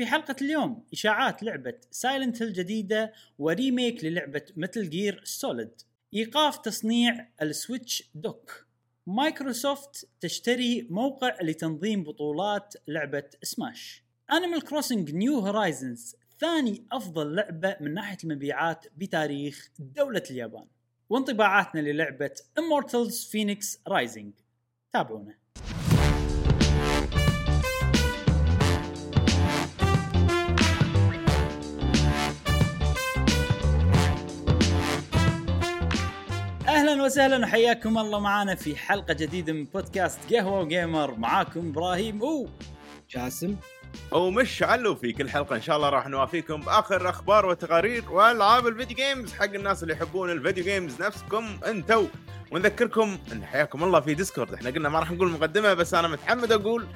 في حلقة اليوم إشاعات لعبة Silent الجديدة و remake للعبة Metal Gear Solid إيقاف تصنيع ال Switch dock. مايكروسوفت تشتري موقع لتنظيم بطولات لعبة سماش Animal Crossing New Horizons ثاني أفضل لعبة من ناحية المبيعات بتاريخ دولة اليابان. وانطباعاتنا للعبة Immortals Fenyx Rising. تابعونا. أهلا وسهلا وحياكم الله معنا في حلقة جديدة من بودكاست قهوة و gamer. معاكم إبراهيم و جاسم. ومش علو في كل حلقة إن شاء الله راح نوافيكم باخر أخبار وتقارير وألعاب ال video games. حق الناس اللي يحبون ال video games نفسكم أنتو. ونذكركم إن حياكم الله في Discord. إحنا قلنا ما راح نقول مقدمة بس أنا متعمد أقول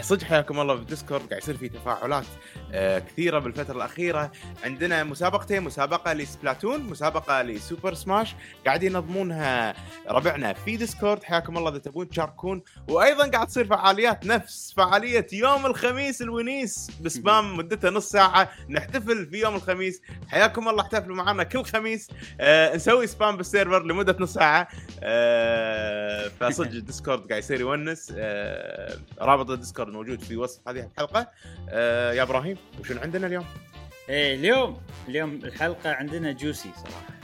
صدق حياكم الله في Discord قاعد يصير في تفاعلات آه، كثيرة بالفترة الأخيرة. عندنا مسابقتين مسابقة ل Splatoon مسابقة ل Super Smash. قاعدين ينظمونها ربعنا في Discord. حياكم الله إذا تبون تشاركون. وأيضا قاعد تصير فعاليات نفس فعالية يوم الخميس الونيس ب spam مدتها نص ساعة. نحتفل في يوم الخميس. حياكم الله احتفلوا معنا كل خميس. آه نسوي spam بال server لمدة نص ساعة. آه فصدق ال Discord قاعد يصير يونس. آه رابط ال Discord موجود في وصف هذه الحلقة. آه يا إبراهيم وشنو عندنا اليوم؟ إيه اليوم اليوم الحلقة عندنا juicy صراحة.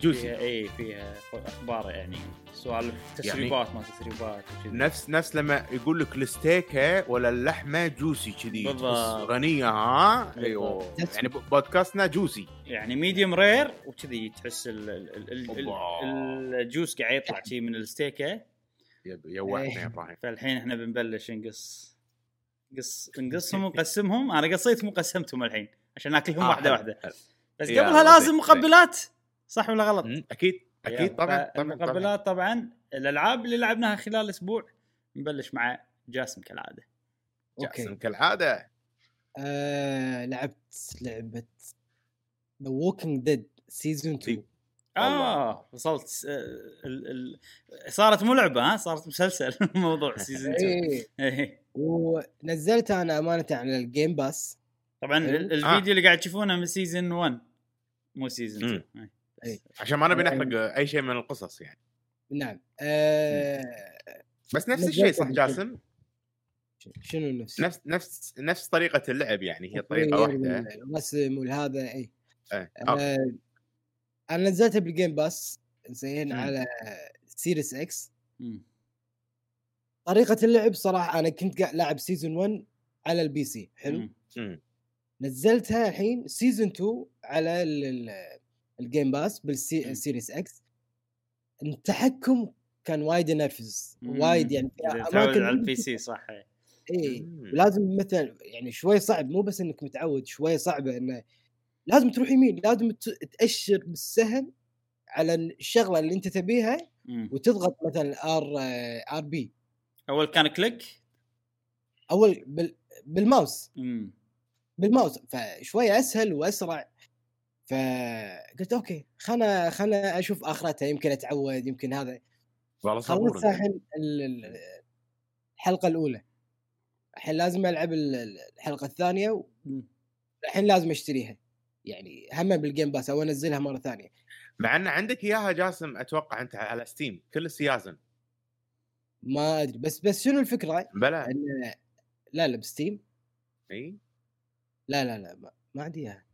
juicy؟ فيها إيه فيها أخبار يعني سوالف تسريبات ما تسريبات وكذي نفس نفس لما يقول لك الستيكة ولا اللحمة juicy كذي بالضبط. غنية ها؟ أيوه. يعني podcast نا juicy. يعني medium rare وكذي تحس ال juice قاعد يطلع شي من الستيكة. يوحنا إيه. يا إبراهيم فالحين إحنا بنبلش نقص قص نقصهم ونقسمهم أنا قصيتهم وقسمتهم الحين عشان ناكلهم آه، واحدة. واحدة. بس قبلها لازم زين، مقبلات صح ولا غلط؟ أكيد أكيد طبعا طبعا طبعا. المقبلات طبعا الألعاب اللي لعبناها خلال أسبوع نبلش مع جاسم كالعادة. جاسم. okay كالعادة. آه لعبت لعبة The Walking Dead season 2 آه وصلت آه، ال ال صارت مو لعبه ها؟ صارت مسلسل موضوع season 2 إيه. إيه. ونزلتها أنا أمانة على ال Game Pass طبعا الفيديو اللي قاعد تشوفونه من season 1 مو season 2 إيه. إيه. عشان ما نبي نحرق أي شيء من القصص يعني. نعم. آه بس نفس الشيء صح. جاسم؟ شنو نفس؟ نفس نفس نفس طريقة اللعب يعني هي طريقة واحدة. الرسم والهذا اي إيه، okay. آه أنا نزلتها بال Game Pass زين مم. على Series X مم. طريقة اللعب صراحة أنا كنت قاعد لاعب season 1 على ال PC حلو مم. مم. نزلتها الحين season 2 على ال- ال- ال Game Pass. بال Series X التحكم كان وايد ينرفز. وايد يعني أماكن على ال P سي صح إيه. اي. لازم مثلا يعني شوي صعب مو بس إنك متعود شوي صعبه إنه لازم تروح يمين لازم تأشر بالسهم على الشغلة اللي أنت تبيها. وتضغط مثلا R RB. أول كان click؟ أول بال بالماوس. مم. بالماوس. فشوي أسهل وأسرع. فقلت okay خلنا خلنا أشوف آخرتها يمكن أتعود يمكن هذا. والله صبور الحين. ال- ال- الحلقة الأولى. الحين لازم ألعب ال- ال- الحلقة الثانية. الحين لازم أشتريها. يعني هم بال Game Pass أو أنزلها مرة ثانية مع إن عندك إياها جاسم أتوقع أنت على Steam كل ال seasons ما أدري بس بس شنو الفكرة؟ بلا إن لا لا ب Steam إي لا لا لا ما, ما عندي إياها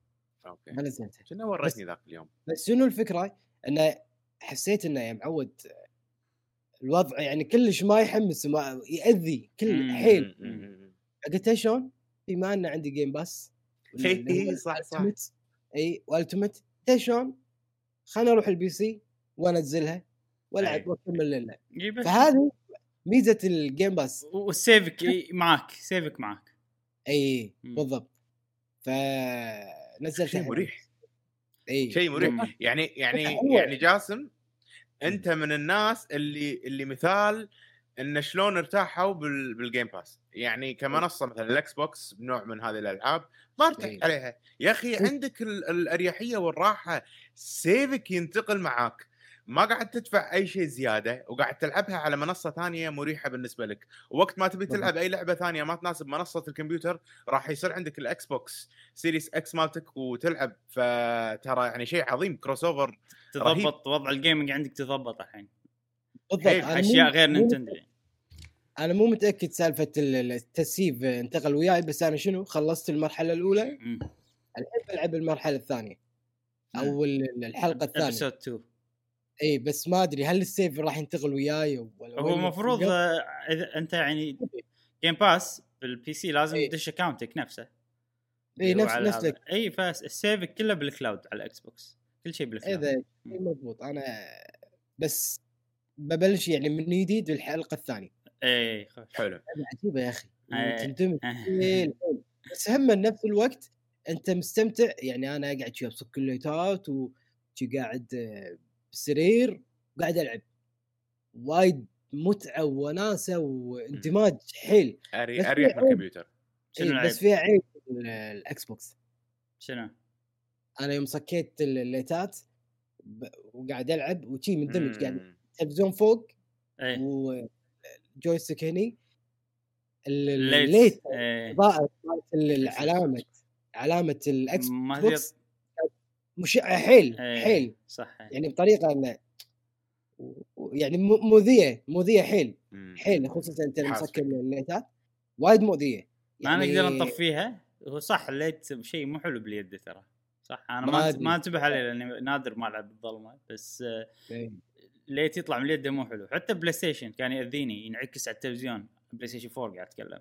okay ما نزلتها كنا وريتني ذاك اليوم بس شنو الفكرة؟ انه حسيت إنه يا معود الوضع يعني كلش ما يحمس ما يأذي كل. حيل. قلت شلون؟ بما إن عندي Game Pass صح، صح. إي والتمت شلون؟ خليني أروح ال PC وأنزلها. وألعب وأكمل اللعب فهذه ميزة ال Game Pass وال save ك معاك save ك معاك إي. بالضبط فنزلت شيء مريح إي شيء مريح. يعني يعني. يعني جاسم أنت من الناس اللي اللي مثال ان شلون ارتاحوا بال بال Game Pass يعني كمنصه مثلا ال Xbox بنوع من هذه الألعاب ما ارتحت إيه. عليها. يا أخي إيه. عندك ال- الأريحية والراحة save ك ينتقل معاك. ما قاعد تدفع أي شيء زيادة وقاعد تلعبها على منصة ثانية مريحة بالنسبة لك. ووقت ما تبي تلعب أي لعبة ثانية ما تناسب منصة الكمبيوتر راح يصير عندك ال Xbox Series X مالتك وتلعب. فترى يعني شيء عظيم cross over رهيب. تضبط وضع ال gaming عندك تضبط الحين. بالضبط أشياء غير Nintendo. أنا مو متأكد سالفة ال- التسييف انتقل وياي بس أنا شنو خلصت المرحلة الأولى. الحين بلعب المرحلة الثانية أو ال- الحلقة الثانية. episode 2 إي بس ما أدري هل ال save راح ينتقل وياي ولا هو المفروض؟ آه، إذا أنت يعني Game Pass بال PC لازم. تدش اكونتك نفسه. إي نفس على نفس هذا. لك إي فال save كله بال cloud على ال Xbox كل شيء بال cloud اذا مضبوط. أنا بس ببلش يعني من جديد بالحلقة الثانية اي. حلو عجيبة يا أخي إيه. تندمج حيل حيل. بس هم نفس الوقت أنت مستمتع يعني أنا قاعد شي ابصك الليتات وشي قاعد آه، بالسرير وقاعد ألعب وايد متعة وناسة واندماج حيل أريح في من الكمبيوتر شنو إيه العيب؟ بس فيها عيب ال- ال Xbox شنو؟ أنا يوم صكيت ال- الليتات وقاعد ألعب وشي مندمج قاعد مم. تلفزيون فوق اي و joystick هني ال- ال light ال light إيه. ال- العلامة علامة ال X ما box مشعه حيل إيه. حيل صح إيه. يعني بطريقة إنه يعني مؤذية مؤذية حيل. حيل خصوصا أنت مسكر. الليتات وايد مؤذية ما يعني نقدر نطفيها هو صح ال light شيء مو حلو باليد ترى صح أنا ما ما. ما أنتبه عليه لأني نادر ما ألعب بالظلمة بس إيه. light يطلع من اليد مو حلو. حتى PlayStation كان يأذيني ينعكس على التلفزيون. PlayStation 4 قاعد أتكلم.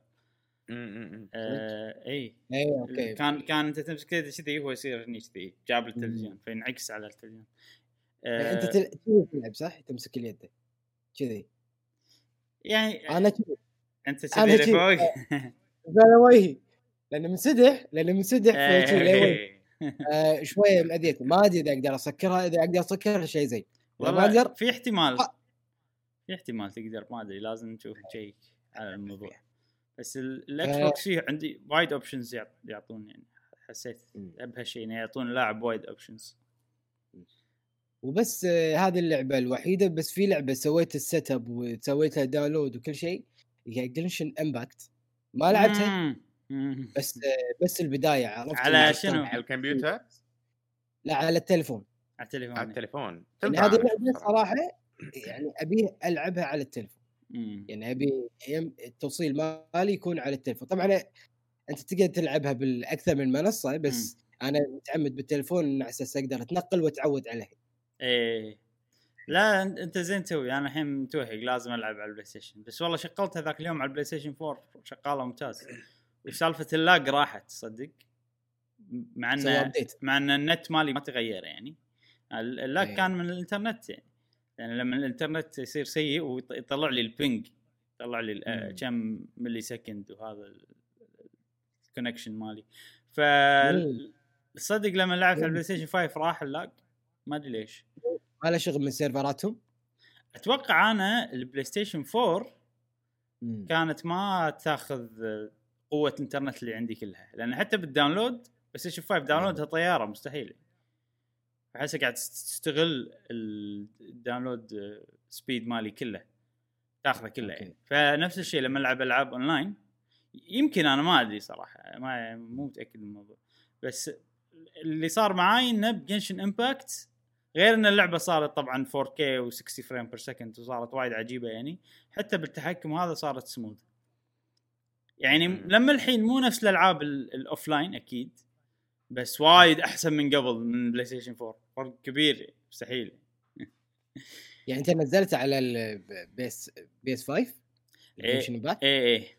آه إي. اي okay. كان كان انت تمسك يده كذي هو يصير هني كذي جاب التلفزيون فينعكس على التلفزيون. آه انت تلعب صح؟ تمسك اليد. كذي. يعني أنا كذي. أنت أنا كذي. فوق على وجهي لأنه منسدح لأنه منسدح إيه. ليه آه شوية مأذيتني ما أدري إذا أقدر أسكرها إذا أقدر أسكرها شيء زين. والله في احتمال. آه. في احتمال تقدر ما أدري لازم نشوف شيء على الموضوع. بس ال- ال X ف- box فيه عندي وايد options يعطون يعني. حسيت مم. بهالشيء إنه يعطون اللاعب وايد options وبس آه هذه اللعبة الوحيدة بس في لعبة سويت ال set up وسويت لها download وكل شيء هي Genshin Impact ما لعبتها؟ بس آه بس البداية عرفت؟ على شنو؟ على الكمبيوتر؟ لا على التلفون على التليفون على التليفون. يعني هذه اللعبة. صراحة. يعني ابي ألعبها على التلفون مم. يعني أبي يم- التوصيل مالي يكون على التلفون طبعا أنت تقدر تلعبها بالأكثر من منصة بس أنا متعمد بالتلفون على أساس أقدر أتنقل وأتعود عليها إيه. لا أنت- أنت زين تسوي. أنا الحين متوهق لازم ألعب على ال PlayStation بس والله شغلت هذاك اليوم على ال PlayStation 4 شغاله ممتاز. وسالفة ال lag راحت تصدق؟ مع update مع إن النت مالي ما تغير يعني. ال lag إيه. كان من الإنترنت يعني يعني لما الإنترنت يصير سيء ويطلع لي ال ping يطلع لي آه،. كم millisecond وهذا ال connection مالي ف. صدق لما لعبت على. ال PlayStation 5 راح ال lag ما أدري ليش ما له شغل من سيرفراتهم أتوقع أنا ال PlayStation 4 مم. كانت ما تاخذ قوة الإنترنت اللي عندي كلها لأن حتى بال download PlayStation 5 download ها طيارة مستحيل احسها قاعد تستغل ال download speed مالي كله تاخذه كله okay. يعني فنفس الشيء لما العب ألعاب اونلاين يمكن أنا ما أدري صراحة ما مو متأكد من الموضوع بس اللي صار معاي إنه ب Genshin Impact غير إن اللعبة صارت طبعا 4K و60 frame per second وصارت وايد عجيبة يعني حتى بالتحكم هذا صارت سموث يعني. لما الحين مو نفس الألعاب ال offline أكيد بس وايد أحسن من قبل من بلاي ستيشن 4 فرق كبير مستحيل يعني أنت نزلتها على البي اس 5 إيه. Genshin Impact؟ إيه إيه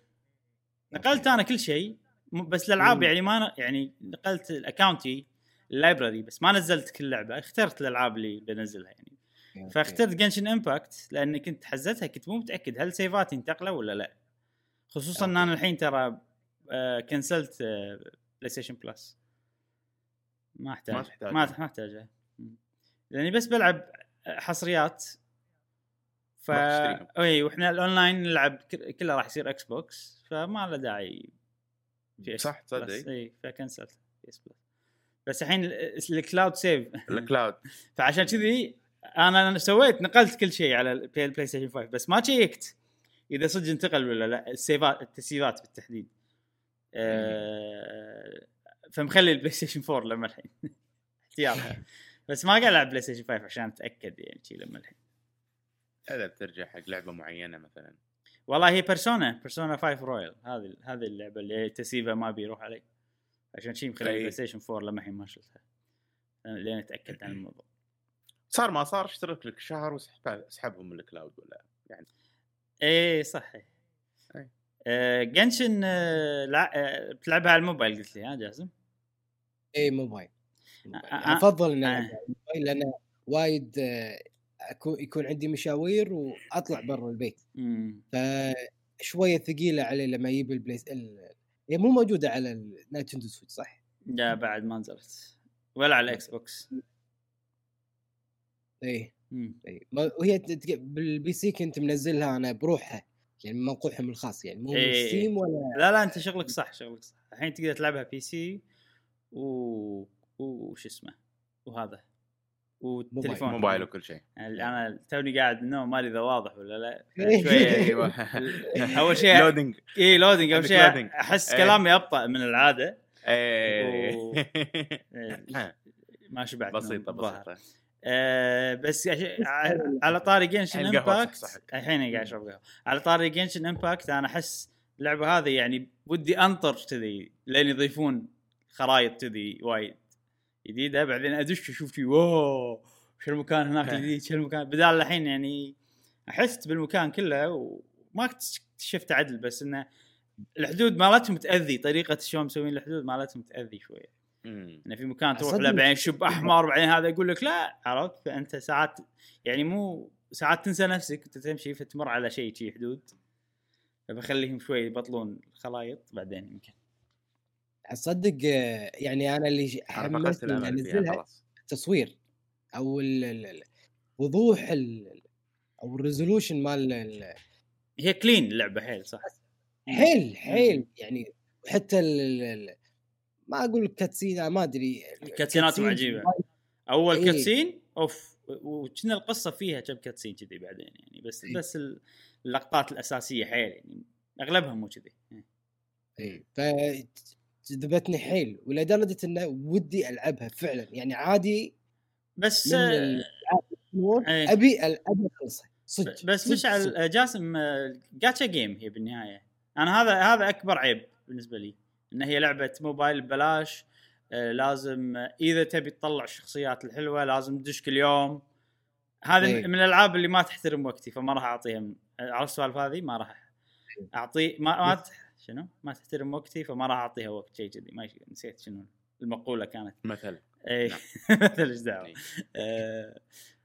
نقلت أنا كل شيء بس الألعاب. يعني ما يعني نقلت ال account ال library بس ما نزلت كل لعبة اخترت الألعاب اللي بنزلها يعني okay. فاخترت Genshin Impact لأني كنت حزتها كنت مو متأكد هل save اتي انتقله ولا لا خصوصا ان. أنا الحين ترى cancel ت بلاي ستيشن بلس ما أحتاج. ما تحتاج. ما مم. لاني بس بلعب حصريات. ف. إي وإحنا الأونلاين نلعب كله راح يصير إكس بوكس فما له داعي صح. تصدق؟ إي ف cancel ت. بلس. بس الحين ال- ال cloud save. ال cloud. فعشان كذي أنا سويت نقلت كل شيء على البلاي البلاي ستيشن 5 بس ما check ت. إذا صدق انتقل ولا لا ال save ات التسييفات بالتحديد. أه فمخلي البلاي ستيشن 4 لما الحين. احتياط بس ما قاعد ألعب بلاي ستيشن 5 عشان أتأكد يعني شي لما الحين. اذا بترجع حق لعبة معينة مثلا. والله هي بيرسونا بيرسونا 5 رويال هذه هذه اللعبة اللي تسيفها ما بيروح علي. عشان شي مخلي أي. البلاي ستيشن 4 لما الحين ما شلتها. لين أتأكد عن الموضوع. صار ما صار اشترك لك شهر واسحب اسحبهم من ال cloud ولا يعني؟ إيه صح أي. آه Genshin آه لع... آه بتلعبها على الموبايل قلت لي ها جاسم؟ أي موبايل موبايل. أفضل اني آه. العب لأن وايد آه، أكون يكون عندي مشاوير وأطلع برا البيت مم. فشوية ثقيلة علي لما يجيب البلاي ال... هي مو موجودة على النينتندو سويتش صح؟ لا بعد ما نزلت ولا على الاكس بوكس إي مم. إي ما- وهي بال PC كنت منزلها أنا بروحها يعني موقعهم الخاص يعني مو إيه. ستيم ولا لا لا أنت شغلك صح شغلك صح الحين تقدر تلعبها PC و وش اسمه؟ وهذا. والتليفون. موبايل وكل شيء. يعني أنا توني قاعد من النوم ما أدري إذا واضح ولا لا. إيه. شوية أيوه أول شيء loading اي loading أول شيء. أحس إيه. كلامي أبطأ من العادة. و- إيه، ما شبعت بسيطة. بسيطة. آه بس على طاري Genshin Impact. الحين قاعد أشرب قهوة. على طاري Genshin Impact أنا أحس اللعبة هذه يعني ودي أنطر كذي لين يضيفون خرايط كذي وايد جديدة بعدين أدش أشوف شي wow شو المكان هناك الجديد شو المكان؟ بدال الحين يعني حست بالمكان كله وما اكتشفت عدل بس إنه الحدود مالتهم تأذي طريقة شلون مسوين الحدود مالتهم تأذي شوية. إنه في مكان تروح. له بعدين شب أحمر بعدين هذا يقول لك لا عرفت؟ فأنت ساعات يعني مو ساعات تنسى نفسك أنت تمشي فتمر على شيء شي حدود. فبخليهم شوي يبطلون الخلايط بعدين يمكن. اصدق آه، يعني أنا اللي حمسني اني أنزلها التصوير أو ال- ال- ال- وضوح ال- أو ال resolution مال ال- هي clean اللعبة حيل صح. حيل حيل يعني حتى ال- ما أقول cutscene ما أدري ال cutscene ات عجيبة. أول إيه. cutscene أوف وكنا القصة فيها كم cutscene كذي بعدين يعني بس إيه. بس اللقطات الأساسية حيل يعني أغلبها مو كذي. اي فجذبتني حيل ولدرجة انه ودي ألعبها فعلا يعني عادي بس آه، إيه. أبي ابي أخلصها صدق بس مشعل. آه، جاسم جاتشا جيم هي بالنهاية أنا هذا هذا أكبر عيب بالنسبة لي إن هي لعبة موبايل ببلاش آه، لازم آه، إذا تبي تطلع الشخصيات الحلوة لازم تدش كل يوم هذه إيه. من الألعاب اللي ما تحترم وقتي فما راح اعطيها عرفت السوالف هذه ما راح أعطي ما ما شنو؟ ما تحترم وقتي فما راح أعطيها وقت شيء كذي. ما نسيت شنو المقولة كانت. مثلا اي نعم. مثل إيش دعوة. إيه. آه،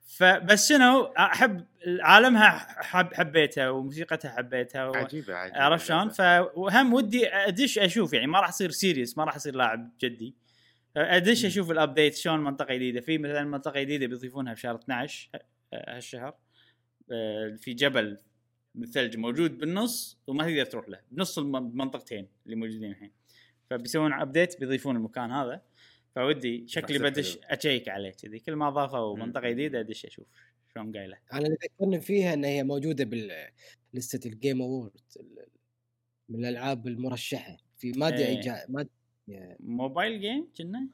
فبس شنو؟ أحب عالمها حب حبيتها وموسيقتها حبيتها و... عجيبة عجيبة عرفت شلون؟ فهم ودي أدش أشوف يعني ما راح أصير serious ما راح أصير لاعب جدي. أدش أشوف ال update شلون منطقة جديدة. في مثلا منطقة جديدة بيضيفونها بشهر 12 ه- هالشهر آه، في جبل بالثلج موجود بالنص وما تقدر تروح له بنص الم- المنطقتين اللي موجودين الحين. فبيسوون update بيضيفون المكان هذا. فودي شكلي بدش. أشيك عليه كذي. كل ما ضافوا. منطقة جديدة أدش أشوف شلون قايله. أنا اللي ذكرني فيها إن هي موجودة باللسته ال game award من الألعاب المرشحة. في ما أدري أي إيه. ما mobile game كنا؟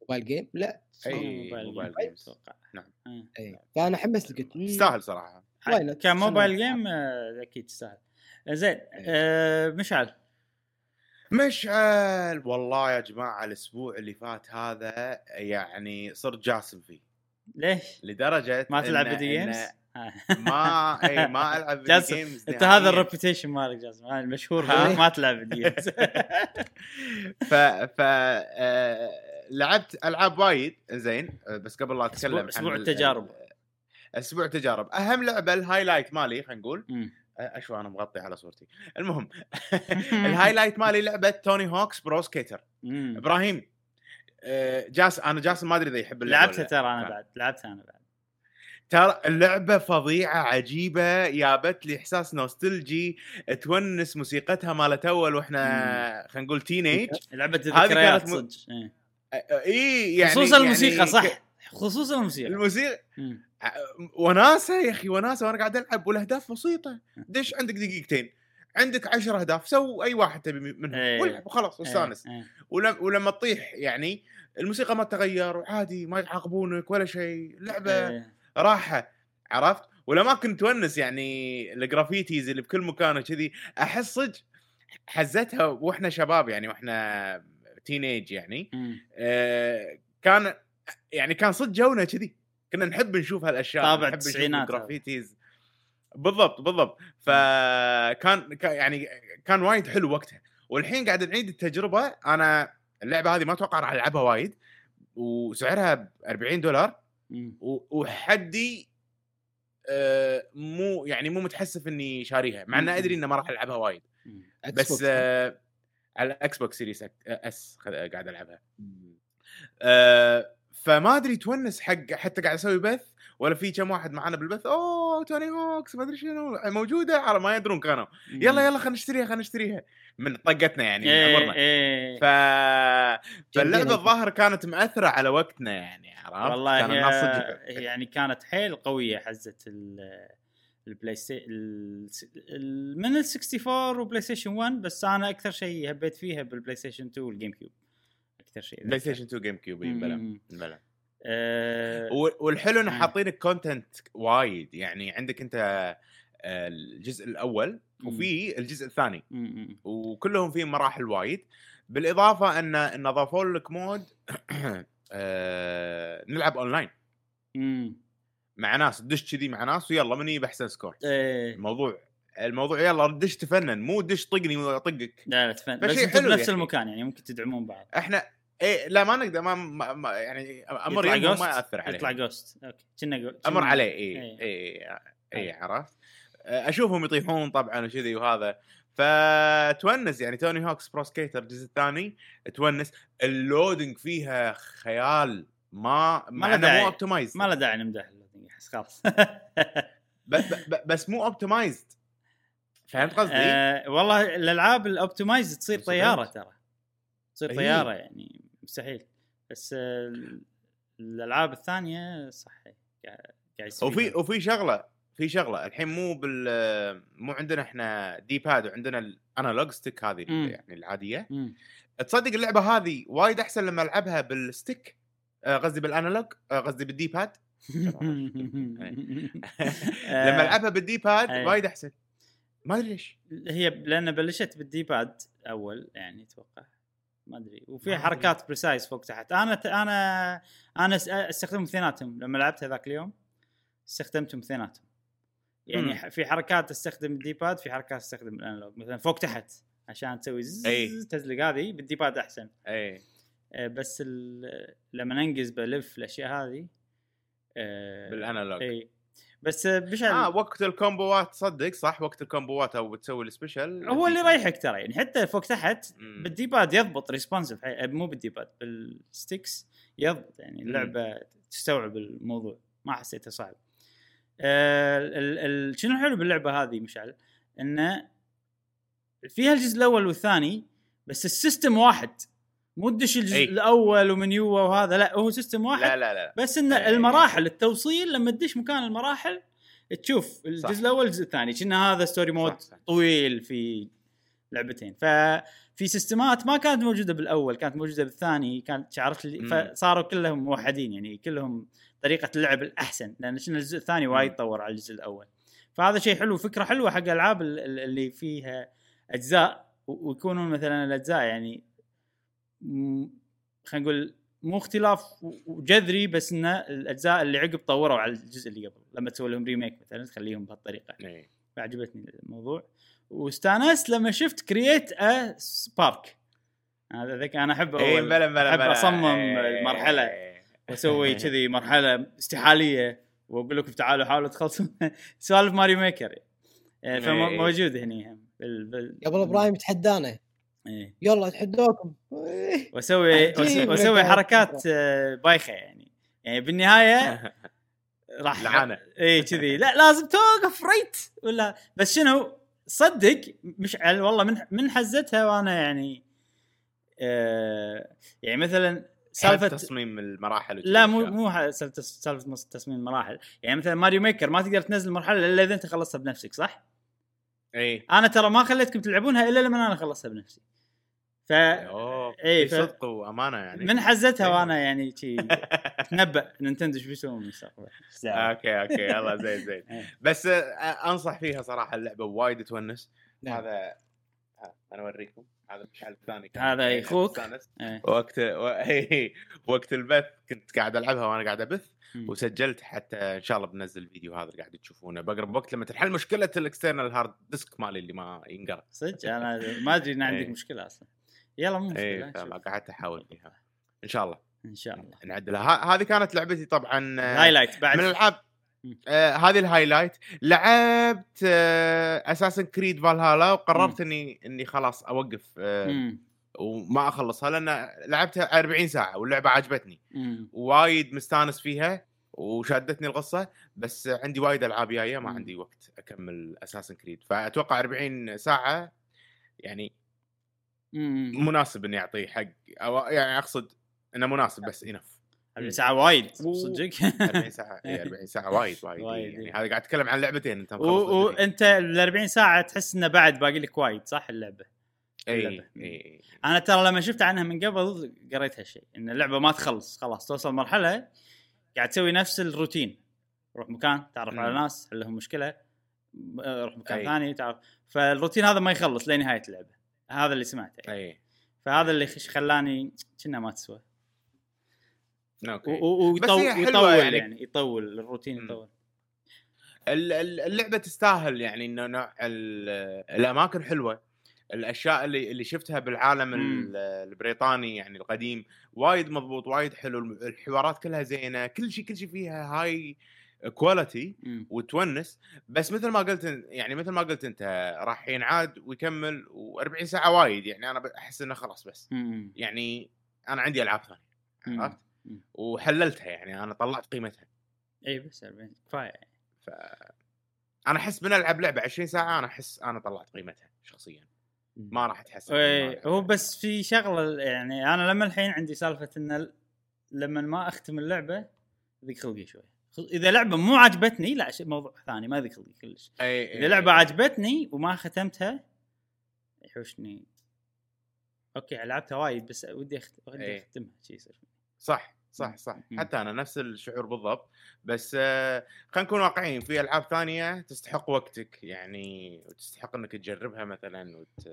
mobile game؟ لا. اي mobile mobile game. أتوقع. نعم. اي فأنا حمست قلت مم، تستاهل صراحة؟ ك mobile game آه، أكيد تستاهل زين آه، مشعل مشعل والله يا جماعة الأسبوع اللي فات هذا يعني صرت جاسم فيه ليش؟ لدرجة ما تلعب video games؟ ما إي ما ألعب video games أنت هذا نهائياً. ال reputation مالك جاسم هذا المشهور ها؟ بأنك ما تلعب video games ف ف آه، لعبت ألعاب وايد زين آه، بس قبل لا أتكلم ال- التجارب. أسبوع تجارب أهم لعبة ال highlight مالي خلينا نقول مم. اشوى أنا مغطي على صورتي المهم ال highlight مالي لعبة Tony Hawk's Pro Skater. إبراهيم جاس أنا جاسم ما أدري إذا يحب اللعبة لعبتها. ترى أنا بعد لعبتها أنا بعد ترى اللعبة فظيعة عجيبة جابت لي إحساس نوستلجي تونس موسيقتها مالت أول وإحنا خلينا نقول teenage هذه الذكريات صدق إيه. اي يعني خصوصا يعني الموسيقى ك- صح خصوصا الموسيقى. الموسيقى. وناسة يا أخي وناسة وأنا قاعد ألعب والأهداف بسيطة. دش عندك دقيقتين. عندك عشر أهداف. so أي واحد تبي منهم. إيه. والعب وخلاص واستانس. إيه، إيه. ولما, ولما تطيح يعني الموسيقى ما تتغير وعادي ما يعاقبونك ولا شيء. لعبة إيه. راحة عرفت؟ والاماكن تونس يعني ال graffitis اللي بكل مكان وكذي. أحس صدق حزتها وإحنا شباب يعني وإحنا teenage يعني. آه، كان يعني كان صدق جونا كذي. كنا نحب نشوف هالأشياء طابع التسعينات هذا. ال graffitis. بالضبط بالضبط. فكان كان- يعني كان وايد حلو وقتها. والحين قاعد نعيد التجربة. أنا اللعبة هذه ما أتوقع راح ألعبها وايد. وسعرها ب 40 دولار وحدي آه، مو يعني مو متحسف إني شاريها مع ان أدري اني ما راح ألعبها وايد. بس. آه، على Xbox Series S قاعد ألعبها. آه، فما أدري تونس حق حتى قاعد أسوي بث ولا في كم واحد معانا بالبث أوه Tony Hawk's ما أدري شنو موجودة؟ على ما يدرون كانوا. يلا يلا خلينا نشتريها خلينا نشتريها. من طقتنا يعني من إيه، عمرنا. إيه. ف فاللعبة الظاهر كانت مأثرة على وقتنا يعني عرفت؟ والله كان الناس هي صدق. يعني كانت حيل قوية حزه ال ال PlayStation من ال 64 و PlayStation 1 بس أنا أكثر شيء هبيت فيها بال PlayStation 2 وال GameCube أكثر شيء بلاي ستيشن 2 جيم كيوب بلا. بلا و- والحلو إنه مم. حاطينك content وايد يعني عندك أنت آه، الجزء الأول. وفي الجزء الثاني. وكلهم فيهم مراحل وايد بالإضافة ان إن أضافوا لك mode آه، نلعب اونلاين. مع ناس تدش كذي مع ناس ويلا من يجيب احسن score. الموضوع الموضوع يلا دش تفنن مو دش طقني وأطقك لا لا فشي بس أنتم حلو بنفس أخي. المكان يعني ممكن تدعمون بعض إحنا إيه لا ما نقدر ما, ما, ما يعني أمر يطلع Ghost؟ ما يأثر عليه يطلع ghost okay كنا. أمر عليه اي. اي اي. عرفت أشوفهم يطيحون طبعا وكذي وهذا فتونس يعني Tony Hawk's Pro Skater الجزء الثاني تونس ال loading فيها خيال ما ما له داعي. مو optimized ما له داعي نمدح ال loading احس خلاص بس مو optimized فهمت قصدي؟ آه والله الألعاب ال optimized تصير؟ طيارة ترى تصير إيه. طيارة يعني مستحيل بس آه ال- الألعاب الثانية صح قاعد يستفيد وفي. وفي شغلة في شغلة الحين مو بال مو عندنا إحنا D-pad وعندنا ال analog stick هذه مم. يعني العادية مم. تصدق اللعبة هذه وايد أحسن لما ألعبها بال stick آه، قصدي بال analog آه، قصدي بال D-pad لما ألعبها بال D-pad أي. وايد أحسن ما أدري ليش هي لأن بلشت بال D-pad أول يعني أتوقع ما أدري. وفي. حركات precise فوق تحت. أنا ت... أنا أنا استخدمهم اثنيناتهم. لما لعبت هذاك اليوم استخدمتهم اثنيناتهم. يعني. ح- في حركات استخدم ال D-pad في حركات استخدم ال analog. مثلا فوق تحت عشان تسوي زز. تزلق هذه بال D-pad أحسن. أي. آه، بس ال- لما ننقز بلف الأشياء هذه آه، بال analog. أي. بس بشعل آه وقت الكومبوات صدق صح؟ وقت الكومبوات أو بتسوي ال special؟ هو اللي يريحك ترى يعني حتى فوق تحت مم. بال D-pad يضبط responsive مو بال D-pad بال sticks يضبط يعني مم. اللعبة تستوعب الموضوع. ما حسيته صعب. آه شنو الحلو باللعبة هذه مشعل؟ إنه فيها الجزء الأول والثاني بس ال system واحد. مو تدش الجزء أي. الأول ومنيوه وهذا لا هو system واحد لا لا لا بس إن أي. المراحل التوصيل لما تدش مكان المراحل تشوف الجزء صح. الأول والجزء الثاني كنا هذا story mode صح، صح. طويل في لعبتين ففي سيستمات ما كانت موجودة بالأول كانت موجودة بالثاني كانت مم. فصاروا كلهم موحدين يعني كلهم طريقة اللعب الأحسن لأن شنو الجزء الثاني وايد. طور على الجزء الأول فهذا شيء حلو فكرة حلوة حق الألعاب ال- ال- اللي فيها أجزاء ويكونون مثلا الأجزاء يعني خلينا نقول مو اختلاف جذري بس إن الأجزاء اللي عقب طوروا على الجزء اللي قبل لما تسوي لهم remake مثلا تخليهم بهالطريقة إي. فعجبتني الموضوع واستانست لما شفت create a park هذا ذاك أنا أحب اي اول بلا بلا أحب. أصمم إي. مرحله وأسوي كذي مرحلة استحالية وأقول لكم تعالوا حاولوا تخلصون سوالف ماريو ميكر إيه. فموجود هني هم. قبل إبراهيم تحدانا إيه. يلا اتحداكم إيه. واسوي واسوي. حركات آه، بايخة يعني يعني بالنهاية راح لعنة. اي كذي لا لازم توقف ريت ولا بس شنو صدق مشعل والله من من حزتها وأنا يعني آه يعني مثلا سالفه تصميم المراحل لا مو. مو سالفة تصميم المراحل يعني مثلا Mario Maker ما تقدر تنزل مرحله إلا إذا أنت خلصتها بنفسك صح؟ اي أنا ترى ما خليتكم تلعبونها الا لما أنا خلصتها بنفسي ف أوه إيه، في ف- صدق وأمانة يعني من حزتها إيه. وأنا يعني شي اتنبا Nintendo إيش بيسوون بالمستقبل. okay okay يلا زين زين إيه. بس آه، أنصح فيها صراحة اللعبة وايد تونس نعم. هذا ها، أنا أوريكم هذا مشعل الثاني كان هذا يعني أخوك. مستانس. إيه. وقت و... هي- وقت البث كنت قاعد ألعبها وأنا قاعد أبث. وسجلت حتى إن شاء الله بنزل الفيديو هذا اللي قاعد تشوفونه بقرب وقت لما تنحل مشكلة ال external hard disk مالي اللي ما ينقرأ. صدق؟ أنا ما أدري إن عندك إيه. مشكلة أصلا. يلا مو مشكلة نشوف. قعدت أحاول فيها. إن شاء الله. إن شاء الله. نعدلها. هذه كانت لعبتي طبعا آه، highlight بعد. من الالعاب. آه هذه ال highlight. لعبت آه اساسن كريد فالهالا وقررت إني إني خلاص أوقف آه. وما أخلصها لأن لعبتها 40 ساعة واللعبة عجبتني. وايد مستانس فيها وشادتني القصة بس عندي وايد ألعاب جاية ما. عندي وقت أكمل اساسن كريد فأتوقع 40 ساعة يعني. مناسب إني أعطيه حق أو يعني أقصد إنه مناسب بس انف 40 ساعة وايد صدق 40 ساعة إي 40 ساعة وايد وايد, وايد، يعني. هذا قاعد أتكلم عن لعبتين أنت. وانت ال 40 ساعة تحس إنه بعد باقي لك وايد صح اللعبه اي. اي أنا ترى لما شفت عنها من قبل قريت هالشيء إن اللعبة ما تخلص خلاص توصل مرحلة قاعد تسوي نفس الروتين روح مكان تعرف على. ناس حل لهم مشكلة روح مكان أي. ثاني تعرف فالروتين هذا ما يخلص لنهاية اللعبة هذا اللي سمعته يعني. اي فهذا اللي خلاني كنا ما تسوى أوكي ويطول يطول يعني. يعني يطول الروتين. يطول ال- ال- اللعبة تستاهل يعني إنه الأماكن حلوة الأشياء اللي اللي شفتها بالعالم مم. ال- البريطاني يعني القديم وايد مضبوط وايد حلو الحوارات كلها زينة كل شيء كل شيء فيها high quality مم. وتونس بس مثل ما قلت يعني مثل ما قلت أنت راح ينعاد ويكمل و40 ساعة وايد يعني أنا أحس إنه خلاص بس مم. يعني أنا عندي ألعاب ثانية مم. عرفت. وحللتها يعني أنا طلعت قيمتها إي بس 40 كفاية ف أنا أحس بنلعب لعبة 20 ساعة أنا أحس أنا طلعت قيمتها شخصيا ما راح تحس إيه، هو بس في شغلة يعني أنا لما الحين عندي سالفة إن لما ما أختم اللعبة ذيك خلقي شوي. إذا لعبة مو عجبتني لا شيء موضوع ثاني ما ذيك خلقي كلش. إي إذا لعبة عجبتني وما ختمتها يحوشني. أوكي لعبتها وايد بس ودي. أختمها شي يصير. صح. صح صح مم. حتى أنا نفس الشعور بالضبط بس آه، خلينا نكون واقعيين في ألعاب ثانية تستحق وقتك يعني وتستحق إنك تجربها مثلا وت...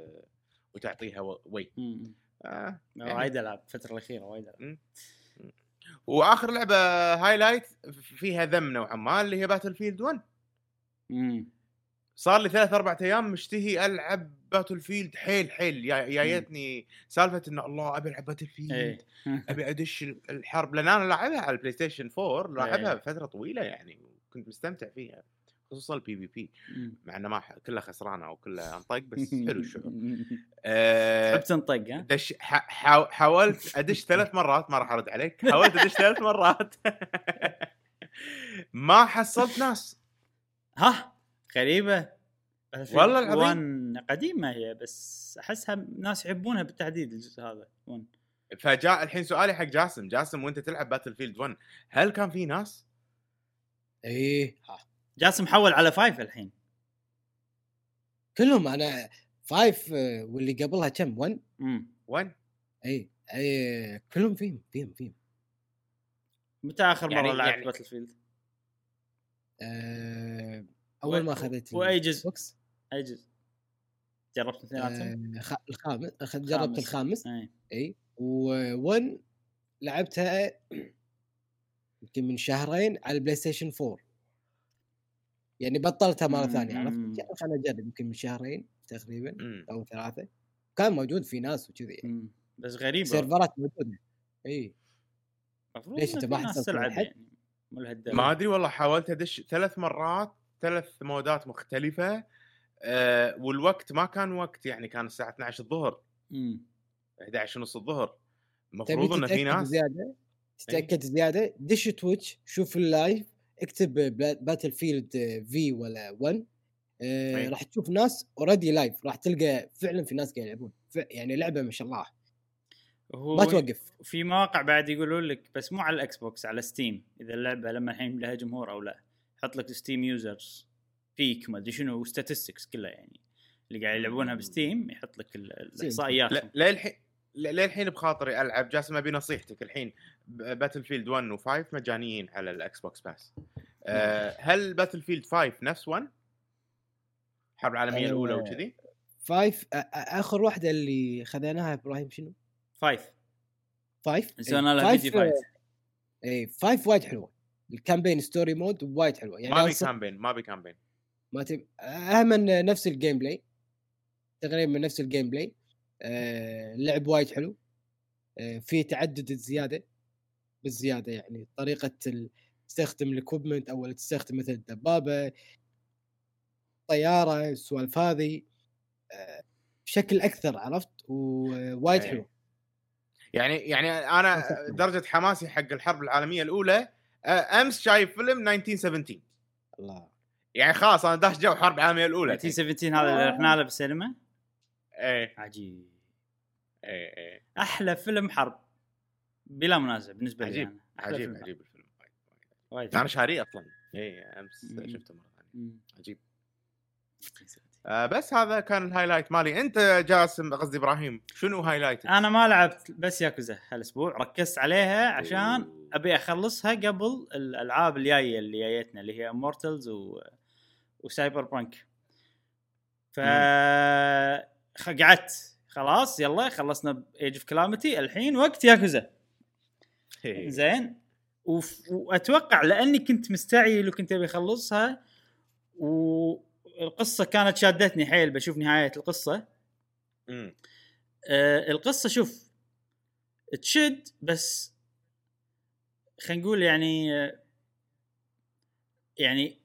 وتعطيها و- وي مم. آه. يعني- وايد ألعب الفترة الأخيرة وايد وآخر لعبة highlight فيها ذم نوعا ما اللي هي Battlefield 1 مم. صار لي ثلاث أربع أيام مشتهي ألعب Battlefield حيل حيل. جا- جايتني سالفة انه الله أبي العب Battlefield أبي أدش الحرب. لأن أنا لاعبها على ال PlayStation 4 لاعبها إيه. فترة طويلة يعني وكنت مستمتع فيها خصوصا ال PvP مم. مع إنه ما كلها خسرانه أو كلها أنطق بس حلو الشعور. آه، تحب تنطق ها؟ دش حاولت أدش ثلاث مرات ما راح أرد عليك. حاولت أدش ثلاث مرات. ما حصلت ناس. ها؟ غريبة. والله العظيم. قديمة هي بس أحسها ناس يحبونها بالتحديد الجزء هذا one فجاء الحين سؤالي حق جاسم. جاسم وأنت تلعب Battlefield 1 هل كان في ناس؟ إيه. جاسم حول على five الحين. كلهم أنا five آه، واللي قبلها كم؟ 1 امم 1 اي اي كلهم فيهم فيهم فيهم. متى آخر يعني- مره لعبت يعني- Battlefield؟ آه، أول ما أخذت وأي جزء؟ Box أي جزء؟ جربت اثنيناتهم؟ آه، خ- الخامس جربت الخامس أي إي و1 لعبتها يمكن من شهرين على ال PlayStation 4 يعني بطلتها مرة ثانية. عرفت خليني أجرب يمكن من شهرين تقريبا مم. أو ثلاثة كان موجود في ناس وكذي يعني. مم. بس غريبة سيرفرات موجودة إي المفروض ليش في ما حصلت؟ يعني ما أدري والله حاولت أدش ثلاث مرات ثلاث مودات مختلفة أه والوقت ما كان وقت يعني كان الساعة 12 الظهر. مم. 11 ونص الظهر. المفروض انه في ناس زيادة؟ تتأكد زيادة؟ دش Twitch شوف ال live اكتب Battlefield V ولا 1 آه أي. راح تشوف ناس already live راح تلقى فعلا في ناس قاعد يلعبون. ف- يعني لعبة ما شاء الله. هو ما توقف. في مواقع بعد يقولون لك بس مو على ال Xbox على Steam إذا اللعبة لما الحين لها جمهور أو لا. يحط لك Steam users peak ما أدري شنو statistics كلها يعني. اللي قاعد يلعبونها ب Steam يحط لك ال- الإحصائيات. لا- للحين للحين بخاطري ألعب. جاسم أبي نصيحتك الحين. Battlefield 1 و5 مجانيين على ال Xbox Pass أه هل Battlefield 5 نفس 1 الحرب العالمية أيوة. الأولى وكذي؟ Five آ- آ- آخر واحدة اللي خذيناها إبراهيم شنو؟ five five سوينا لها فيديو فايت اي فايف وايد حلوة. ال campaign story mode وايد حلوة. يعني ما بي campaign ما بي campaign ما تب... أهم من نفس ال gameplay تقريبا نفس ال gameplay آه... اللعب وايد حلو. آه... في تعدد الزيادة. بالزيادة يعني طريقة ال... تستخدم ال equipment أو تستخدم مثل الدبابة طيارة السوالف هذه. آه... بشكل أكثر عرفت؟ ووايد إيه. حلو. يعني يعني أنا درجة حماسي حق الحرب العالمية الأولى آه، أمس شايف فيلم 1917 الله. يعني خلاص أنا داش جو حرب العالمية الأولى. 1917 هذا اللي رحنا له بالسينما إيه. عجيب. إيه إيه. أحلى فيلم حرب. بلا منازع بالنسبة لي عجيب. أنا. عجيب فيلم عجيب الفيلم. وايد أنا شاريه أصلا. إيه أمس مم. شفته مرة ثانية. عجيب. آه بس هذا كان ال highlight مالي. أنت جاسم قصدي إبراهيم شنو highlight أنا ما لعبت بس ياكوزا هالأسبوع. ركزت عليها عشان أبي أخلصها قبل الألعاب الجاية اللي جايتنا اللي هي Immortals و... و Cyberpunk ف قعدت خلاص يلا خلصنا Age of Calamity الحين وقت ياكوزا. زين. وأتوقع لأني كنت مستعجل وكنت أبي أخلصها والقصة كانت شادتني حيل بشوف نهاية القصة مم. آه القصة شوف تشد بس خلينا نقول يعني آه، يعني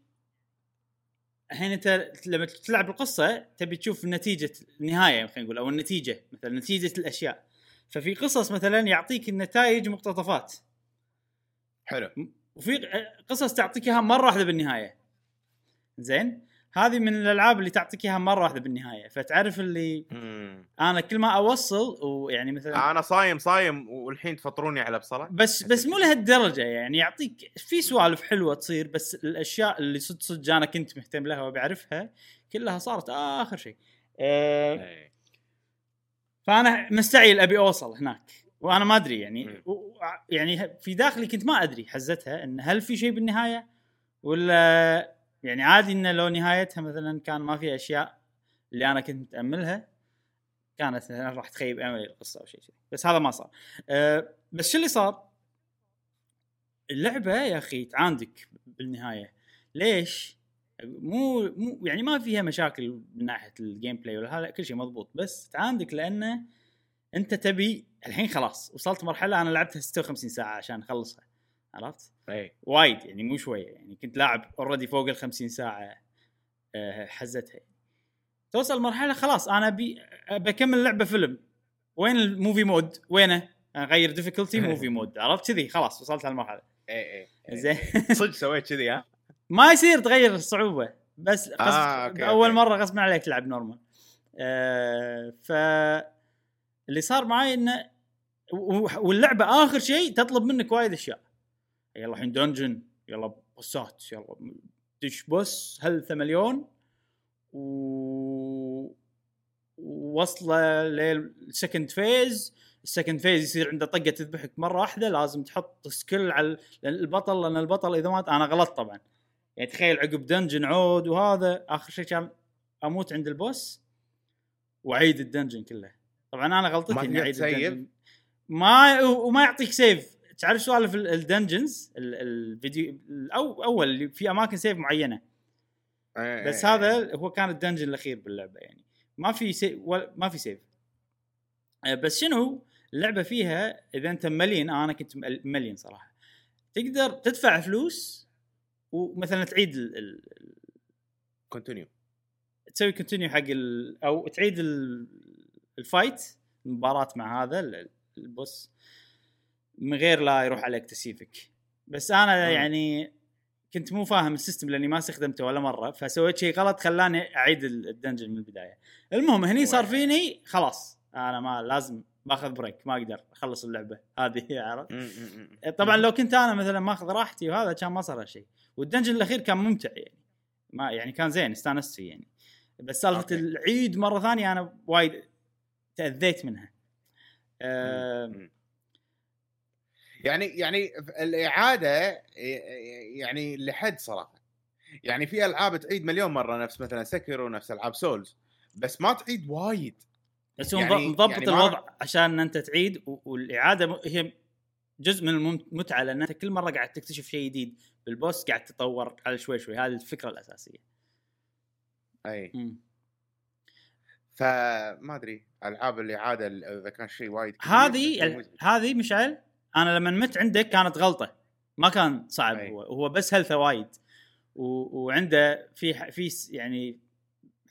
الحين انت لما تلعب القصة تبي تشوف نتيجة النهاية خلينا نقول أو النتيجة مثلا نتيجة الأشياء. ففي قصص مثلا يعطيك النتائج مقتطفات. حلو. وفي قصص تعطيك إياها مرة واحدة بالنهاية. زين؟ هذه من الألعاب اللي تعطيك إياها مرة واحدة بالنهاية. فتعرف اللي مم. أنا كل ما أوصل ويعني مثلا أنا صايم صايم والحين تفطروني على بصلة. بس بس مو لهالدرجة يعني. يعطيك في سوالف حلوة تصير بس الأشياء اللي صدق صدق أنا كنت مهتم لها وبعرفها كلها صارت آخر شيء. أه إيه. فأنا مستعجل أبي أوصل هناك. وأنا ما أدري يعني. يعني في داخلي كنت ما أدري حزتها إن هل في شيء بالنهاية ولا يعني عادي إنه لو نهايتها مثلا كان ما في أشياء اللي أنا كنت متأملها كانت مثلاً راح تخيب أملي القصة أو شيء كذي. بس هذا ما صار. أه بس شو اللي صار؟ اللعبة يا أخي تعاندك بالنهاية. ليش؟ مو مو يعني ما فيها مشاكل من ناحية ال gameplay ولا هذا كل شيء مضبوط. بس تعاندك لأنه أنت تبي الحين خلاص وصلت مرحلة أنا لعبتها 56 ساعة عشان أخلصها. عرفت؟ إيه. وايد يعني مو شوية يعني كنت لاعب already فوق ال 50 ساعة آه، حزتها توصل مرحلة خلاص أنا أبي بكمل اللعبه فيلم. وين ال movie mode؟ وينه؟ اغير difficulty movie mode عرفت؟ كذي خلاص وصلت هالمرحلة. إيه إيه زين. صدق سويت كذي ها؟ ما يصير تغير الصعوبه بس قصد آه، أوكي، اول أوكي. مرة غصب عليك تلعب normal آه ف اللي صار معي إنه واللعبة آخر شيء تطلب منك وايد أشياء. يلا الحين dungeon يلا boss ات يلا دش boss هل مليون و وصله لل second phase ال second phase يصير عنده طقة تذبحك مرة واحدة لازم تحط skill على البطل لأن البطل إذا مات أنا غلط طبعا. يعني تخيل عقب dungeon عود وهذا آخر شيء كان أموت عند ال boss وأعيد ال dungeon كله. طبعا أنا غلطتي إني أعيد؟ ال dungeon. ما وما يعطيك save تعرف سوالف ال- dungeons ال- الفيديو أو أول اللي في أماكن save معينة. إيه، بس إيه، هذا هو كان ال dungeon الأخير باللعبة يعني. ما في سي... ولا- ما في save آه، بس شنو اللعبة فيها إذا أنت مليون؟ أنا كنت مل- مليون صراحة. تقدر تدفع فلوس ومثلا تعيد ال... ال... continue تسوي continue حق ال... أو تعيد ال... ال fight المباراة مع هذا ال- boss. من غير لا يروح عليك تسييفك بس أنا مم. يعني كنت مو فاهم ال system لأني ما استخدمته ولا مرة فسويت شيء غلط خلاني أعيد ال- dungeon من البداية المهم هني صار؟ فيني خلاص أنا ما لازم باخذ break ما أقدر أخلص اللعبة هذه عرفت. طبعا لو كنت أنا مثلا ماخذ راحتي وهذا كان ما صار شيء وال dungeon الأخير كان ممتع يعني ما يعني كان زين استانست فيه يعني بس سالفة. أعيد مرة ثانية أنا وايد تأذيت منها أه. يعني يعني الإعادة يعني لحد صراحة. يعني في ألعاب تعيد مليون مرة نفس مثلا سكر ونفس ألعاب سولز بس ما تعيد وايد. بس هو يعني- مضبط يعني يعني ما- الوضع عشان أنت تعيد والإعادة م- هي جزء من المتعه لأن أنت كل مرة قاعد تكتشف شيء جديد بالبوس قاعد تطور على شوي شوي. هذه الفكرة الأساسية. أي. مم. فما أدري ألعاب الإعادة إذا كان شيء وايد هذه. هذه مشعل؟ أنا لما مت عندك كانت غلطة. ما كان صعب أي. هو. هو بس health ه وايد. و... وعنده في ح- في يعني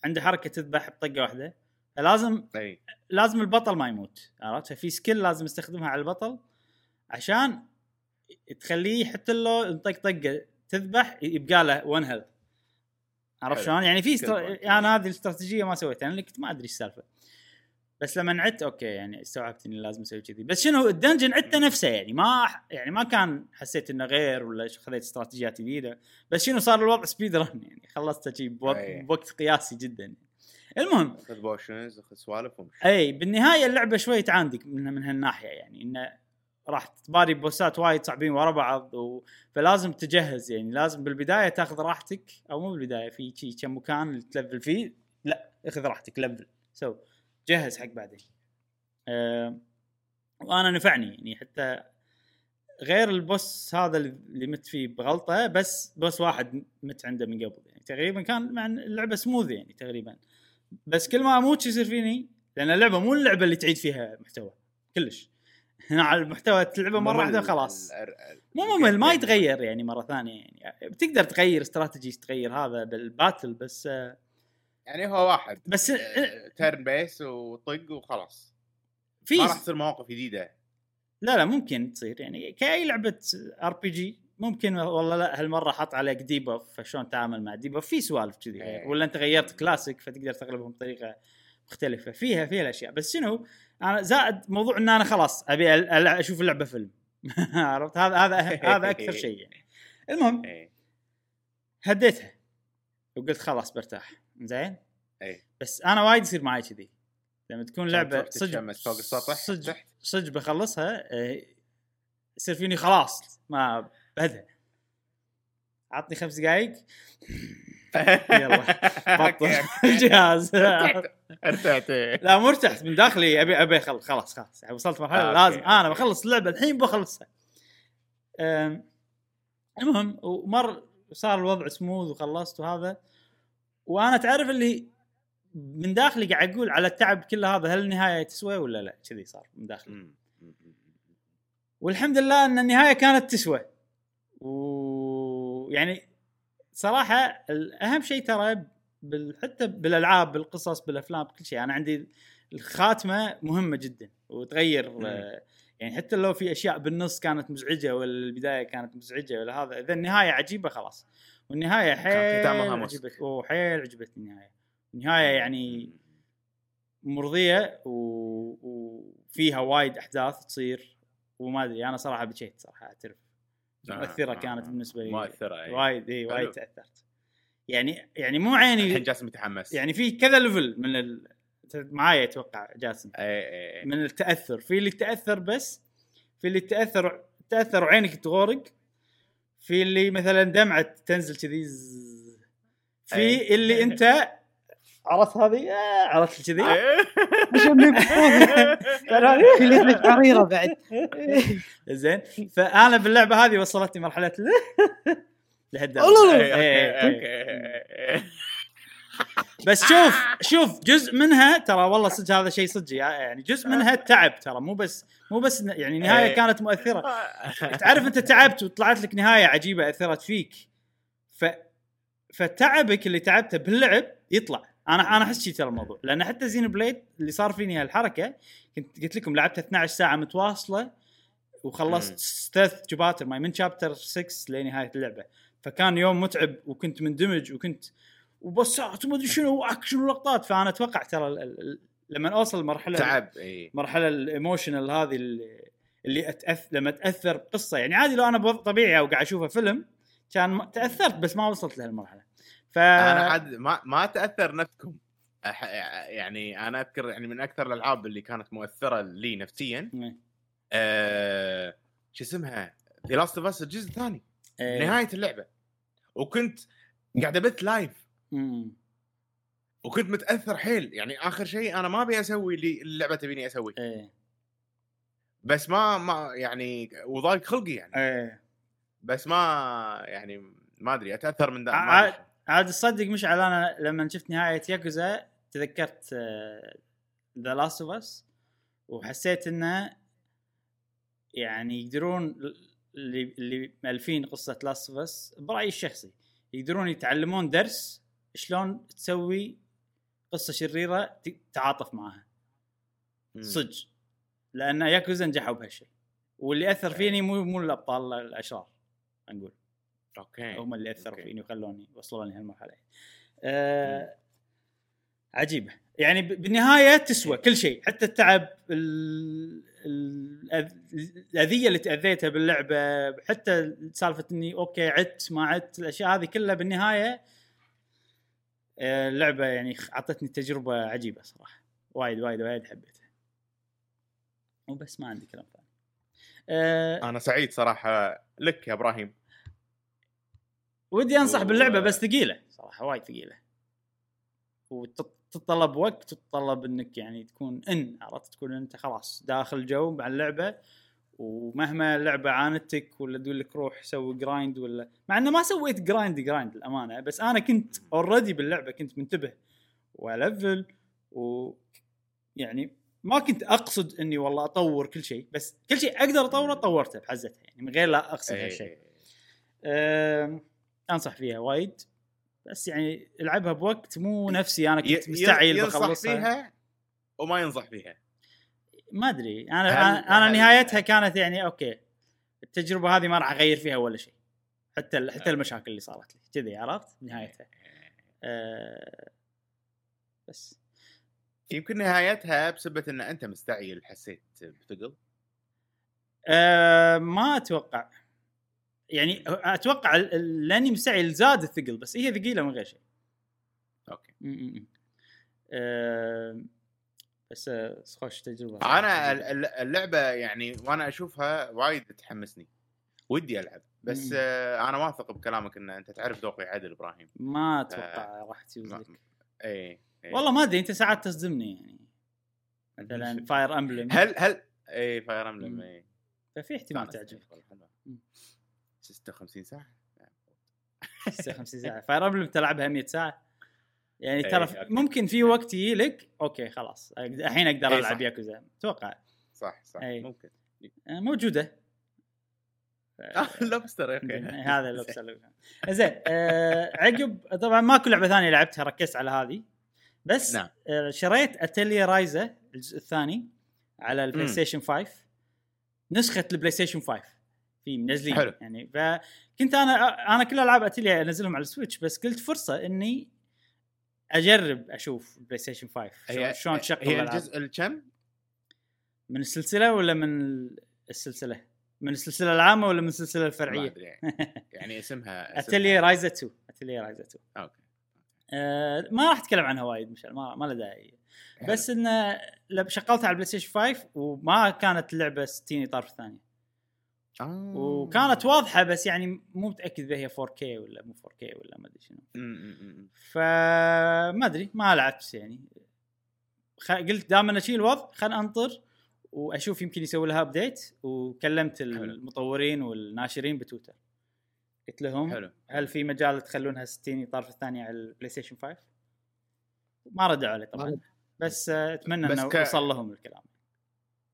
عنده حركة تذبح بطقة واحدة. لازم أي. لازم البطل ما يموت. عرفت؟ ففي skill لازم يستخدمها على البطل عشان تخليه حتى لو انطق طقة تذبح يبقى له one health عرفت. شلون؟ يعني في استر... أنا هذه الاستراتيجية ما سويتها. أنا كنت ما أدري السالفة. بس لما عدت okay يعني استوعبت إني لازم أسوي كذي. بس شنو ال dungeon عدته نفسه يعني ما يعني ما كان حسيت إنه غير ولا خذيت استراتيجيات جديدة. بس شنو صار الوضع speed run يعني خلصته شي بوقت, قياسي جدا. المهم خذ potions خذ سوالف أي بالنهاية اللعبة شوي تعاندك من من هالناحية يعني انه راح تباري بوسات وايد صعبين ورا بعض و... فلازم تجهز يعني لازم بالبداية تاخذ راحتك أو مو بالبداية في شي كم مكان تلفل فيه لا اخذ راحتك لفل. سو جهز حق بعدين. أه... وأنا نفعني يعني حتى غير ال boss هذا اللي مت فيه بغلطة بس boss واحد مت عنده من قبل يعني تقريبا كان مع اللعبة سموث يعني تقريبا. بس كل ما أموت شو يصير فيني؟ لأن اللعبة مو اللعبة اللي تعيد فيها محتوى كلش. هنا على المحتوى تلعبه مرة. واحدة خلاص مو ممل ما يتغير يعني مرة ثانية يعني. بتقدر تغير استراتيجي تغير هذا بال battle بس آه، يعني هو واحد بس turn-based وطق وخلاص. في ما راح تصير مواقف جديدة. لا لا ممكن تصير يعني كأي لعبة RPG ممكن والله لا هالمرة حط عليك debuff فشلون تعامل مع debuff في سوالف كذي إيه. ولا أنت غيرت كلاسيك فتقدر تغلبهم بطريقة مختلفة. فيها فيها الأشياء. بس شنو؟ أنا زائد موضوع إن أنا خلاص أبي أشوف اللعبة فيلم. عرفت؟ هذا هذا هذا أكثر شيء يعني. المهم اي هديتها وقلت خلاص برتاح. زين؟ إي. بس أنا وايد يصير معي كذي. لما تكون لعبة تتشمس فوق السطح صدق صدق بخلصها يصير فيني خلاص ما بهدها عطني خمس دقائق يلا بطل. الجهاز ارتحت لا مو ارتحت من داخلي أبي أبي أخلص خلاص خلاص. يعني وصلت مرحلة لازم أنا. بخلص اللعبة الحين بخلصها. المهم ومر صار الوضع سموث وخلصت وهذا. وأنا تعرف اللي من داخلي قاعد أقول على التعب كل هذا هل النهاية تسوى ولا لا؟ كذي صار من داخلي. والحمد لله إن النهاية كانت تسوى. ويعني صراحة أهم شيء ترى بال... حتى بالألعاب بالقصص بالأفلام بكل شيء. أنا عندي الخاتمة مهمة جدا وتغير يعني حتى لو في أشياء بالنص كانت مزعجة ولا البدايه كانت مزعجة ولا هذا إذا النهاية عجيبة خلاص. والنهاية حيل ختامها مسك. عجبت أوه حيل عجبتني النهاية. النهاية يعني مرضية و... وفيها وايد أحداث تصير وما أدري أنا صراحة بكيت صراحة أعترف. مؤثرة آه، كانت آه. بالنسبة لي. مؤثرة أي. وايد اي وايد. تأثرت. يعني يعني مو الحين عيني جاسم يتحمس. يعني في كذا level من ال... معايا أتوقع جاسم. اي اي اي من التأثر. في اللي تأثر بس في اللي تأثر تأثر وعينك تغورق في اللي مثلا دمعة تنزل كذي. في أي. اللي أنت عرفت هذه؟ آه، عرفت كذي. في ليش حريره بعد. زين. فأنا باللعبه هذه وصلتني مرحلة لهالدرجه بس شوف شوف جزء منها ترى والله صدق هذا شيء صدق يعني جزء منها التعب ترى مو بس مو بس يعني نهاية إيه. كانت مؤثرة تعرف انت تعبت وطلعت لك نهاية عجيبة أثرت فيك ف فتعبك اللي تعبته باللعب يطلع أنا أنا أحس شي ترى الموضوع لأن حتى Xenoblade اللي صار فيني هالحركة كنت قلت لكم لعبت 12 ساعة متواصلة وخلصت. ثلاث chapters ماي من chapter 6 لنهاية اللعبة فكان يوم متعب وكنت مندمج وكنت وبوسات وما أدري شنو وأكشن ولقطات. فأنا أتوقع ترى ال- ال- لما أوصل المرحله تعب إي. مرحلة ال emotional هذه اللي, اللي أتأث... لما تأثر بقصة. يعني عادي لو أنا طبيعي أو قاعد اشوفه فيلم كان تأثرت بس ما وصلت لهالمرحلة. ف أنا عاد ما ما تأثر نفسكم. أح... يعني أنا أذكر يعني من أكثر الألعاب اللي كانت مؤثرة لي نفسيا إيه. آه... شو اسمها؟ The Last of Us الجزء الثاني. إيه. نهاية اللعبة. وكنت قاعد أبث live وكنت متأثر حيل. يعني آخر شيء أنا ما أبي أسوي اللي اللعبة تبيني أسوي. إيه. بس ما ما يعني وضايق خلقي يعني. إيه. بس ما يعني ما أدري أتأثر من ده. ما ع- أدري. عاد تصدق مشعل أنا لما شفت نهاية ياكوزا تذكرت The Last of Us وحسيت إنه يعني يقدرون اللي اللي مالفين قصة Last of Us برأيي الشخصي. يقدرون يتعلمون درس شلون تسوي قصة شريرة ت- تتعاطف معها. صدق. لأن ياكوزا نجحوا بهالشيء واللي أثر فيني مو مو الأبطال الأشرار نقول okay. هم اللي أثروا okay. فيني وخلوني وصلوني هالمرحلة. أه عجيبة. يعني بالنهاية تسوى كل شيء حتى التعب الأذية اللي تأذيتها باللعبة حتى سالفة إني أوكي عدت ما عدت الأشياء هذه كلها بالنهاية اللعبة يعني أعطتني تجربة عجيبة صراحة. وايد وايد وايد حبيتها. وبس ما عندي كلام ثاني. أه أنا سعيد صراحة لك يا إبراهيم. ودي أنصح و- باللعبة بس ثقيلة صراحة وايد ثقيلة. وتتطلب وقت وتتطلب إنك يعني تكون إن عرفت؟ تكون أنت خلاص داخل جو مع اللعبة ومهما اللعبة عاندتك ولا تقول لك روح سوي grind ولا مع إنه ما سويت grind grind للأمانة بس أنا كنت already باللعبة كنت منتبه وألفل و يعني ما كنت أقصد إني والله أطور كل شيء بس كل شيء أقدر أطوره طورته بحزتها يعني من غير لا أقصد إيه. هالشيء. أم، أنصح فيها وايد بس يعني ألعبها بوقت مو نفسي أنا كنت مستعجل ينصح بخلصها. فيها وما ينصح فيها. ما أدري. أنا هل- أنا, هل- نهايتها كانت يعني أوكي التجربة هذه ما راح أغير فيها ولا شيء. حتى حتى المشاكل اللي صارت لي. كذي عرفت؟ نهايتها. أه بس. يمكن نهايتها بسبب إن أنت مستعجل حسيت بثقل؟ أه ما أتوقع. يعني أتوقع لأني مستعجل زاد الثقل بس هي ثقيلة من غير شيء. أوكي. م- م- م. أه بس خوش تجربة. أنا ال- ال- اللعبة يعني وأنا أشوفها وايد تحمسني. ودي ألعب. بس مم. آه أنا واثق بكلامك إن أنت تعرف ذوقي عدل إبراهيم. ما أتوقع راح ما- لك. اي إي. والله ما أدري أنت ساعات تصدمني يعني. مثلا Fire Emblem هل هل اي Fire. Emblem اي ففي احتمال تعجبك. والله حلوة. مم. 56 ساعة؟ 56 ساعة. Fire Emblem تلعبها 100 ساعة؟ يعني إيه، ترى أوكي. ممكن في وقت يجي لك أوكي خلاص الحين أقدر إيه، ألعب صح. ياكوزا أتوقع صح صح إي. ممكن آه، موجودة آه، لوبستر أوكي هذا اللي بسألك. زين آه، عقب طبعا ماكو لعبة ثانية لعبتها ركزت على هذه بس نعم. آه، شريت Atelier Ryza الجزء الثاني على ال Play. Station 5 نسخة ال PlayStation 5 في منزلين حلو. يعني فكنت أنا أنا كل ألعاب اتليا أنزلهم على ال Switch بس قلت فرصة إني أجرب أشوف ال PlayStation 5 شلون- تشغل هي الجزء الكم؟ من السلسلة ولا من السلسلة؟ من السلسلة العامة ولا من السلسلة الفرعية؟ يعني. اسمها Atelier Ryza 2 Atelier Ryza 2 أوكي أه ما راح أتكلم عنها وايد مشعل ما ما له داعي بس إنه شغلتها على ال PlayStation 5 وما كانت اللعبه 60 اطار ثانية آه. وكانت واضحة بس يعني مو متأكد إذا هي 4K ولا مو 4K ولا ما أدري شنو. فما أدري ما لعبت يعني. خ... قلت دائما اشيل الوضع خل أنطر وأشوف يمكن يسوي لها update وكلمت المطورين والناشرين بتويتر. قلت لهم حلو. هل في مجال تخلونها 60 إطار الثانية على ال PlayStation 5 ما ردوا علي طبعا. بس أتمنى بس إنه ك- وصل لهم الكلام.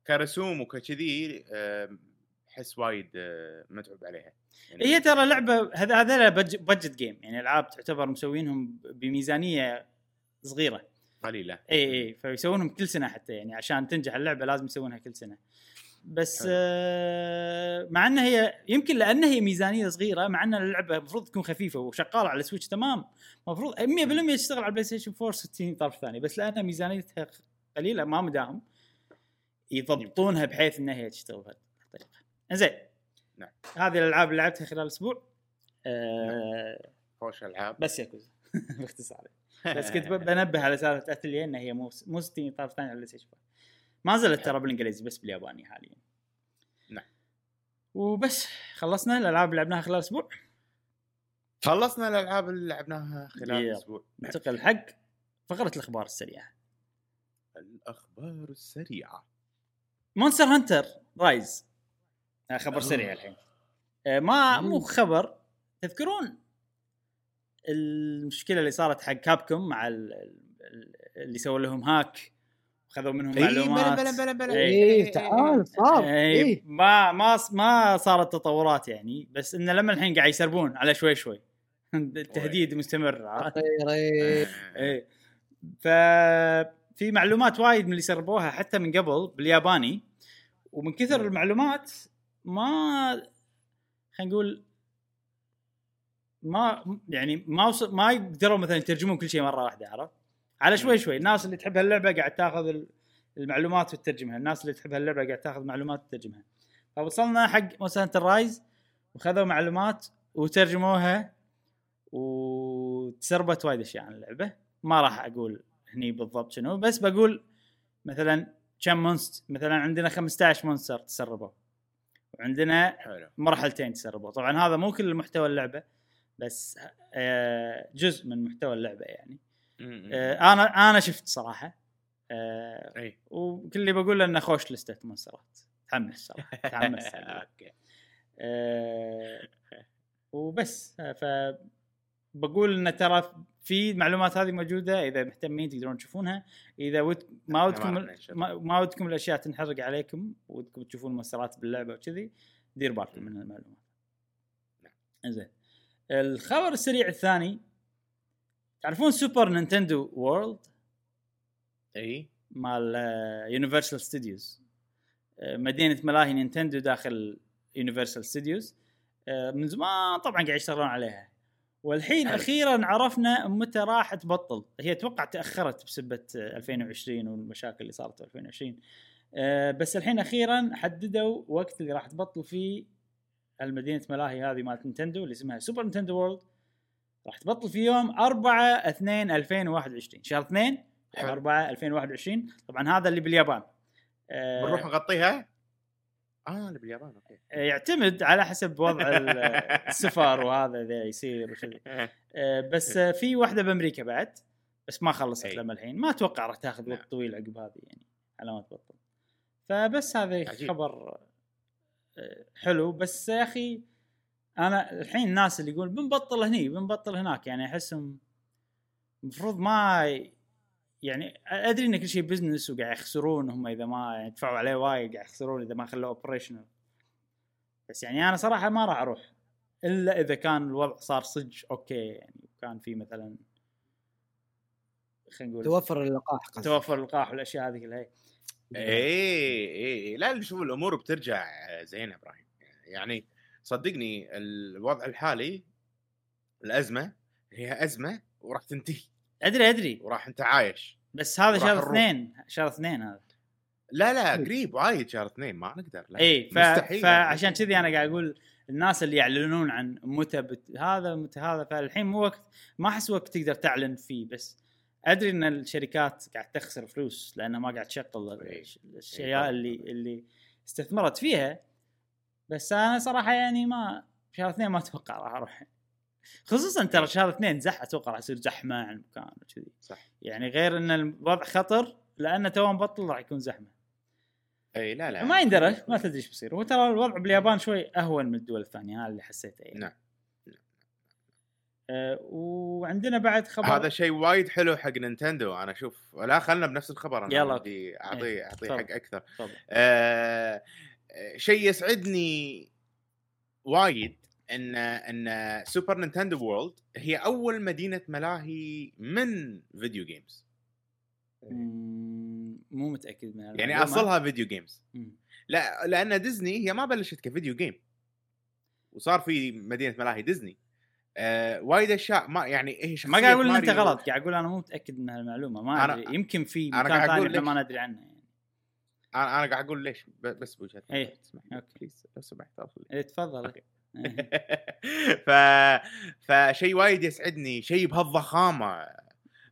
كرسوم وكذي أحس وايد آه، متعوب عليها. يعني هي ترى لعبة هذا هذا budget game يعني العاب تعتبر مسوينهم بميزانية صغيرة. قليلة. إي إي فيسوونهم كل سنة حتى. يعني عشان تنجح اللعبة لازم يسوونها كل سنة. بس حلو. آه مع ان هي يمكن لأن هي ميزانية صغيرة مع إن اللعبة المفروض تكون خفيفة وشغالة على ال Switch تمام. المفروض 100% تشتغل على ال PlayStation 4 60 إطار ثانية. بس لأنها ميزانيتها قليلة ما مداهم يضبطونها بحيث إنها هي تشتغل. زين. نعم. هذه الألعاب اللي لعبتها خلال أسبوع. آه خوش ألعاب. بس ياكوزا. باختصار. بس كنت بنبه على سالفة اتليا ان هي مو مو 60 إطار ثانية على ال Play ما زالت ترى بالإنجليزي بس بالياباني حاليا. نعم. وبس خلصنا الألعاب اللي لعبناها خلال أسبوع. خلصنا الألعاب اللي لعبناها خلال. أسبوع. ننتقل حق فقرة الأخبار السريعة. الأخبار السريعة. Monster Hunter Rise. خبر أوه. سريع الحين. آه، ما مو. خبر تذكرون المشكلة اللي صارت حق Capcom مع ال- ال- اللي سووا لهم هاك وخذوا منهم اي بلا معلومات. بلا بلا بلا. إي. إيه تعال صار. اي إيه. ما ما ما صارت تطورات يعني بس انه لما الحين قاعد يسربون على شوي شوي. التهديد مستمر. إيه. إيه. ف في معلومات وايد من اللي سربوها حتى من قبل بالياباني ومن كثر. المعلومات ما خلينا نقول ما يعني ما وصل ما يقدروا مثلا يترجمون كل شيء مرة واحدة عرفت؟ على شوي شوي الناس اللي تحب هاللعبة قاعد تاخذ ال- المعلومات وتترجمها، الناس اللي تحب هاللعبة قاعد تاخذ معلومات وتترجمها. فوصلنا حق مثلا ال Rise وخذوا معلومات وترجموها وتسربت وايد أشياء عن اللعبة ما راح أقول هني بالضبط شنو بس بقول مثلا كم monst مثلا عندنا 15 monster تسربوا وعندنا حلو. مرحلتين تسربوا. طبعا هذا مو كل محتوى اللعبة بس آه، جزء من محتوى اللعبة يعني. آه، أنا أنا شفت صراحة آه، وكل اللي بقوله إنه خوش لستة مونسترات. تحمس صراحة تحمس أوكي. آه، وبس ف بقول إن ترى في المعلومات هذه موجودة إذا مهتمين تقدرون تشوفونها. إذا ود ما ودكم. ما, ودكم الأشياء تنحرق عليكم ودكم تشوفون المؤثرات باللعبة وكذي ديروا بالكم من المعلومات. نعم. زين الخبر السريع الثاني تعرفون Super Nintendo World إي. مال Universal Studios مدينة ملاهي Nintendo داخل Universal Studios من زمان طبعا قاعد يشتغلون عليها. والحين حلو. أخيرا عرفنا متى راح تبطل. هي أتوقع تأخرت بسبة آه، 2020 والمشاكل اللي صارت في 2020 آه، بس الحين أخيرا حددوا وقت اللي راح تبطل فيه المدينة ملاهي هذه مالت Nintendo اللي اسمها Super Nintendo World. راح تبطل في يوم 4 2 2021 شهر 2 حلو. 4 2021 طبعا هذا اللي باليابان. آه، بنروح نغطيها؟ آه اللي باليابان أوكي. يعتمد على حسب وضع ال- السفر وهذا إذا يصير وكذي آه، بس آه، في واحدة بأمريكا بعد بس ما خلصت. لما الحين. ما أتوقع راح تاخذ نعم. وقت طويل عقب هذه يعني على ما تبطل فبس هذا عجيب. خبر حلو. بس يا أخي أنا الحين الناس اللي يقول بنبطل هني بنبطل هناك. يعني أحسهم المفروض ما يعني ادري إن كل شيء بزنس وقاعد يخسرون هم إذا ما يدفعوا عليه وايد قاعد يخسرون إذا ما خلوه operational بس يعني أنا صراحة ما راح أروح إلا إذا كان الوضع صار صج أوكي يعني كان في مثلا خلينا نقول توفر اللقاح قصدي. توفر اللقاح والأشياء هذه كلها. اي اي لا شوف الأمور بترجع زينة إبراهيم. يعني صدقني الوضع الحالي الأزمة هي أزمة وراح تنتهي. أدري أدري وراح أنت عايش بس هذا شهر. اثنين شهر اثنين هذا لا لا إيه. قريب وايد شهر اثنين ما نقدر لا اي ف... مستحيل فعشان كذي أنا قاعد أقول الناس اللي يعلنون عن متى بت... هذا متى هذا فالحين مو وقت ما أحس وقت تقدر تعلن فيه بس أدري إن الشركات قاعد تخسر فلوس لانها ما قاعد تشغل إي. الش- إي الأشياء اللي. اللي استثمرت فيها بس أنا صراحة يعني ما شهر اثنين ما أتوقع راح أروح خصوصا ترى شهر اثنين زح أتوقع راح يصير زحمة عن المكان وكذي. صح. يعني غير إن الوضع خطر لأن تو مبطل راح يكون زحمة. إي لا لا. ما يندرى ما تدري إيش بيصير. هو ترى الوضع باليابان شوي أهون من الدول الثانية هذا اللي حسيته يعني. نعم. آه وعندنا بعد خبر. هذا شيء وايد حلو حق نينتندو. أنا أشوف لا خلنا بنفس الخبر أنا يلا. بدي اعطيه اعطيه تفضل. حق أكثر. آه شيء يسعدني وايد ان إن سوبر نينتندو World هي أول مدينة ملاهي من فيديو جيمز مو متأكد من يعني. أصلها video games مم. لا لأن ديزني هي ما بلشت ك video game وصار في مدينة ملاهي ديزني آه وايد أشياء ما يعني هي شخصيه ما قاعد أقول إن أنت غلط قاعد أقول أنا مو متأكد من هالمعلومة ما أنا- أدري يمكن في مكان ثاني إحنا ما ندري عنه يعني أنا أنا قاعد أقول ليش بس بوجهة. إيه. okay. please لو سمحت. إيه تفضل. إيه. ف فشيء وايد يسعدني شيء بهالضخامة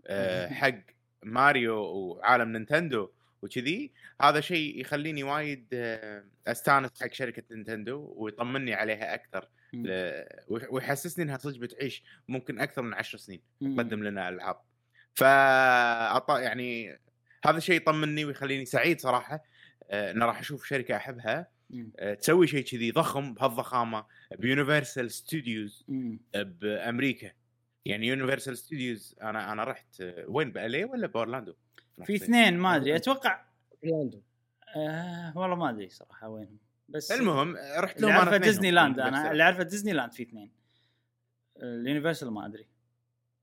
آه، حق ماريو وعالم نينتندو وكذي هذا شيء يخليني وايد آه، أستانس حق شركة نينتندو ويطمني عليها أكثر ويحسسني إنها صدق بتعيش ممكن أكثر من عشر سنين. تقدم لنا ألعاب. ف يعني هذا الشيء يطمني ويخليني سعيد صراحة آه، ان راح أشوف شركة أحبها. تسوي شيء كذي ضخم بهالضخامة ب Universal Studios مم. بأمريكا يعني Universal Studios أنا أنا رحت آه، وين ب LA ولا بأورلاندو؟ في اثنين ما أدري أتوقع أورلاندو آه والله ما أدري صراحة وينهم بس المهم آه، رحت لهم اثنينهم ديزني لاند أنا. اللي عارفه ديزني لاند في اثنين ال Universal ما أدري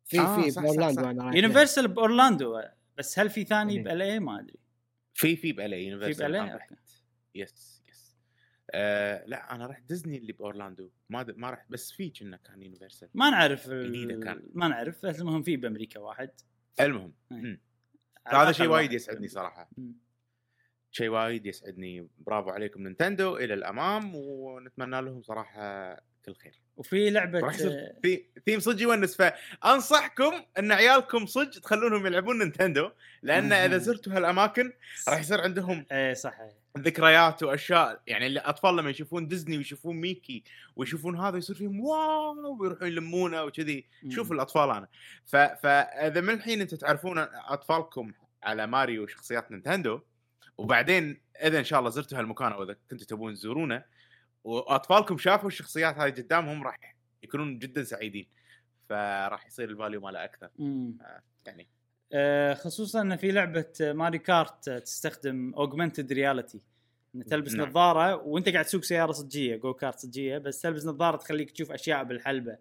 في آه، في بأورلاندو. أنا Universal بأورلاندو بس هل في ثاني. ب LA ما أدري في في بألي يونيفرسال بألي؟ رحت. يس يس آه لا أنا رحت ديزني اللي بأورلاندو ما د- ما رحت بس في كنا كان Universal ما نعرف ال- جديدة كان. ما نعرف بس المهم في بأمريكا واحد المهم إيه. هذا شيء وايد يسعدني. صراحة. شيء وايد يسعدني برافو عليكم نينتندو إلى الأمام ونتمنى لهم صراحة كل خير وفي لعبة آه، في ثيم صدق يونس فانصحكم إن عيالكم صدق تخلونهم يلعبون نينتندو لأن. إذا زرتوا هالأماكن راح يصير عندهم إيه صح. ذكريات وأشياء يعني الاطفال لما يشوفون ديزني ويشوفون ميكي ويشوفون هذا يصير فيهم wow ويروحون يلمونه وكذي. شوف الأطفال أنا. فاذا من الحين أنتم تعرفون أطفالكم على ماريو وشخصيات نينتندو وبعدين إذا إن شاء الله زرتوا هالمكان أو إذا كنتوا تبون تزورونه وأطفالكم شافوا الشخصيات هذه قدامهم راح يكونون جدا سعيدين فراح يصير ال value ماله أكثر. يعني خصوصا إن في لعبة ماريو كارت آه، تستخدم augmented reality إن تلبس نعم. نظارة وأنت قاعد تسوق سيارة صجية go-kart صجية بس تلبس نظارة تخليك تشوف أشياء بالحلبة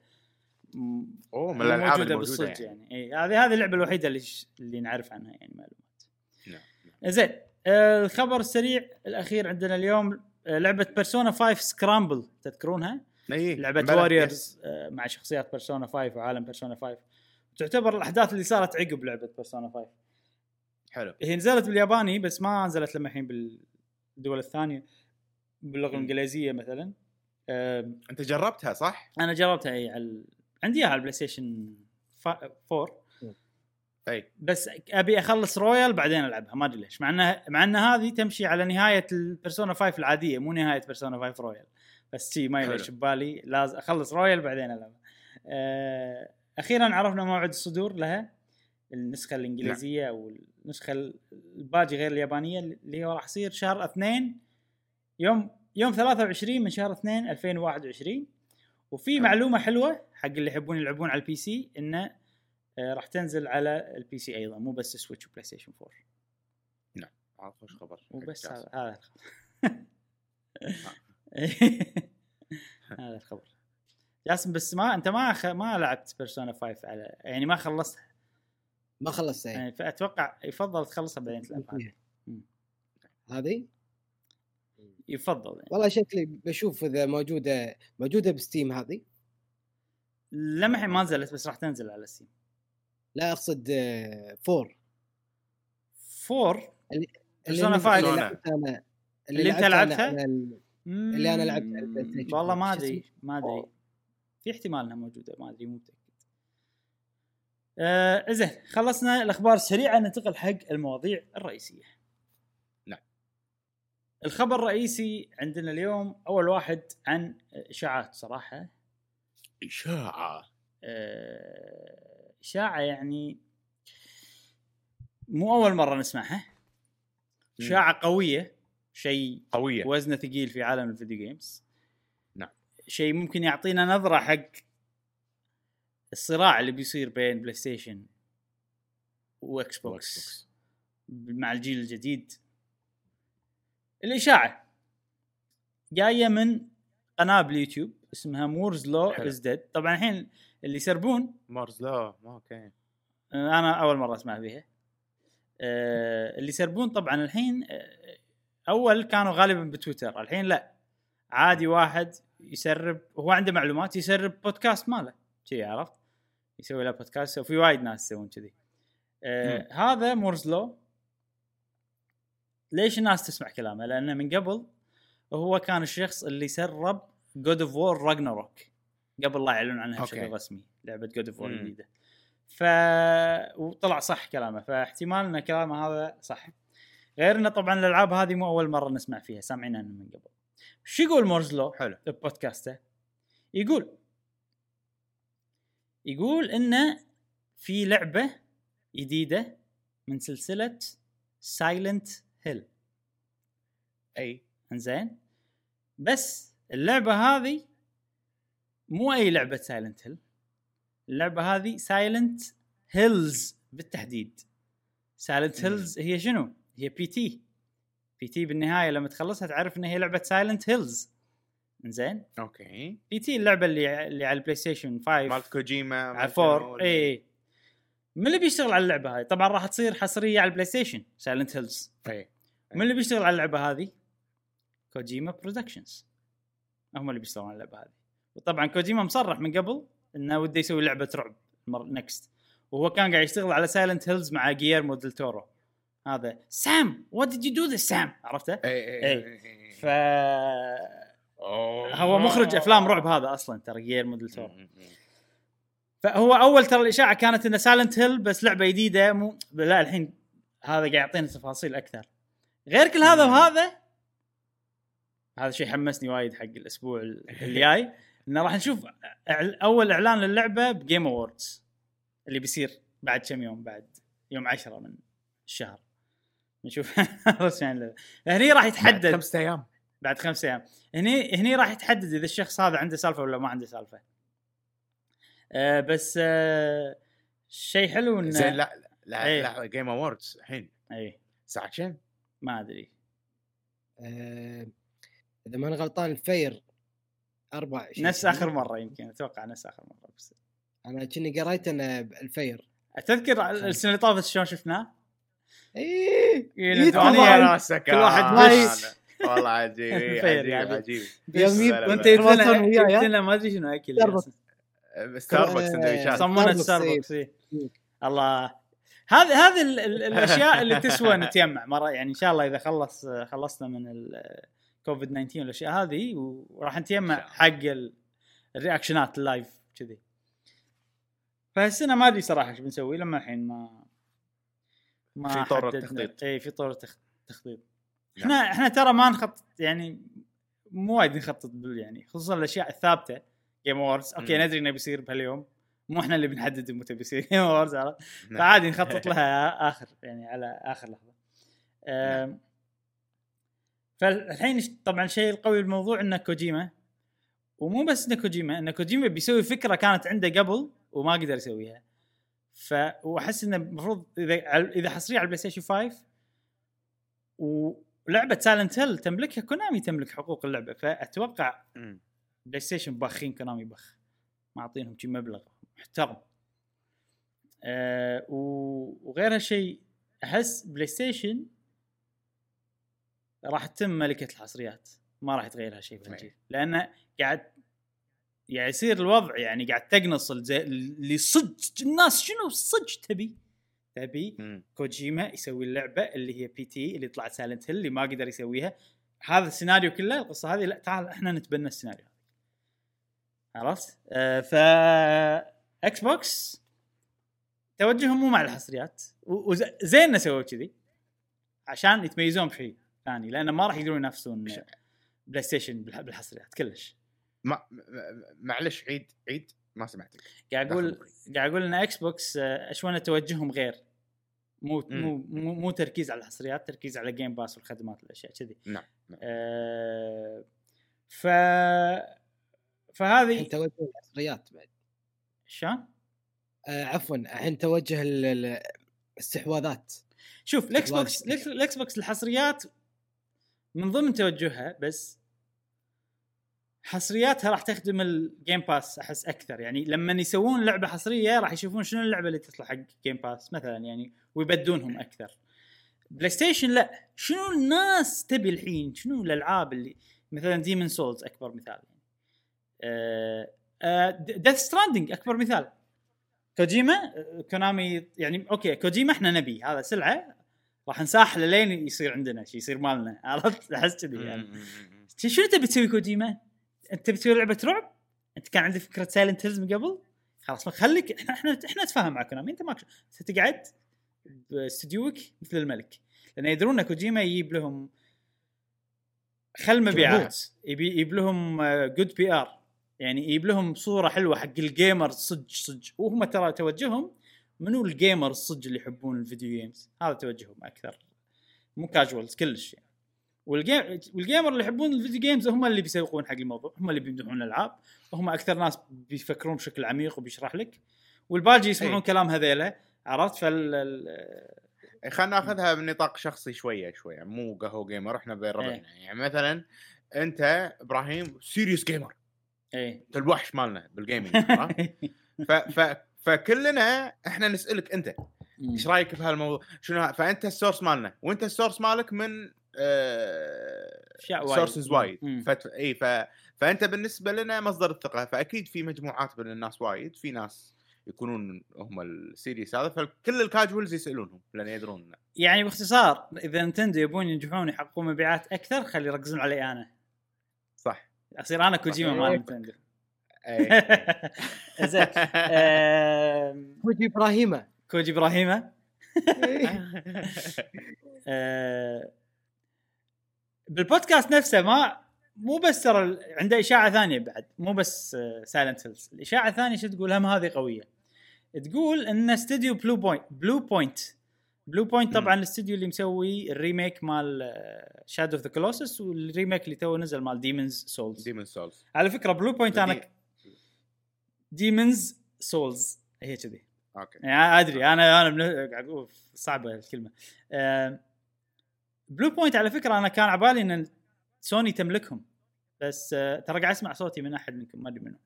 أوه من الألعاب اللي موجوده بالصج يعني. يعني اي هذه هذه اللعبة الوحيدة اللي ش... اللي نعرف عنها يعني معلومات نعم. زين آه، الخبر السريع الأخير عندنا اليوم آه، لعبة بيرسونا 5 سكرامبل تذكرونها؟ إيه، لعبة واريورز مع شخصيات بيرسونا 5 وعالم بيرسونا 5 تعتبر الأحداث اللي صارت عقب لعبة بيرسونا 5 حلو. هي نزلت بالياباني بس ما نزلت لما الحين بالدول الثانية باللغة. الإنجليزية مثلا. أنت جربتها صح؟ أنا جربتها إي على عندي إياها على البلاي ستيشن 4 أي. بس أبي أخلص رويال بعدين ألعبها ما أدري ليش. مع انها مع إن هذه تمشي على نهاية البيرسونا 5 العادية مو نهاية بيرسونا 5 رويال بس شي ما. ليش ببالي لازم أخلص رويال بعدين ألعبها. آه، أخيرا عرفنا موعد الصدور لها النسخة الإنجليزية أو النسخة ال- الباقي غير اليابانية اللي هو راح يصير شهر اثنين يوم يوم 23 من شهر 2 2021 وفي. معلومة حلوة حق اللي يحبون يلعبون على ال PC إنه آه، راح تنزل على ال PC أيضا مو بس سويتش وبلاي ستيشن 4 هذا خوش خبر. وبس هذا. هذا الخبر. هذا الخبر. جاسم بس ما أنت ما خ... ما لعبت بيرسونا 5 على يعني ما خلصتها ما خلصت يعني فأتوقع يفضل تخلصها بعدين تلعبها إيه. هذه يفضل يعني. والله شكلي بشوف إذا موجودة موجودة بستيم هذه لمحي ما نزلت بس راح تنزل على ستيم لا أقصد four 4 اللي Persona 5. اللي لعبت أنا اللي لعبت أنا لعبتها؟ اللي أنا لعبت على البلاي ستيشن. والله ما أدري؟ ما أدري في احتمال إنها موجودة ما أدري مو متأكد. آه زين خلصنا الأخبار السريعة ننتقل حق المواضيع الرئيسية. نعم. الخبر الرئيسي عندنا اليوم أول واحد عن إشاعات صراحة. إشاعة؟ آه، إشاعة يعني مو أول مرة نسمعها. إشاعة قوية شيء قوية. وزنه ثقيل في عالم ال video games. شيء ممكن يعطينا نظرة حق الصراع اللي بيصير بين بلاي ستيشن و Xbox مع الجيل الجديد. الإشاعة. جاية من قناة باليوتيوب اسمها Moore's Law. Is Dead طبعا الحين اللي يسربون. Moore's Law ما okay أنا أول مرة أسمع فيها آه، اللي يسربون طبعا الحين آه، أول كانوا غالبا بتويتر. الحين لا. عادي واحد يسرب هو عنده معلومات يسرب بودكاست ماله. شي عرفت؟ يسوي له بودكاست وفي وايد ناس يسوون كذي. آه هذا Moore's Law. ليش الناس تسمع كلامه؟ لأنه من قبل هو كان الشخص اللي سرب God of War Ragnarok قبل لا يعلنون عنها. بشكل رسمي لعبة God of War. الجديده ف وطلع صح كلامه فاحتمال إن كلامه هذا صح. غير إنه طبعا الألعاب هذه مو أول مرة نسمع فيها سامعين عنها من قبل. شو يقول Moore's Law حلو. ببودكاسته يقول يقول إنه في لعبة جديدة من سلسلة Silent Hill أي. إنزين. بس اللعبة هذه مو أي لعبة Silent Hill اللعبة هذه Silent Hills بالتحديد. Silent. Hills هي شنو؟ هي P.T. P.T. بالنهاية لما تخلصها تعرف إن هي لعبة Silent Hills إنزين؟ okay. P.T. اللعبة اللي اللي على ال PlayStation 5 مالت كوجيما على مالت ال four شنو؟ اي من اللي بيشتغل على اللعبة هذه طبعا راح تصير حصرية على ال PlayStation Silent Hills اي من اللي بيشتغل على اللعبة هذه؟ Kojima Productions هم اللي بيشتغلون على اللعبة هذه. وطبعا كوجيما مصرح من قبل إنه وده يسوي لعبة رعب. next وهو كان قاعد يشتغل على Silent Hills مع جيرمو ديل تورو هذا. Sam what did you do this Sam عرفته؟ اي إي. اي ف هو مخرج أفلام رعب هذا أصلا ترى جيرمو ديل تورو فهو أول ترى الإشاعة كانت إنه Silent Hill بس لعبة جديدة مو لا الحين هذا قاعد يعطينا تفاصيل أكثر. غير كل هذا. وهذا هذا شيء حمسني وايد حق الأسبوع اللي جاي إنه راح نشوف أول إعلان للعبة ب Game Awards اللي بيصير بعد كم يوم بعد يوم 10 من الشهر. نشوف. هني راح يتحدد. خمسة أيام. بعد خمس أيام. هني هني راح يتحدد إذا الشخص هذا عنده سالفة ولا ما عنده سالفة. آه بس آه شيء حلو إنه زين لا لا إيه. لا Game Awards الحين. اي الساعة كم؟ ما أدري. آه، إذا ما أنا غلطان الفير 24 نفس آخر مرة يمكن. أتوقع نفس آخر مرة بس. أنا كني قريت إنه الفير. تذكر السنة اللي طافت شلون شفناه؟ إيه إيه، إيه،. طبعاً. راسك كل واحد آه، بش. والله عجيب عجيب يعني. عجيب يوم لا، لا، وأنت. جبت لنا ما أدري شنو أكل ستاربكس. آه، سندويشات صمونه ستاربكس، إيه. إيه. الله هذه هذه ال- ال- الأشياء اللي تسوى نتجمع مرة يعني إن شاء الله إذا خلص خلصنا من الكوفيد 19 والأشياء هذه وراح الله. حق ال- ال reaction ات ال live كذي فهالسنة ما أدري صراحة إيش بنسوي لما الحين ما ما في طور. التخطيط. اي في طور التخ- التخطيط نعم. إحنا إحنا ترى ما نخطط يعني مو وايد نخطط يعني خصوصا الأشياء الثابتة Game Awards okay. ندري إنه بيصير بهاليوم مو إحنا اللي بنحدد متى بيصير Game Awards عرفت نعم. فعادي نخطط لها آخر يعني على آخر لحظة. أم، فالحين طبعا الشيء القوي بالموضوع إنه كوجيما ومو بس إنه كوجيما إنه كوجيما بيسوي فكرة كانت عنده قبل وما قدر يسويها. ف وأحس إنه المفروض إذا إذا حصريه على ال PlayStation 5 ولعبة Silent Hill تملكها كونامي تملك حقوق اللعبة. فأتوقع. PlayStation باخين كونامي بخ معطينهم شي مبلغ. محترم. أه وغير هالشيء أحس PlayStation راح تتم ملكة الحصريات. ما راح يتغير هالشيء بهالجيل. لأنه قاعد يعني يصير الوضع يعني قاعد تقنص اللي صدق الناس شنو صدق تبي؟ تبي. كوجيما يسوي اللعبة اللي هي P.T. اللي طلعت Silent Hill اللي ما قدر يسويها. هذا السيناريو كله القصة هذه لا تعال إحنا نتبنى السيناريو. عرفت؟ آه ف Xbox توجههم مو مع الحصريات. وزين إنه سووا كذي. عشان يتميزون بشيء ثاني لأن ما راح يقدرون ينافسون PlayStation بالح- بالحصريات كلش. ما م- معلش عيد عيد ما سمعتك قاعد أقول قاعد أقول إن Xbox آه، اشوان توجههم غير مو. مو مو, مو تركيز على الحصريات تركيز على Game Pass والخدمات والأشياء كذي نعم نعم. آه ف فهذه توجه الحصريات بعد شلون؟ آه عفوا الحين توجه ال- ال- الاستحواذات شوف ال Xbox. ال X box الحصريات من ضمن توجهها بس حصرياتها راح تخدم ال Game Pass أحس أكثر. يعني لما يسوون لعبة حصرية راح يشوفون شنو اللعبة اللي تطلع حق Game Pass مثلا يعني ويبدونهم أكثر. PlayStation لا. شنو الناس تبي الحين؟ شنو الألعاب اللي مثلا Demon's Souls أكبر مثال يعني. أه Death Stranding أكبر مثال. كوجيما آه، كونامي يعني okay كوجيما إحنا نبي هذا سلعة راح نساحله لين يصير عندنا شيء يصير مالنا. عرفت؟ أحس كذي يعني. شنو تبي تسوي كوجيما؟ أنت تبي تسوي لعبة رعب؟ أنت كان عندك فكرة Silent Hills من قبل؟ خلاص خليك إحنا إحنا إحنا نتفاهم مع كونامي أنت ماك تقعد باستديوك مثل الملك لأن يدرون إن كوجيما يجيب لهم خل مبيعات يبي يجيب لهم good PR يعني يجيب لهم صورة حلوة حق ال gamers صج صج وهم ترى توجههم منو ال gamers صج اللي يحبون ال video games هذا توجههم أكثر. مو casuals كلش يعني. وال game وال gamer اللي يحبون ال video games هم اللي بيسوقون حق الموضوع هم اللي بيمدحون الألعاب وهم أكثر ناس بيفكرون بشكل عميق وبيشرح لك. والباقي يسمعون أي. كلام هذيلا عرفت؟ فال ال- خلينا ناخذها بنطاق شخصي شوية شوية مو قهوة gamer إحنا بين ربعنا يعني مثلا أنت إبراهيم serious gamer إيه. أنت الوحش مالنا بال gaming؟ ف ف فكلنا إحنا نسألك أنت إيش رأيك بهالموضوع؟ شنو ه- فأنت ال source مالنا وأنت ال source مالك من أشياء وايد. sources وايد. إي ف... فأنت بالنسبة لنا مصدر الثقة. فأكيد في مجموعات من الناس وايد. في ناس يكونون هم ال serious هذا فكل ال casuals يسألونهم لأن يدرون. يعني باختصار إذا نتندو يبون ينجحون يحققون مبيعات أكثر خلي يركزون علي أنا. صح. أصير أنا كوجيما. مال نتندو. أي. زين. كوجي إبراهيم كوجي إبراهيم آه، بالبودكاست نفسه ما مو بس ترى عنده إشاعة ثانية بعد مو بس Silent Hills الإشاعة الثانية شو تقول؟ هم هذه قوية. تقول إن استوديو Bluepoint Bluepoint Bluepoint طبعا الاستوديو اللي مسوي ال remake مال Shadow of the Colossus وال remake اللي تو نزل مال Demon's Souls Demon Souls على فكرة Bluepoint أنا Demon's Souls هي كذي. أوكي. يعني أدري أنا أنا قاعد أقول صعبة الكلمة. آه، Bluepoint على فكرة أنا كان على بالي إن سوني تملكهم. بس آه، ترى قاعد أسمع صوتي من أحد منكم ما أدري منو.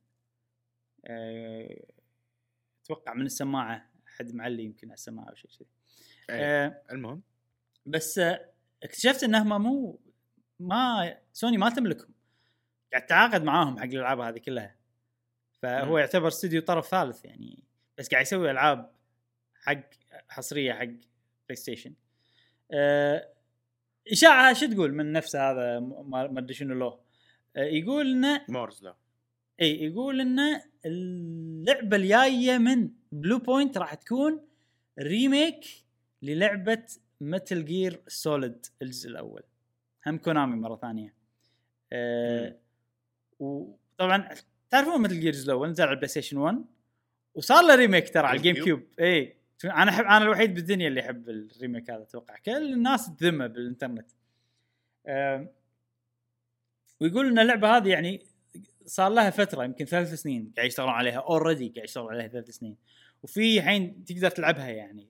آه، أتوقع من السماعة أحد معلي يمكن على السماعة أو شيء كذي. أي. آه، المهم. بس اكتشفت انهم مو ما سوني ما تملكهم. قاعد تعاقد معاهم حق الألعاب هذه كلها. فهو مم. يعتبر استوديو طرف ثالث يعني. بس قاعد يسوي ألعاب حق حصرية حق بلاي ستيشن آه، إشاعة شو تقول من نفسه هذا؟ ما أدري شنو له. آه، يقول إنه مورز لا إي يقول ان اللعبة الجاية من Bluepoint راح تكون remake للعبة Metal Gear Solid الجزء الأول. هم كونامي مرة ثانية. آه وطبعا تعرفون Metal Gear الجزء الأول؟ نزل على البلاي ستيشن 1 وصار له remake ترى على ال Game GameCube إي. أنا احب أنا الوحيد بالدنيا اللي يحب ال remake هذا أتوقع. كل الناس تذمه بالإنترنت. ويقول إن اللعبة هذه يعني صار لها فترة يمكن ثلاث سنين قاعد يشتغلون عليها already قاعد يشتغلون عليها ثلاث سنين. وفي الحين تقدر تلعبها يعني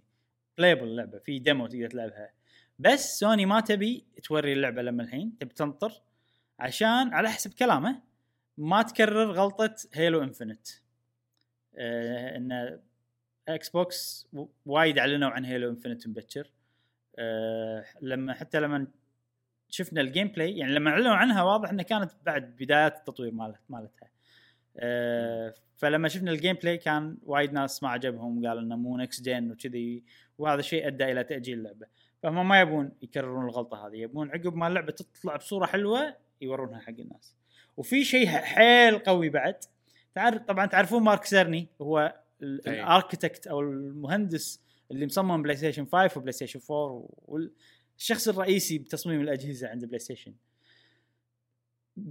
playable اللعبة في demo تقدر تلعبها. بس سوني ما تبي توري اللعبة لما الحين تبي تنطر عشان على حسب كلامه ما تكرر غلطة Halo Infinite آه إن إكس بوكس وايد اعلنوا عن Halo Infinite مبكر آه لما حتى لما شفنا ال gameplay يعني لما اعلنوا عنها واضح إنها كانت بعد بدايات التطوير مالت مالتها. آه فلما شفنا ال gameplay كان وايد ناس ما عجبهم قالوا إنه مو next gen وكذي وهذا الشيء أدى إلى تأجيل اللعبة. فهم ما يبون يكررون الغلطة هذه يبون عقب ما اللعبة تطلع بصورة حلوة يورونها حق الناس. وفي شيء حيل قوي بعد تعرف طبعا تعرفون مارك سيرني هو. ال architect أو المهندس اللي مصمم بلاي ستيشن 5 وبلاي ستيشن 4 والشخص الرئيسي بتصميم الأجهزة عند بلاي ستيشن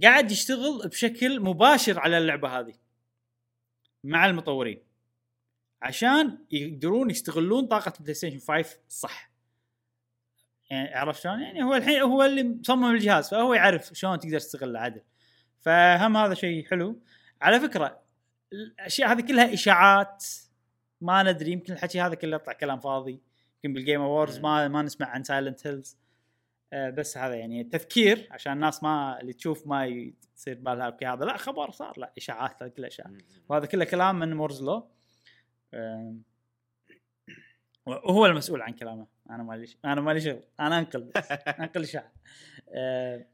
قاعد يشتغل بشكل مباشر على اللعبة هذه مع المطورين عشان يقدرون يستغلون طاقة بلاي ستيشن 5 صح. يعني عرفت شلون؟ يعني هو الحين هو اللي مصمم الجهاز فهو يعرف شلون تقدر تستغله عدل فهم هذا شيء حلو. على فكرة الأشياء هذه كلها إشاعات. ما ندري يمكن الحكي هذا كله يطلع كلام فاضي. يمكن بال Game Awards ما ما نسمع عن Silent Hills آه بس هذا يعني تذكير عشان الناس ما اللي تشوف ما يصير بالها أوكي هذا. لا خبر صار لا إشاعات هذا كله اشاعات وهذا كله كلام من مورزلو. آم، وهو المسؤول عن كلامه. أنا مالي أنا مالي شغل. أنا أنقل بس. أنقل إشاعة. آه،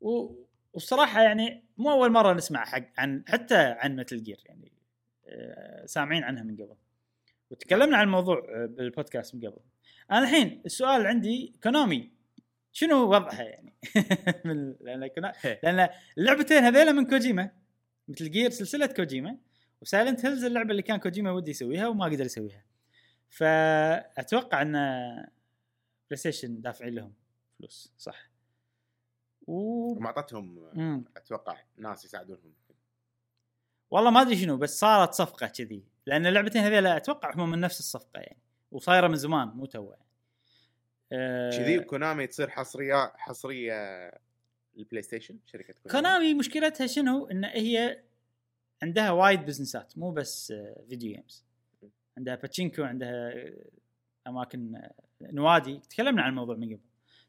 و- وبصراحه يعني مو أول مرة نسمع حق عن حتى عن متل جير يعني آه، سامعين عنها من قبل. وتكلمنا عن الموضوع آه، بالبودكاست من قبل. أنا الحين السؤال عندي كونامي شنو وضعها يعني؟ من لأن كنا... لأن اللعبتين هذيلا من كوجيما. Metal Gear سلسلة كوجيما و Silent Hills اللعبة اللي كان كوجيما ودي يسويها وما قدر يسويها. فأتوقع أن بلاي ستيشن دافعين لهم فلوس صح؟ و... وما أعطتهم. أتوقع ناس يساعدونهم. والله ما أدري شنو بس صارت صفقة كذي. لأن اللعبتين هذيلا أتوقع هم من نفس الصفقة يعني. وصايرة من زمان مو تو يعني. آه، كذي كونامي تصير حصرية حصرية البلاي ستيشن شركة كونامي؟ كونامي مشكلتها شنو؟ إن هي عندها وايد بزنسات مو بس آه، video games عندها باتشينكو عندها آه، أماكن نوادي. تكلمنا عن الموضوع من قبل.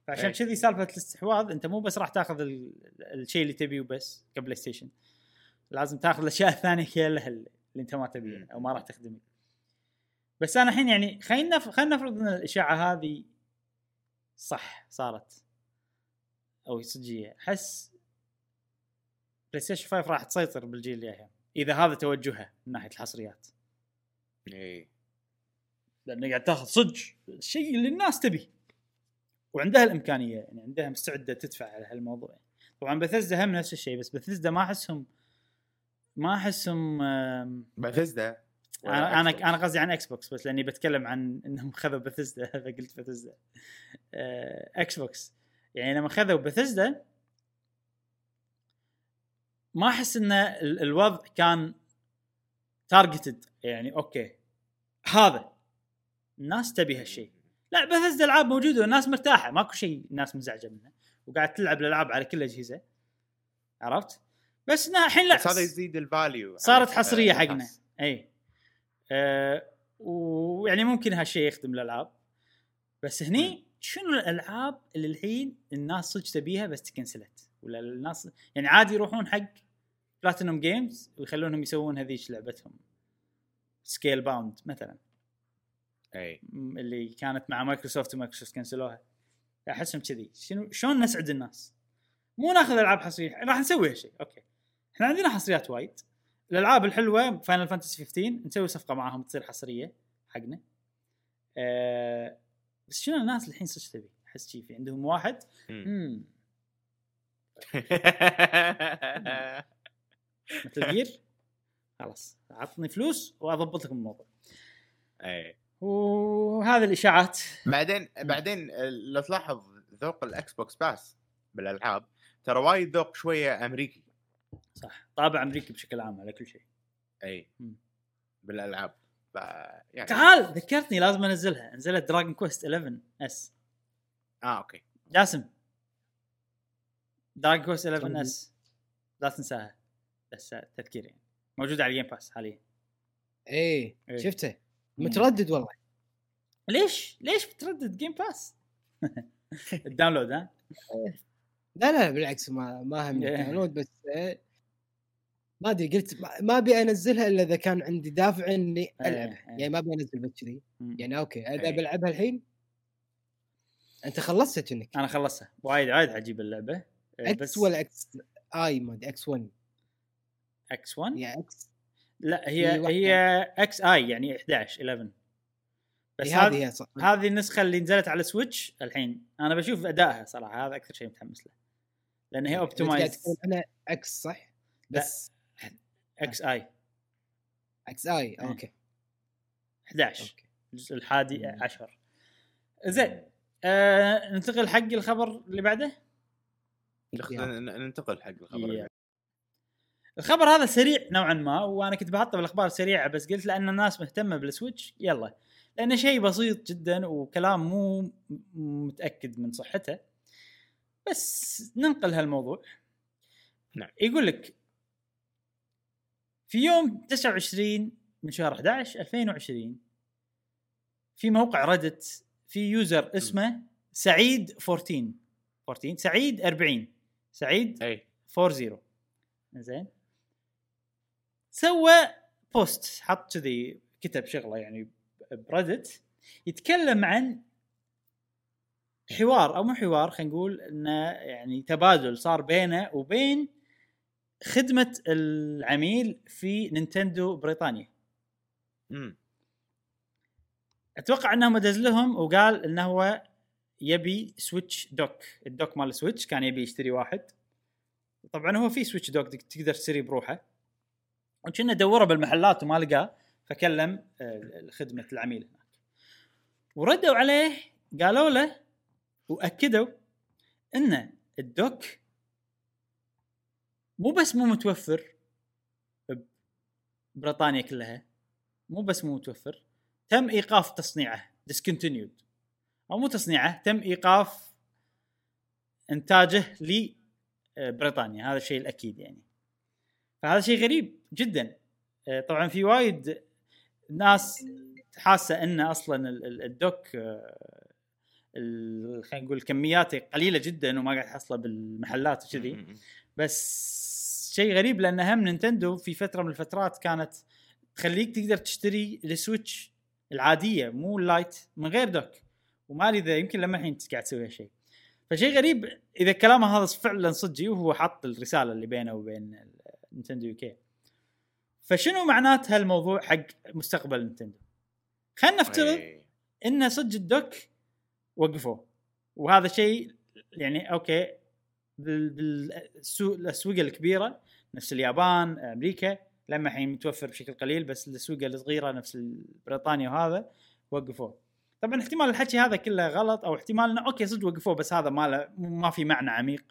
فعشان أي. كذي سالفة الاستحواذ أنت مو بس راح تاخذ ال- الشيء اللي تبيه وبس كبلاي ستيشن لازم تاخذ الأشياء الثانية كلها اللي أنت ما تبيها أو ما راح تخدمها بس أنا الحين يعني خلينا. خلينا نفرض إن الاشاعه هذه صح صارت أو صجيه أحس PlayStation 5 راح تسيطر بالجيل اللي جاي إذا هذا توجهها من ناحية الحصريات. اي لأنه قاعد تاخذ صدق الشيء اللي الناس تبيه. وعندها الإمكانية يعني عندها مستعدة تدفع على هالموضوع. طبعا بثزدا هم نفس الشيء بس بثزدا ما أحسهم ما أحسهم بثزدا أنا أنا أنا قصدي عن Xbox بس لأني بتكلم عن إنهم خذوا بثزدا فقلت بثزدا آه، Xbox يعني لما خذوا بثزدا ما أحس إن ال- الوضع كان targeted يعني أوكي. هذا. الناس تبي هالشيء. لا بثزدا العاب موجودة والناس مرتاحة. ماكو شيء الناس منزعجه منه. وقاعد تلعب الألعاب على كل الاجهزه عرفت؟ بس الحين لا بس هذا يزيد ال value صارت حصرية حقنا. إي. آه ويعني ممكن هالشيء يخدم الألعاب. بس هني شنو الألعاب اللي الحين الناس صدق تبيها بس تكنسلت؟ ولا الناس يعني عادي يروحون حق Platinum Games ويخلونهم يسوون هذيش لعبتهم. Scalebound مثلا. إي. اللي كانت مع Microsoft و Microsoft كنسلوها. أحسهم كذي. شنو شلون نسعد الناس؟ مو ناخذ ألعاب حصرية. راح نسوي هالشيء أوكي. إحنا عندنا حصريات وايد. الألعاب الحلوة Final Fantasy 15 نسوي صفقة معاهم تصير حصرية حقنا. أه بس شنو الناس الحين صدق تبي؟ أحس شي في عندهم واحد. امم مثل Gear خلاص. عطني فلوس وأضبط لكم الموضوع. إي. وهذه الإشاعات. بعدين بعدين لو تلاحظ ذوق ال Xbox Pass بالألعاب ترى وايد ذوق شوية أمريكي. صح. طابع أمريكي بشكل عام على كل شيء. إي. بالألعاب. ف يعني تعال ذكرتني لازم أنزلها. نزلت Dragon Quest 11 S. آه أوكي. جاسم. Dragon Quest 11 طيب. S. لا تنساها. بس تذكير يعني موجودة على ال Game Pass حاليا. إيه إيه. شفته. متردد والله. ليش؟ ليش بتردد Game Pass ال download ها؟ لا لا بالعكس ما ما هم إيه. download بس آه، ما أدري قلت ما- أبي أنزلها إلا إذا كان عندي دافع إني إيه، العبها إيه. يعني ما أبي أنزل بس كذي. يعني أوكي اذا. بلعبها الحين. أنت خلصتها كأنك أنا خلصتها. وايد وايد عجيب اللعبة. إكس ولا إكس اي ما أدري إكس 1 إكس 1 يا إكس لا هي. هي إكس آي يعني 11 11 بس إيه، هذه هذه هي صح. هذه النسخة اللي نزلت على سويتش الحين. أنا بشوف أدائها صراحة هذا أكثر شيء متحمس له. لأن هي اوبتمايز عنها إكس صح؟ لا. بس إكس آي. إكس آي إيه. أوكي. 11 أوكي. الجزء الحادي. عشر. زين. آه ننتقل حق الخبر اللي بعده؟ ننتقل حق الخبر. اللي الخبر هذا سريع نوعا ما وأنا كنت بحطه بالأخبار السريعه بس قلت لأن الناس مهتمة بالسويتش يلا. لأنه شيء بسيط جدا وكلام مو متأكد من صحته. بس ننقل هالموضوع. نعم. يقول لك في يوم 29 من شهر 11 2020 في موقع Reddit في user اسمه سعيد 14 14 سعيد 40 سعيد أي. 40 زين. سوى post حط كذي كتب شغلة يعني ب Reddit يتكلم عن حوار أو مو حوار خلينا نقول إنه يعني تبادل صار بينه وبين خدمة العميل في Nintendo بريطانيا. مم. أتوقع انه مدز لهم وقال إنه هو يبي Switch dock ال dock مال ال Switch كان يبي يشتري واحد. طبعا هو في Switch dock تقدر تشتري بروحه. وكنا دوره بالمحلات وما لقاه فكلم آه، خدمة العميل هناك. وردوا عليه قالوا له وأكدوا إن الدوك مو بس مو متوفر بريطانيا كلها مو بس مو متوفر تم إيقاف تصنيعه discontinued. أو مو تصنيعه تم إيقاف إنتاجه لبريطانيا هذا الشيء الأكيد يعني. فهذا شيء غريب جدا. آه، طبعا في وايد ناس حاسة إن أصلا ال- ال- الدوك آه، خلينا نقول كمياته قليلة جدا وما قاعد تحصله بالمحلات وكذي. بس شيء غريب لأن هم Nintendo في فترة من الفترات كانت تخليك تقدر تشتري ال Switch العادية مو ال Lite من غير dock. وما أدري إذا يمكن لما الحين قاعد تسوي هالشيء. فشيء غريب إذا كلامه هذا فعلا صدقي وهو حط الرسالة اللي بينه وبين Nintendo UK فشنو معنات هالموضوع حق مستقبل Nintendo؟ خلينا نفترض إيه. إن صدق ال dock وقفوه وهذا شيء يعني أوكي بال- بالسوق الاسواق الكبيرة نفس اليابان أمريكا لما الحين متوفر بشكل قليل بس الاسواق الصغيرة نفس بريطانيا وهذا وقفوه طبعا احتمال الحكي هذا كله غلط أو احتمال انه أوكي صدق وقفوه بس هذا ما له ما في معنى عميق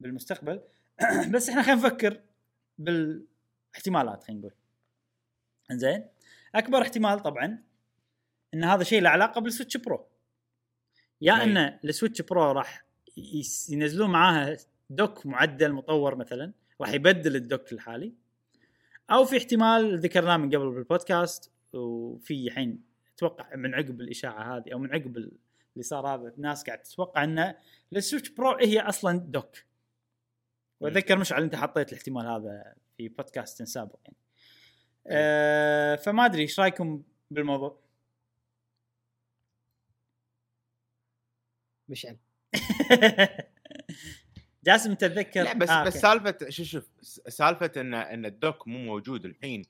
بالمستقبل. بس إحنا خلينا نفكر بالاحتمالات خلينا نقول. زين أكبر احتمال طبعا إن هذا شيء له علاقة بال Switch Pro. يا أي. إن ال Switch Pro راح ينزلون معاها dock معدل مطور مثلا راح يبدل ال dock الحالي. أو في احتمال ذكرناه من قبل بالبودكاست وفي الحين أتوقع من عقب الإشاعة هذه أو من عقب ال- اللي صار هذا الناس قاعد تتوقع إن ال Switch Pro هي أصلا dock. واتذكر مشعل انت حطيت الاحتمال هذا في بودكاست سابق يعني أه فما أدري إيش رأيكم بالموضوع؟ مشعل جاسم تتذكر لا بس آه، بس. سالفة شوف شوف سالفة إن إن الدوك مو موجود الحين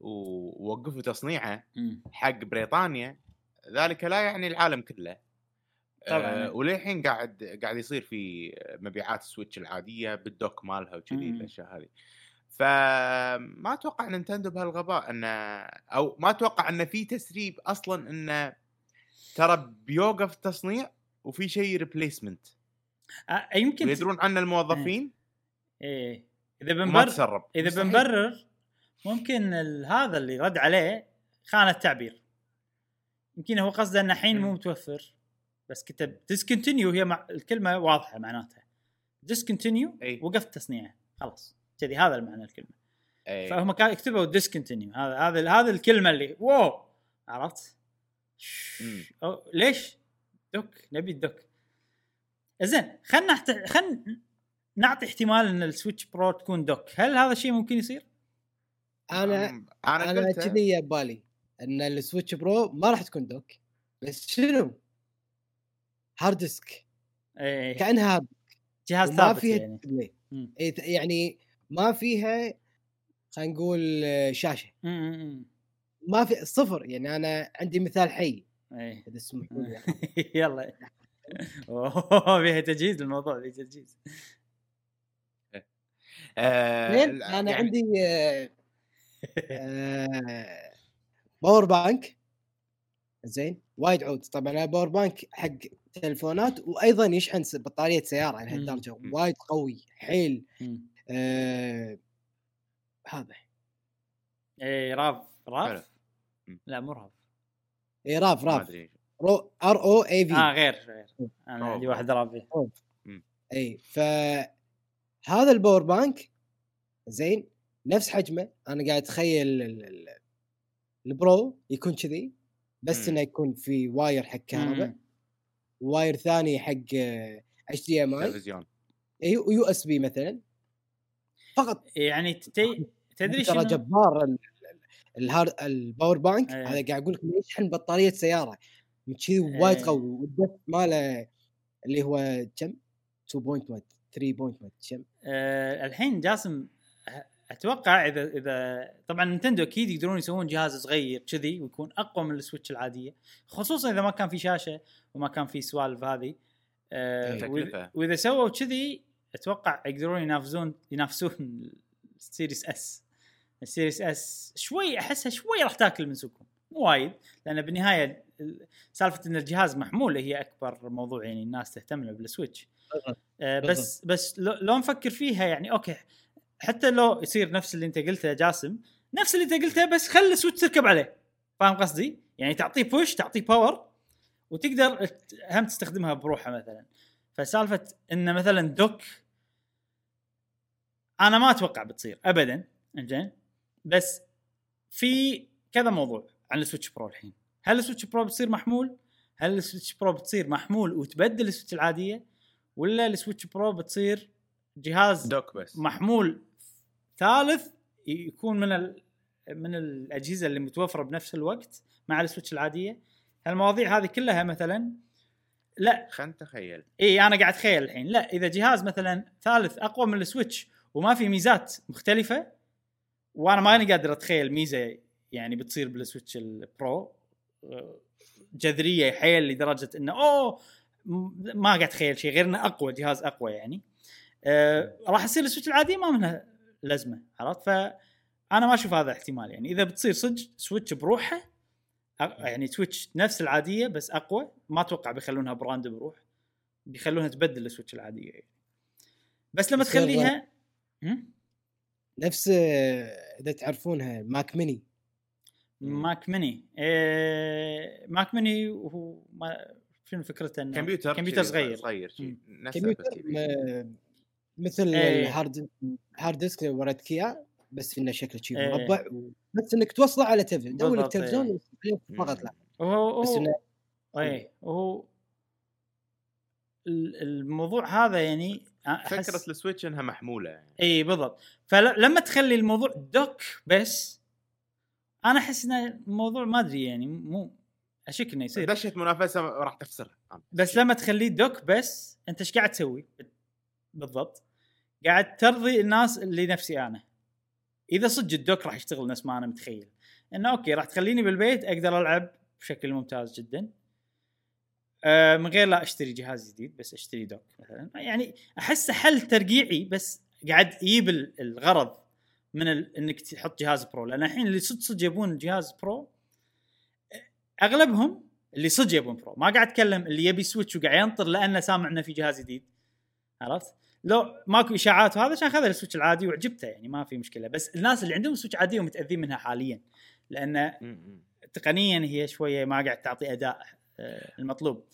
ووقفوا تصنيعه. حق بريطانيا ذلك لا يعني العالم كله طبعاً. آه وللحين قاعد قاعد يصير في مبيعات ال Switch العادية بال dock مالها وكذي مم. الأشياء هذه فما أتوقع Nintendo بهالغباء إنه أو ما أتوقع إنه في تسريب أصلا انه ترى بيوقف التصنيع وفي شيء replacement آه يمكن ويدرون عنه الموظفين إيه إذا بنبرر إذا مستحيل. بنبرر ممكن هذا اللي رد عليه خان التعبير يمكن هو قصده انه الحين مو مم. متوفر بس كتب discontinued هي مع الكلمة واضحة معناتها discontinued أي. وقفت تصنيعه خلاص كذي هذا المعنى الكلمة إيه. فهم كانوا يكتبوا discontinued هذا هذا هذا الكلمة اللي واو عرفت؟ أو ليش؟ dock نبي ال dock زين خلنا نحت... خلنا نعطي احتمال إن السويتش برو تكون dock هل هذا الشيء ممكن يصير؟ أنا أنا كذي ببالي إن السويتش برو ما راح تكون dock بس شنو؟ hard disk. إيه. كأنها هارد جهاز ثابت فيها يعني. display. إيه، يعني ما فيها خلينا نقول آه، شاشة. مم، ما في صفر يعني أنا عندي مثال حي. إيه. إذا تسمحوا لي. يلا. أوه فيها تجهيز الموضوع فيه تجهيز. آه زين لا، أنا يعني عندي آه، آه، باور بانك زين وايد عود. طبعا أنا باور بانك حق تلفونات وأيضا يشحن بطارية سيارة مم. لهالدرجه مم. وايد قوي حيل مم. آه هذا إيه راف. راف. لا مو راف اي راف راف رو آر أو إي في آه غير غير أنا عندي واحد RAV. إي ف هذا ال power bank زين نفس حجمه أنا قاعد أتخيل ال- ال- البرو يكون كذي بس مم. إنه يكون في wire حق كهرباء. wire ثاني حق HDMI تلفزيون. اي و USB مثلا. فقط يعني تي... تدري ترى شنو؟ جبار ال- ال- ال hard ال power bank. إيه. هذا قاعد أقول لك يشحن بطارية سيارة. من كذي وايد إيه. قوي. والدف ماله اللي هو كم؟ 2.1 3.1 كم؟ آه الحين جاسم أتوقع إذا إذا طبعا نينتندو أكيد يقدرون يسوون جهاز صغير كذي ويكون أقوى من السويتش العادية خصوصا إذا ما كان في شاشة وما كان في سوالف هذه. آه إيه. وإذا سووا كذي أتوقع يقدرون ينافسون ينافسون السيريس إس. السيريس إس شوي أحسها شوي راح تاكل من سوقهم. مو وايد لأن بالنهاية ال- سالفة إن الجهاز محمول هي أكبر موضوع يعني الناس تهتم له بالسويتش. آه بس بس لو, لو نفكر فيها يعني أوكي حتى لو يصير نفس اللي انت قلته يا جاسم نفس اللي انت قلته بس خلي السويتش تركب عليه فاهم قصدي؟ يعني تعطيه boost تعطيه power وتقدر هم تستخدمها بروحها مثلا فسالفة إن مثلا dock أنا ما أتوقع بتصير ابدا إنزين بس في كذا موضوع عن السويتش برو الحين هل السويتش برو بتصير محمول؟ هل السويتش برو بتصير محمول وتبدل السويتش العادية؟ ولا السويتش برو بتصير جهاز dock بس محمول ثالث يكون من ال... من الأجهزة اللي متوفرة بنفس الوقت مع السويتش العادية. المواضيع هذه كلها مثلا لا. خلينا نتخيل. إي أنا قاعد أتخيل الحين. لا إذا جهاز مثلا ثالث أقوى من السويتش وما في ميزات مختلفة وأنا ماني قادر أتخيل ميزة يعني بتصير بالسويتش البرو جذرية حيل لدرجة إنه أوه ما قاعد أتخيل شيء غير إنه أقوى جهاز أقوى يعني. آه راح يصير السويتش العادي ما منها لازمه عرفت؟ فأنا ما أشوف هذا احتمال يعني. إذا بتصير صدق سويتش بروحه يعني سويتش نفس العادية بس أقوى ما أتوقع بيخلونها brand بروح. بيخلونها تبدل السويتش العادية يعني. بس لما تخليها هم؟ نفس إذا تعرفونها ماك ميني ماك ميني إيه ماك ميني وهو ما شنو فكرته إنه؟ كمبيوتر كمبيوتر صغير. صغير كمبيوتر مثل إيه. الهارد هارد ديسك اللي وريتك اياه بس إنه شكله شي إيه. مربع. بس إنك توصله على تلفزيون دور لك تلفزيون إيه. فقط لا. وهو بس هو إنه إيه وهو ال- الموضوع هذا يعني أحس فكرة السويتش إنها محمولة يعني. اي بالضبط. فلما تخلي الموضوع دوك بس أنا أحس ان الموضوع ما أدري يعني مو أشك إنه يصير. دشت منافسة راح تخسر. بس لما تخليه دوك بس أنت إيش قاعد تسوي؟ بالضبط. قاعد ترضي الناس اللي نفسي أنا. إذا صدق ال dock راح يشتغل نفس ما أنا متخيل. إنه أوكي راح تخليني بالبيت أقدر ألعب بشكل ممتاز جدا. آه من غير لا أشتري جهاز جديد بس أشتري dock مثلا. يعني احسه حل ترقيعي بس قاعد يجيب ال- الغرض من. إنك تحط جهاز pro. لأن الحين اللي صدق صدق يبون جهاز pro أغلبهم اللي صدق يبون pro. ما قاعد أتكلم اللي يبي سويتش وقاعد ينطر لأنه سامع انه في جهاز جديد. عرفت؟ لو ماكو إشاعات وهذا عشان خذ السويتش العادي وعجبته يعني ما في مشكلة. بس الناس اللي عندهم سويتش عادية ومتأذين منها حاليا لأن. تقنيا هي شوية ما قاعد تعطي أداء آه، المطلوب.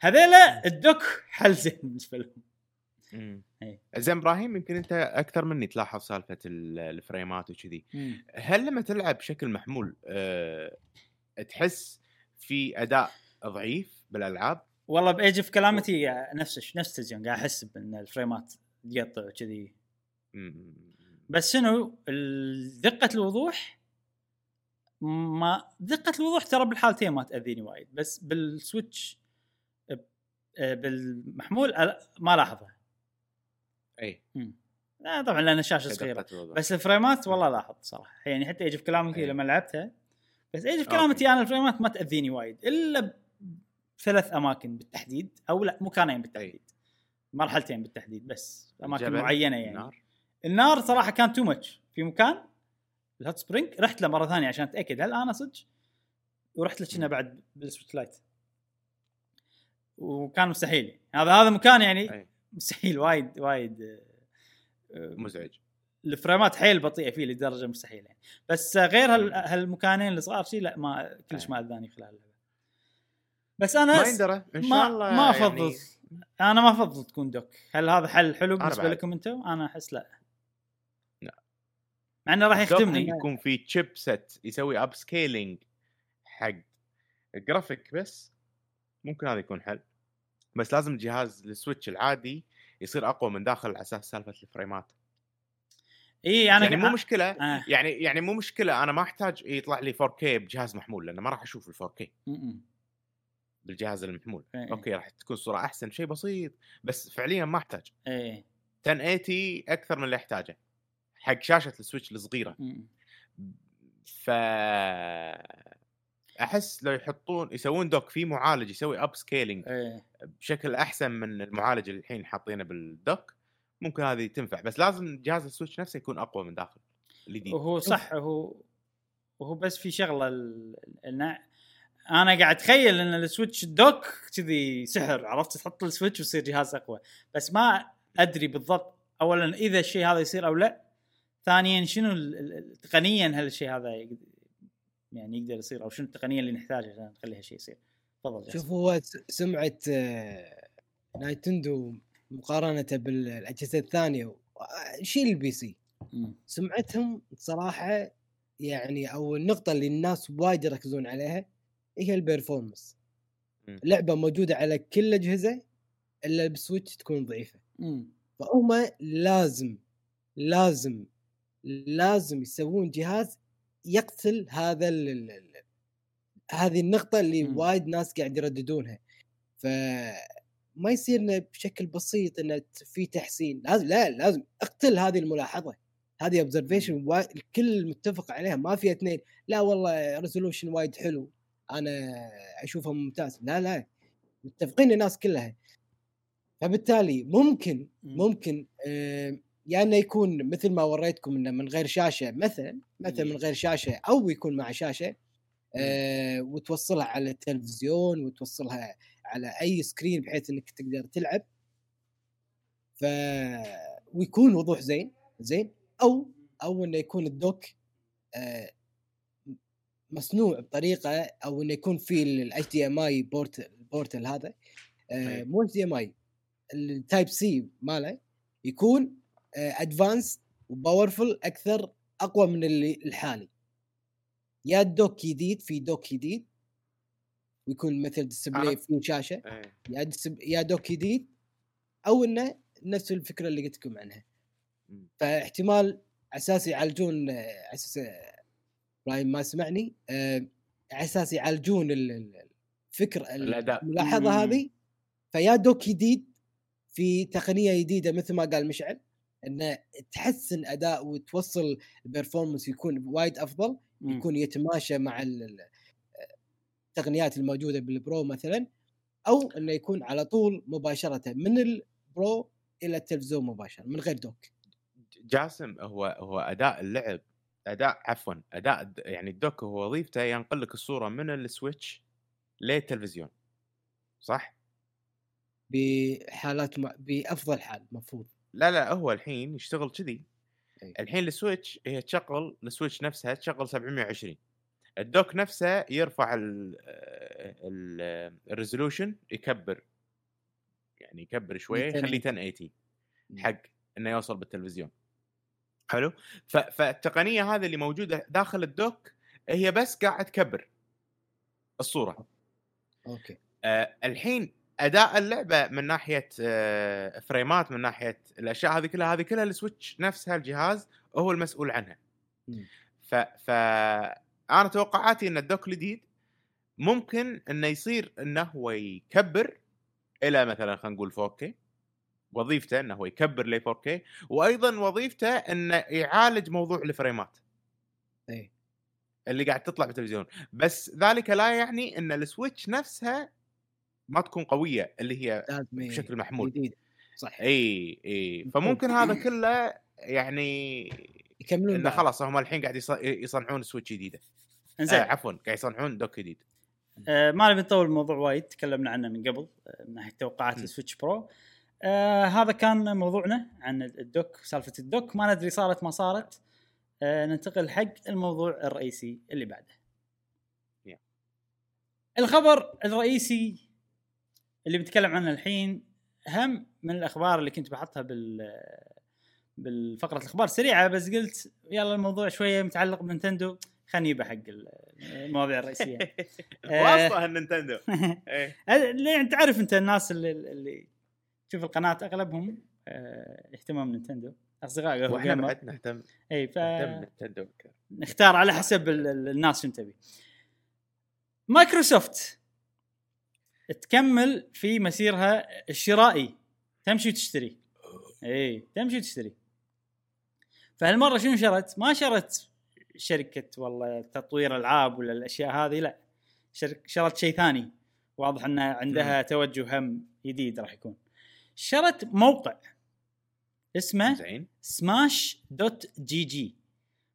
هذيلا ال dock حل زين بالنسبة لهم. إيه. زين إبراهيم يمكن أنت أكثر مني تلاحظ سالفة ال- ال frame ات وكذي. هل لما تلعب بشكل محمول أه تحس في أداء ضعيف بالألعاب؟ والله ب Age of Calamity نفس نفس التلفزيون قاعد أحس بأن ال frame ات تقطع وكذي. بس شنو دقه الوضوح ما دقة الوضوح ترى بالحالتين ما تأذيني وايد بس بالسويتش بالمحمول ما لاحظها أي مم. لا طبعا لأن الشاشة صغيرة. بس ال frame ات والله لاحظ صراحة يعني حتى Age of Calamity. لما لعبتها بس Age of Calamity أنا ال frames ما تأذيني وايد إلا بثلاث أماكن بالتحديد أو لا مكانين بالتحديد. مرحلتين بالتحديد بس أماكن الجبل، معينة يعني. النار. النار صراحة كان too much في مكان ال hot spring رحت له مرة ثانية عشان أتأكد. هل أنا صدق؟ ورحت له كنا بعد بال Switch Lite. وكان مستحيل. هذا هذا مكان يعني أي. مستحيل وايد وايد آه، مزعج. ال frames حيل بطيئة فيه لدرجة مستحيلة. يعني. بس آه، غير هال هالمكانين الصغار شيء لا ما كلش. ما أذاني خلال اللعبه بس أنا ما يندرى إن شاء ما الله ما أفضل يعني أنا ما أفضل تكون dock هل هذا حل حلو بالنسبة. لكم أنتم أنا أحس لا لا. مع إنه راح يخدمني يكون في chipset يسوي upscaling حق جرافيك بس ممكن هذا يكون حل بس لازم الجهاز ال Switch العادي يصير أقوى من داخل على أساس سالفة ال frames إي أنا يعني مو مشكلة آه. يعني يعني مو مشكلة أنا ما أحتاج يطلع لي 4K بجهاز محمول لأن ما راح أشوف ال 4K م-م. بالجهاز المحمول. إيه. أوكي راح تكون الصورة أحسن شيء بسيط بس فعليا ما أحتاج. إيه. 1080 أكثر من اللي احتاجه حق شاشة ال Switch الصغيرة. ف أحس لو يحطون يسوون dock في معالج يسوي upscaling إيه. بشكل أحسن من المعالج اللي الحين حاطينه بال dock ممكن هذه تنفع. بس لازم جهاز ال Switch نفسه يكون أقوى من داخل الجديد. وهو صح هو وهو بس في شغلة ال... أنا قاعد اتخيل ان ال Switch dock كذي سحر عرفت؟ تحط ال Switch ويصير جهاز أقوى. بس ما أدري بالضبط اولا إذا الشيء هذا يصير أو لا. ثانيا شنو تقنيا هل الشيء هذا يعني يقدر يصير أو شنو التقنية اللي نحتاجها عشان نخلي هالشيء يصير؟ تفضل. شوف هو سمعة آه، Nintendo مقارنة بالأجهزة الثانية آه، شيل ال PC. سمعتهم صراحة يعني أو النقطة اللي الناس وايد يركزون عليها هي ال performance مم. لعبة موجودة على كل الاجهزه إلا بال Switch تكون ضعيفة. فهم لازم لازم لازم يسوون جهاز يقتل هذا ال هذه النقطة اللي مم. وايد ناس قاعد يرددونها. ف ما يصير بشكل بسيط إنه ت- في تحسين. لازم لا لازم أقتل هذه الملاحظة. هذه observation الكل متفق عليها ما في اثنين. لا والله resolution وايد حلو. أنا اشوفه ممتاز لا لا متفقين الناس كلها. فبالتالي ممكن مم. ممكن آه، يا إنه يكون مثل ما وريتكم إنه من غير شاشة مثلا مثلا من غير شاشة أو يكون مع شاشة آه، وتوصلها على التلفزيون وتوصلها على أي screen بحيث إنك تقدر تلعب. ف ويكون وضوح زين زين أو أو إنه يكون ال dock آه، مصنوع بطريقة أو إنه يكون في ال HDMI port ال portal هذا آه، أي. مو HDMI ال Type-C ماله يكون advanced و powerful أكثر أقوى من اللي الحالي يا ال dock جديد في dock جديد ويكون مثل display فيه شاشة إيه. يا. يا dock جديد أو إنه نفس الفكرة اللي قلت لكم عنها. فاحتمال أساس يعالجون آه، أساس إبراهيم ما سمعني آه، على أساس يعالجون ال- ال- الفكر. الملاحظة. هذه فيا dock جديد في تقنية جديدة مثل ما قال مشعل إنه تحسن أداء وتوصل ال performance يكون وايد أفضل. يكون يتماشى مع ال- ال- التقنيات الموجودة بال Pro مثلا أو إنه يكون على طول مباشرة من ال Pro إلى التلفزيون مباشرة من غير dock جاسم هو هو أداء اللعب أداء عفوا أداء يعني ال dock هو وظيفته ينقل لك الصورة من ال Switch للتلفزيون صح؟ بحالات ما بأفضل حال المفروض لا لا هو الحين يشتغل كذي. أي. الحين ال Switch هي تشغل ال Switch نفسها تشغل 720 ال dock نفسه يرفع ال ال ال resolution يكبر. يعني يكبر شوية يخليه 1080 حق إنه يوصل بالتلفزيون. حلو. فالتقنية هذه اللي موجودة داخل ال dock هي بس قاعد تكبر الصورة أوكي آه الحين أداء اللعبة من ناحية آه frames من ناحية الأشياء هذه كلها هذه كلها ال Switch نفسها الجهاز هو المسؤول عنها. ف ف أنا توقعاتي إن ال dock الجديد ممكن إنه يصير إنه هو يكبر إلى مثلا خلينا نقول 4K وظيفته إنه هو يكبر ل 4K وأيضا وظيفته إنه يعالج موضوع ال frames. اي اللي قاعد تطلع بالتلفزيون بس ذلك لا يعني إن ال Switch نفسها ما تكون قوية اللي هي بشكل محمول. جديد صح إي إي. فممكن هذا كله يعني يكملون إنه. خلاص هم الحين قاعد يص- يصنعون Switch جديدة. آه إنزين. عفوا قاعد يصنعون dock جديد. آه ما نبي نطول الموضوع وايد تكلمنا عنه من قبل آه من ناحية توقعات. ال Switch Pro. آه هذا كان موضوعنا عن ال dock سالفة ال dock. ما ندري صارت ما صارت. آه ننتقل حق الموضوع الرئيسي اللي بعده. Yeah. الخبر الرئيسي اللي بنتكلم عنه الحين هم من الأخبار اللي كنت بحطها بال بالفقرة الأخبار. السريعه بس قلت يلا الموضوع شوية متعلق ب Nintendo. خليني نجيبه حق المواضيع الرئيسية. آه. واصلة ال Nintendo إيه. اللي انت تعرف أنت الناس اللي, اللي تشوف القناة أغلبهم آه، يهتمون Nintendo أصدقائي قهوه وإحنا بعد نهتم إي نهتم Nintendo فنختار على حسب ال- ال- الناس شو تبي. مايكروسوفت تكمل في مسيرها الشرائي. تمشي وتشتري. إي تمشي وتشتري. فهالمرة شنو شرت؟ ما شرت شركة والله تطوير ألعاب ولا الأشياء هذه لا. شرك شرت شيء ثاني. واضح ان عندها توجه هم جديد راح يكون. شرت موقع اسمه زين. Smash dot GG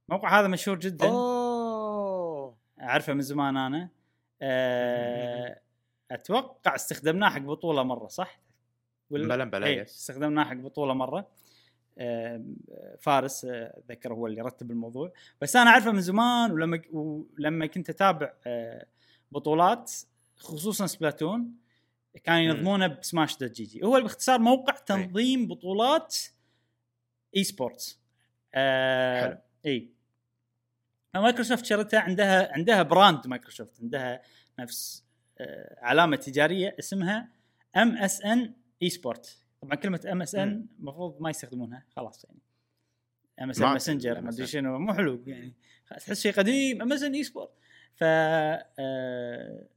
الموقع هذا مشهور جدا. أوه. أعرفه من زمان أنا. أه أتوقع استخدمناه حق بطولة مرة صح؟ بلى بلى إيه، استخدمناه حق بطولة مرة. آه، فارس اتذكر هو اللي رتب الموضوع. بس أنا أعرفه من زمان ولما ولما كنت أتابع آه، بطولات خصوصا Splatoon كانوا ينظمونه ب Smash dot GG هو باختصار موقع تنظيم بطولات esports آه حلو. اي مايكروسوفت شرتها عندها عندها brand Microsoft عندها نفس آه علامة تجارية اسمها MSN esport طبعا كلمة MSN. المفروض ما يستخدمونها. خلاص يعني. MSN Messenger ما. أدري شنو. مو حلو يعني. تحس شيء قديم. MSN esport ف آه،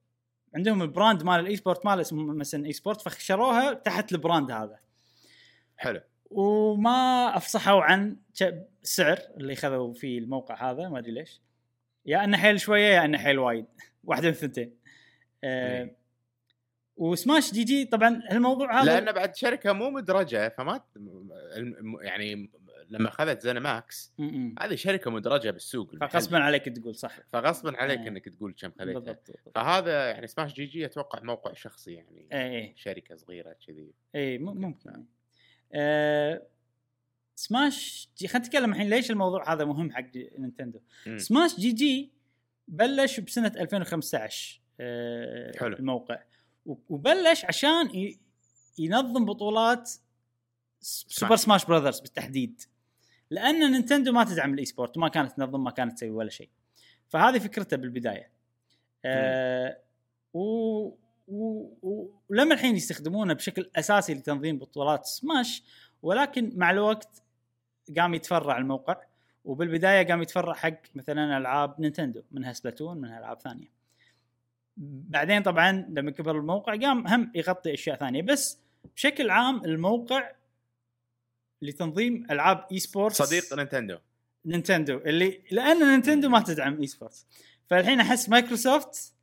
عندهم ال brand مال ال esport مال MSN esport فشروها تحت ال brand هذا. حلو. وما أفصحوا عن السعر اللي خذوا فيه الموقع هذا ما أدري ليش. يا إنه حيل شوية يا إنه حيل وايد. واحدة من الثنتين. إيه. و Smash GG طبعا الموضوع هذا لأن بعد شركة مو مدرجة فما يعني لما اخذت ZeniMax م- م. هذه شركة مدرجة بالسوق. فغصبا عليك تقول صح فغصبا عليك إيه. إنك تقول كم خذيتها. فهذا يعني Smash GG أتوقع موقع شخصي يعني اي اي شركة صغيرة كذي اي إيه، ممكن. آه Smash G خلينا نتكلم الحين ليش الموضوع هذا مهم حق Nintendo. Smash GG بلش بسنة 2015 آه حلو. الموقع وبلش عشان ينظم بطولات Super Smash Brothers بالتحديد لأن Nintendo ما تدعم ال esport وما كانت تنظم ما كانت تسوي ولا شيء. فهذه فكرته بالبداية. آه و... و... و... ولما الحين يستخدمونه بشكل أساسي لتنظيم بطولات سماش ولكن مع الوقت قام يتفرع الموقع وبالبداية قام يتفرع حق مثلا ألعاب Nintendo منها Splatoon منها ألعاب ثانية. بعدين طبعا لما كبر الموقع قام هم يغطي أشياء ثانية. بس بشكل عام الموقع لتنظيم ألعاب esports صديق Nintendo. Nintendo اللي لأن Nintendo ما تدعم esports فالحين أحس مايكروسوفت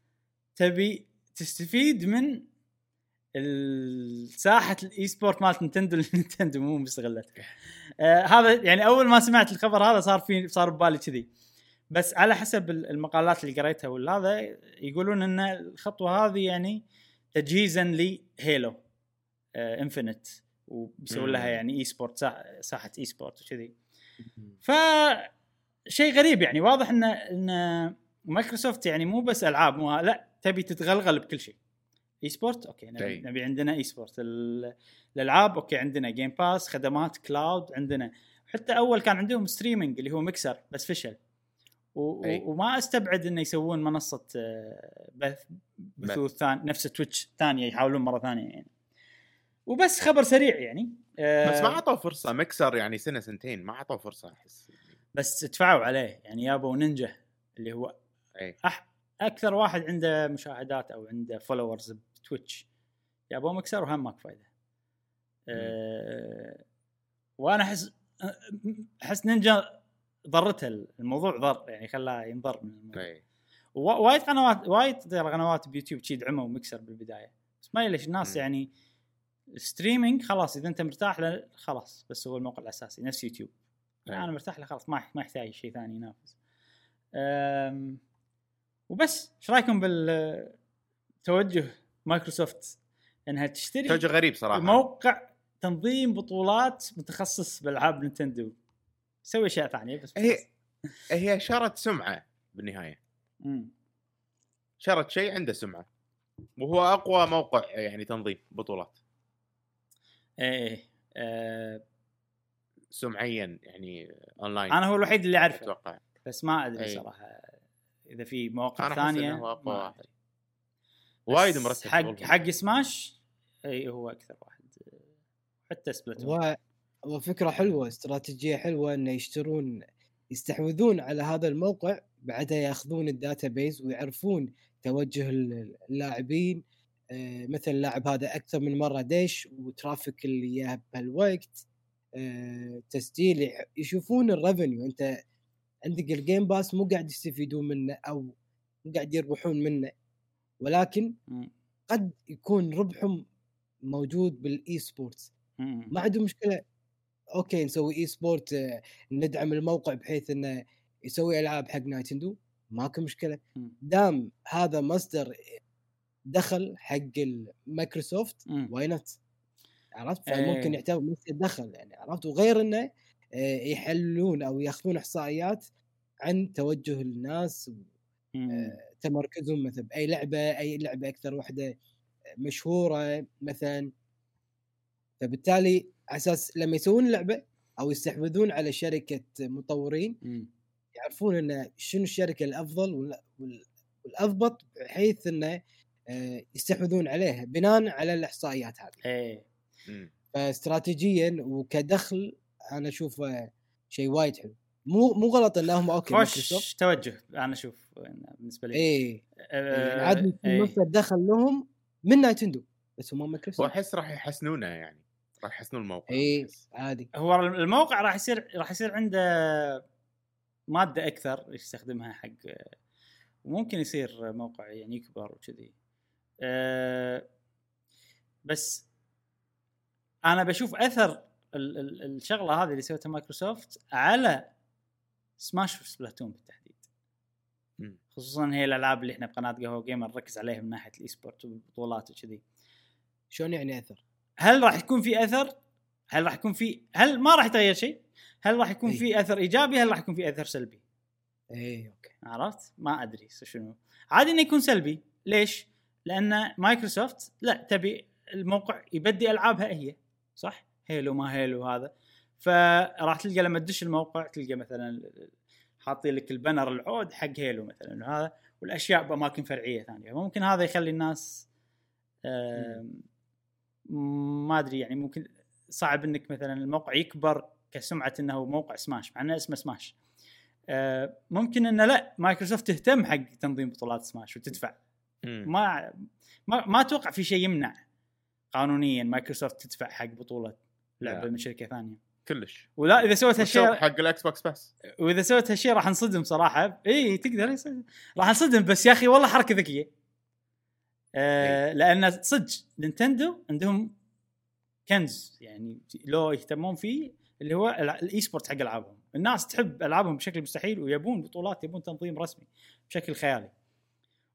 تبي تستفيد من ساحة ال esport مالت Nintendo اللي Nintendo مو مستغلتها آه هذا يعني أول ما سمعت الخبر هذا صار في صار ببالي كذي. بس على حسب ال- المقالات اللي قريتها ولا هذا يقولون إن الخطوة هذه يعني تجهيزا ل Halo آه Infinite وبيسوون لها. يعني esport ساحة, ساحة esport وكذي ف شيء غريب يعني واضح إن إن مايكروسوفت يعني مو بس ألعاب مو لا تبي تتغلغل بكل شيء. esport okay نبي. نبي عندنا esport ال- الألعاب okay عندنا Game Pass خدمات cloud عندنا حتى أول كان عندهم streaming اللي هو ميكسر بس فشل. و- أي. وما أستبعد إنه يسوون منصة آه، بث بثوث ثاني نفس Twitch ثانية يحاولون مرة ثانية يعني. وبس خبر سريع يعني. آه، بس ما اعطوا فرصة. مكسر يعني سنة سنتين. ما اعطوا فرصة أحس. بس دفعوا عليه. يعني يابوا نينجا اللي هو اي أح أكثر واحد عنده مشاهدات أو عنده followers ب Twitch. يابوا مكسر وهم ماك فايدة. أه وأنا أحس أحس نينجا ضرتها الموضوع ضر. يعني خلاه ينضر من الموضوع. وا- وايد قنوات وايد قنوات بيوتيوب شي دعموا مكسر بالبداية. بس ما ليش الناس. يعني streaming خلاص إذا أنت مرتاح له خلاص بس هو الموقع الأساسي نفس يوتيوب. أي. أنا مرتاح له خلاص ما ما يحتاج شيء ثاني ينافس. وبس إيش رأيكم بالتوجه مايكروسوفت؟ إنها تشتري توجه غريب صراحة. موقع تنظيم بطولات متخصص بألعاب Nintendo. يسوي أشياء ثانية بس هي هي شرت سمعة بالنهاية. مم. شرت شيء عنده سمعة. وهو أقوى موقع يعني تنظيم بطولات. إيه إيه آه، سمعيا يعني اونلاين أنا هو الوحيد اللي أعرفه أتوقع بس ما أدري أي. صراحة إذا في مواقع احس ثانية هو أقوى واحد. وايد مرتب حق. حق سماش إي هو أكثر واحد حتى Splatoon هو هو فكره حلوة استراتيجية حلوة إنه يشترون يستحوذون على هذا الموقع بعدها ياخذون ال database ويعرفون توجه ال- اللاعبين آه، مثلا اللاعب هذا أكثر من مرة دش و traffic اللي إياه بهالوقت آه، تسجيل يشوفون ال revenue أنت عندك ال Game Pass مو قاعد يستفيدون منه أو مو قاعد يربحون منه ولكن. قد يكون ربحهم موجود بال esports. ما عندهم مشكلة okay نسوي esport آه، ندعم الموقع بحيث إنه يسوي ألعاب حق نينتندو ماكو مشكلة. دام هذا مصدر دخل حق المايكروسوفت مم. why not عرفت. فممكن يعتبر مصدر دخل يعني عرفت وغير إنه آه، يحللون أو ياخذون إحصائيات عن توجه الناس مم. تمركزهم مثلا بأي لعبة أي لعبة أكثر واحدة مشهورة مثلا فبالتالي على أساس لما يسوون لعبة أو يستحوذون على شركة مطورين. يعرفون انه شنو الشركة الأفضل وال- وال- والأضبط بحيث إنه آه، يستحوذون عليها بناء على الإحصائيات هذه. إيه. فاستراتيجيا وكدخل أنا أشوفه شيء وايد حلو. مو مو غلط انهم okay خوش توجه أنا أشوف بالنسبة لي. إيه. آه، يعني عاد يكون إيه. مصدر دخل لهم من نينتندو بس هم مايكروسوفت. أحس راح يحسنونه يعني راح يحسنون الموقع اي. عادي. هو الموقع راح يصير راح يصير عنده مادة أكثر يستخدمها حق وممكن يصير موقع يعني يكبر وكذي. أه بس أنا بشوف أثر ال- ال- الشغلة هذه اللي سوتها مايكروسوفت على Smash و Splatoon بالتحديد. خصوصا هي الألعاب اللي إحنا بقناة قهوة جيمر نركز عليها من ناحية ال esport والبطولات وكذي شلون يعني أثر؟ هل راح يكون في أثر؟ هل راح يكون في هل ما راح يتغير شيء؟ هل راح يكون إي. في أثر إيجابي؟ هل راح يكون في أثر سلبي؟ اي okay عرفت؟ ما أدري شنو عادي إنه يكون سلبي، ليش؟ لأن مايكروسوفت لا تبي الموقع يبدي ألعابها هي صح؟ Halo ما Halo هذا فراح تلقى لما تدش الموقع تلقى مثلا حاطين لك ال banner العود حق Halo مثلا وهذا والأشياء بأماكن فرعية ثانية ممكن هذا يخلي الناس ما أدري يعني ممكن صعب إنك مثلا الموقع يكبر كسمعة إنه موقع سماش مع إنه اسمه Smash آه، ممكن إنه لا مايكروسوفت تهتم حق تنظيم بطولات سماش وتدفع. ما ما, ما أتوقع في شيء يمنع قانونيا مايكروسوفت تدفع حق بطولة لعبة. من شركة ثانية. كلش. ولا إذا سوت والشغل هالشيء حق ال Xbox بس. وإذا سوت هالشيء راح نصدم صراحة. إي تقدر. راح نصدم بس يا أخي والله حركة ذكية. آه لأن صدق نينتندو عندهم كنز يعني لو يهتمون فيه اللي هو ال esport حق ألعابهم. الناس تحب ألعابهم بشكل مستحيل ويبون بطولات يبون تنظيم رسمي بشكل خيالي.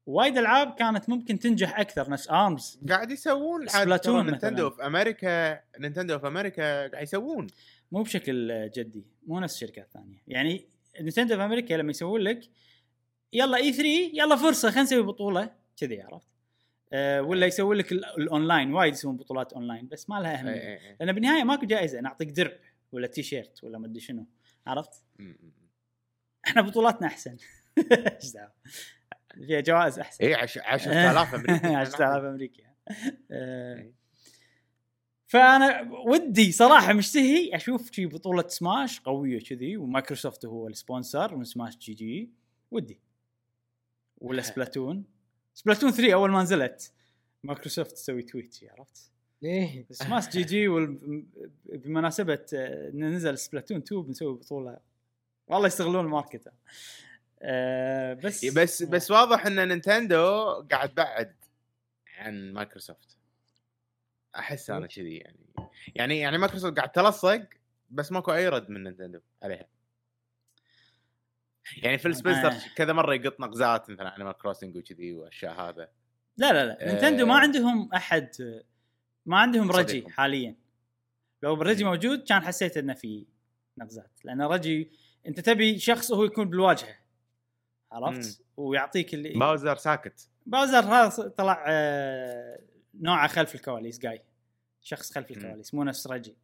وايد ألعاب كانت ممكن تنجح أكثر نفس ARMS قاعد يسوون Splatoon نينتندو. في أمريكا نينتندو في أمريكا قاعد يسوون. مو بشكل جدي مو نفس الشركات الثانية. يعني نينتندو في أمريكا لما يسوون لك يلا E3 يلا فرصة خلينا نسوي بطولة. كذي عرفت؟ أه ولا يسوون لك ال- الonline وايد يسوون بطولات اونلاين بس ما لها أهمية. إي إي. لأن بالنهاية ماكو جائزة نعطيك درع ولا تي شيرت ولا ما أدري شنو عرفت؟ إحنا بطولاتنا أحسن. إيش دعوة؟ فيها جوائز أحسن. اي 10000 امريكي 10000 امريكي. فأنا ودي صراحة مشتهي أشوف شي بطولة سماش قوية كذي ومايكروسوفت هو ال sponsor من Smash.gg. ودي. ولا Splatoon. Splatoon 3 أول ما نزلت. مايكروسوفت تسوي tweet عرفت؟ إيه. Smash.gg وال... بمناسبة آه، نزل Splatoon 2 بنسوي بطولة. والله يستغلون ال market. أه بس إي بس بس واضح إن نينتندو قاعد بعد عن مايكروسوفت. أحس أنا كذي يعني. يعني يعني مايكروسوفت قاعد تلصق بس ماكو أي رد من نينتندو عليها. يعني فيل سبنسر آه. كذا مرة يقط نقزات مثلا Animal Crossing وكذي والأشياء هذا. لا لا لا. آه. نينتندو ما عندهم أحد ما عندهم رجي صديقهم. حاليا. لو مم. موجود كان حسيت إنه في نقزات. لأن رجي أنت تبي شخص هو يكون بالواجهة. عرفت ويعطيك اللي باوزر ساكت باوزر هذا طلع آه، نوعه خلف الكواليس جاي شخص خلف مم. الكواليس مو نفس رجي.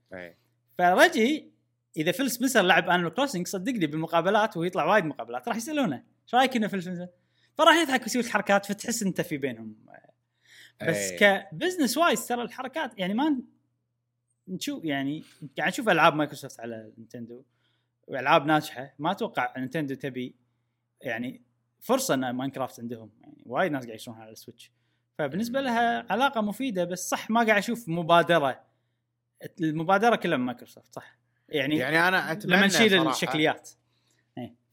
فرجي إذا فيل سبنسر لعب Animal Crossing صدقني بالمقابلات ويطلع وايد مقابلات راح يسألونه إيش رأيك إنه فيل سبنسر؟ فراح يضحك ويسوي لك حركات فتحس إنت في بينهم بس إي. ك business wise ترى الحركات يعني ما نشوف يعني قاعد نشوف ألعاب مايكروسوفت على نينتندو وألعاب ناجحة ما أتوقع نينتندو تبي يعني فرصة إن ماينكرافت عندهم. يعني وايد ناس قاعد يشترونها على ال Switch. فبالنسبة لها علاقة مفيدة بس صح ما قاعد أشوف مبادرة. المبادرة كلها من مايكروسوفت صح؟ يعني, يعني أنا أتمنى لما نشيل صراحة الشكليات.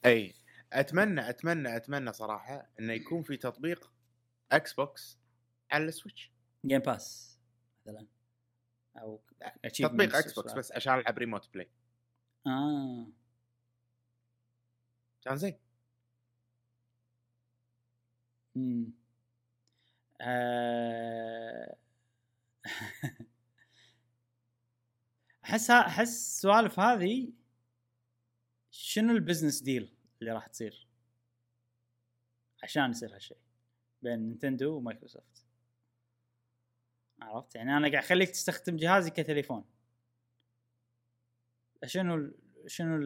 أي. أتمنى أتمنى أتمنى صراحة انه يكون في تطبيق إكس بوكس على ال Switch. Game Pass مثلا. أو تطبيق إكس بوكس. بس عشان ألعب remote play آه. كان زين. إمم. آه... أحس أحس السوالف هذه شنو ال business deal اللي راح تصير؟ عشان يصير هالشيء بين نينتندو ومايكروسوفت. عرفت؟ يعني أنا قاعد أخليك تستخدم جهازي كتليفون. شنو. شنو.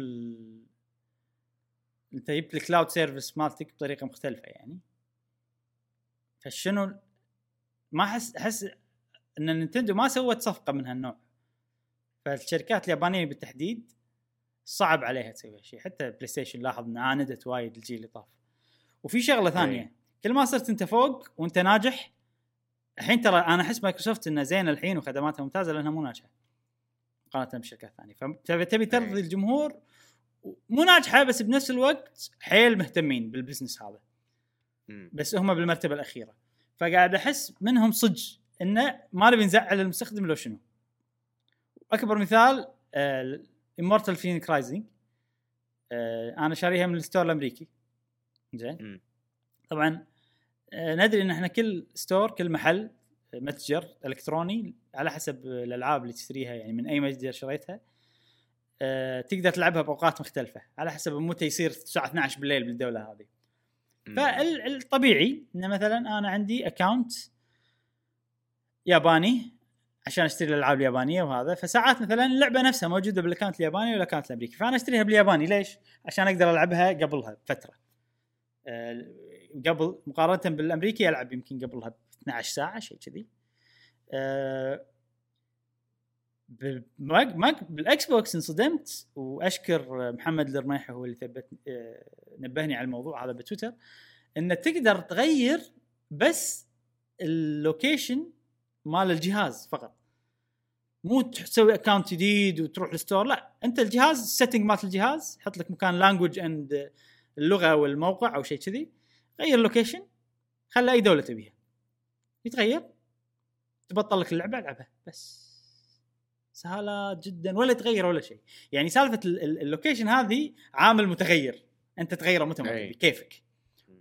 أنت جبت ال cloud service مالتك بطريقة مختلفة يعني. فشنو ما احس أحس إن نينتندو ما سوت صفقة من هالنوع فالشركات اليابانية بالتحديد صعب عليها تسوي هالشيء حتى بلاي ستيشن لاحظ ان عاندت وايد الجيل اللي طاف وفي شغلة ثانية أي. كل ما صرت أنت فوق وأنت ناجح الحين ترى أنا أحس مايكروسوفت إنها زينة الحين وخدماتها ممتازة لأنها مو ناجحة مقارنة بالشركات الثانية فتبي ترضي أي. الجمهور مو ناجحة بس بنفس الوقت حيل مهتمين بال business هذا. بس هم بالمرتبة الأخيرة. فقاعد أحس منهم صدق إنه ما نبي نزعل المستخدم لو شنو. أكبر مثال Immortals Fenyx Rising أنا شاريها من ال store الأمريكي. زين. طبعا آه، ندري إن إحنا كل store كل محل متجر إلكتروني على حسب الألعاب اللي تشتريها يعني من أي متجر شريتها آه، تقدر تلعبها بأوقات مختلفة. على حسب متى يصير الساعة 12 بالليل بالدولة هذه. فالطبيعي إن مثلا أنا عندي account ياباني عشان أشتري الألعاب اليابانية وهذا فساعات مثلا اللعبة نفسها موجودة بال account الياباني وال account الأمريكي فأنا أشتريها بالياباني. ليش؟ عشان أقدر ألعبها قبلها بفترة. آه، قبل مقارنة بالأمريكي ألعب يمكن قبلها ب 12 ساعة شيء كذي. آه، بالاكس بوكس انصدمت وأشكر محمد الرميحي هو اللي ثبت آه، نبهني على الموضوع هذا بتويتر ان تقدر تغير بس ال location مال الجهاز فقط. مو تسوي account جديد وتروح ال store لا أنت الجهاز ال setting مالت الجهاز حط لك مكان language and اللغة والموقع أو شيء كذي غير ال location خلي أي دولة تبيها. يتغير تبطل لك اللعبة ألعبها بس. سهالات جدا ولا يتغير ولا شيء. يعني سالفه ال- ال- ال location هذه عامل متغير. انت تغيره متى ما أي. تبي كيفك.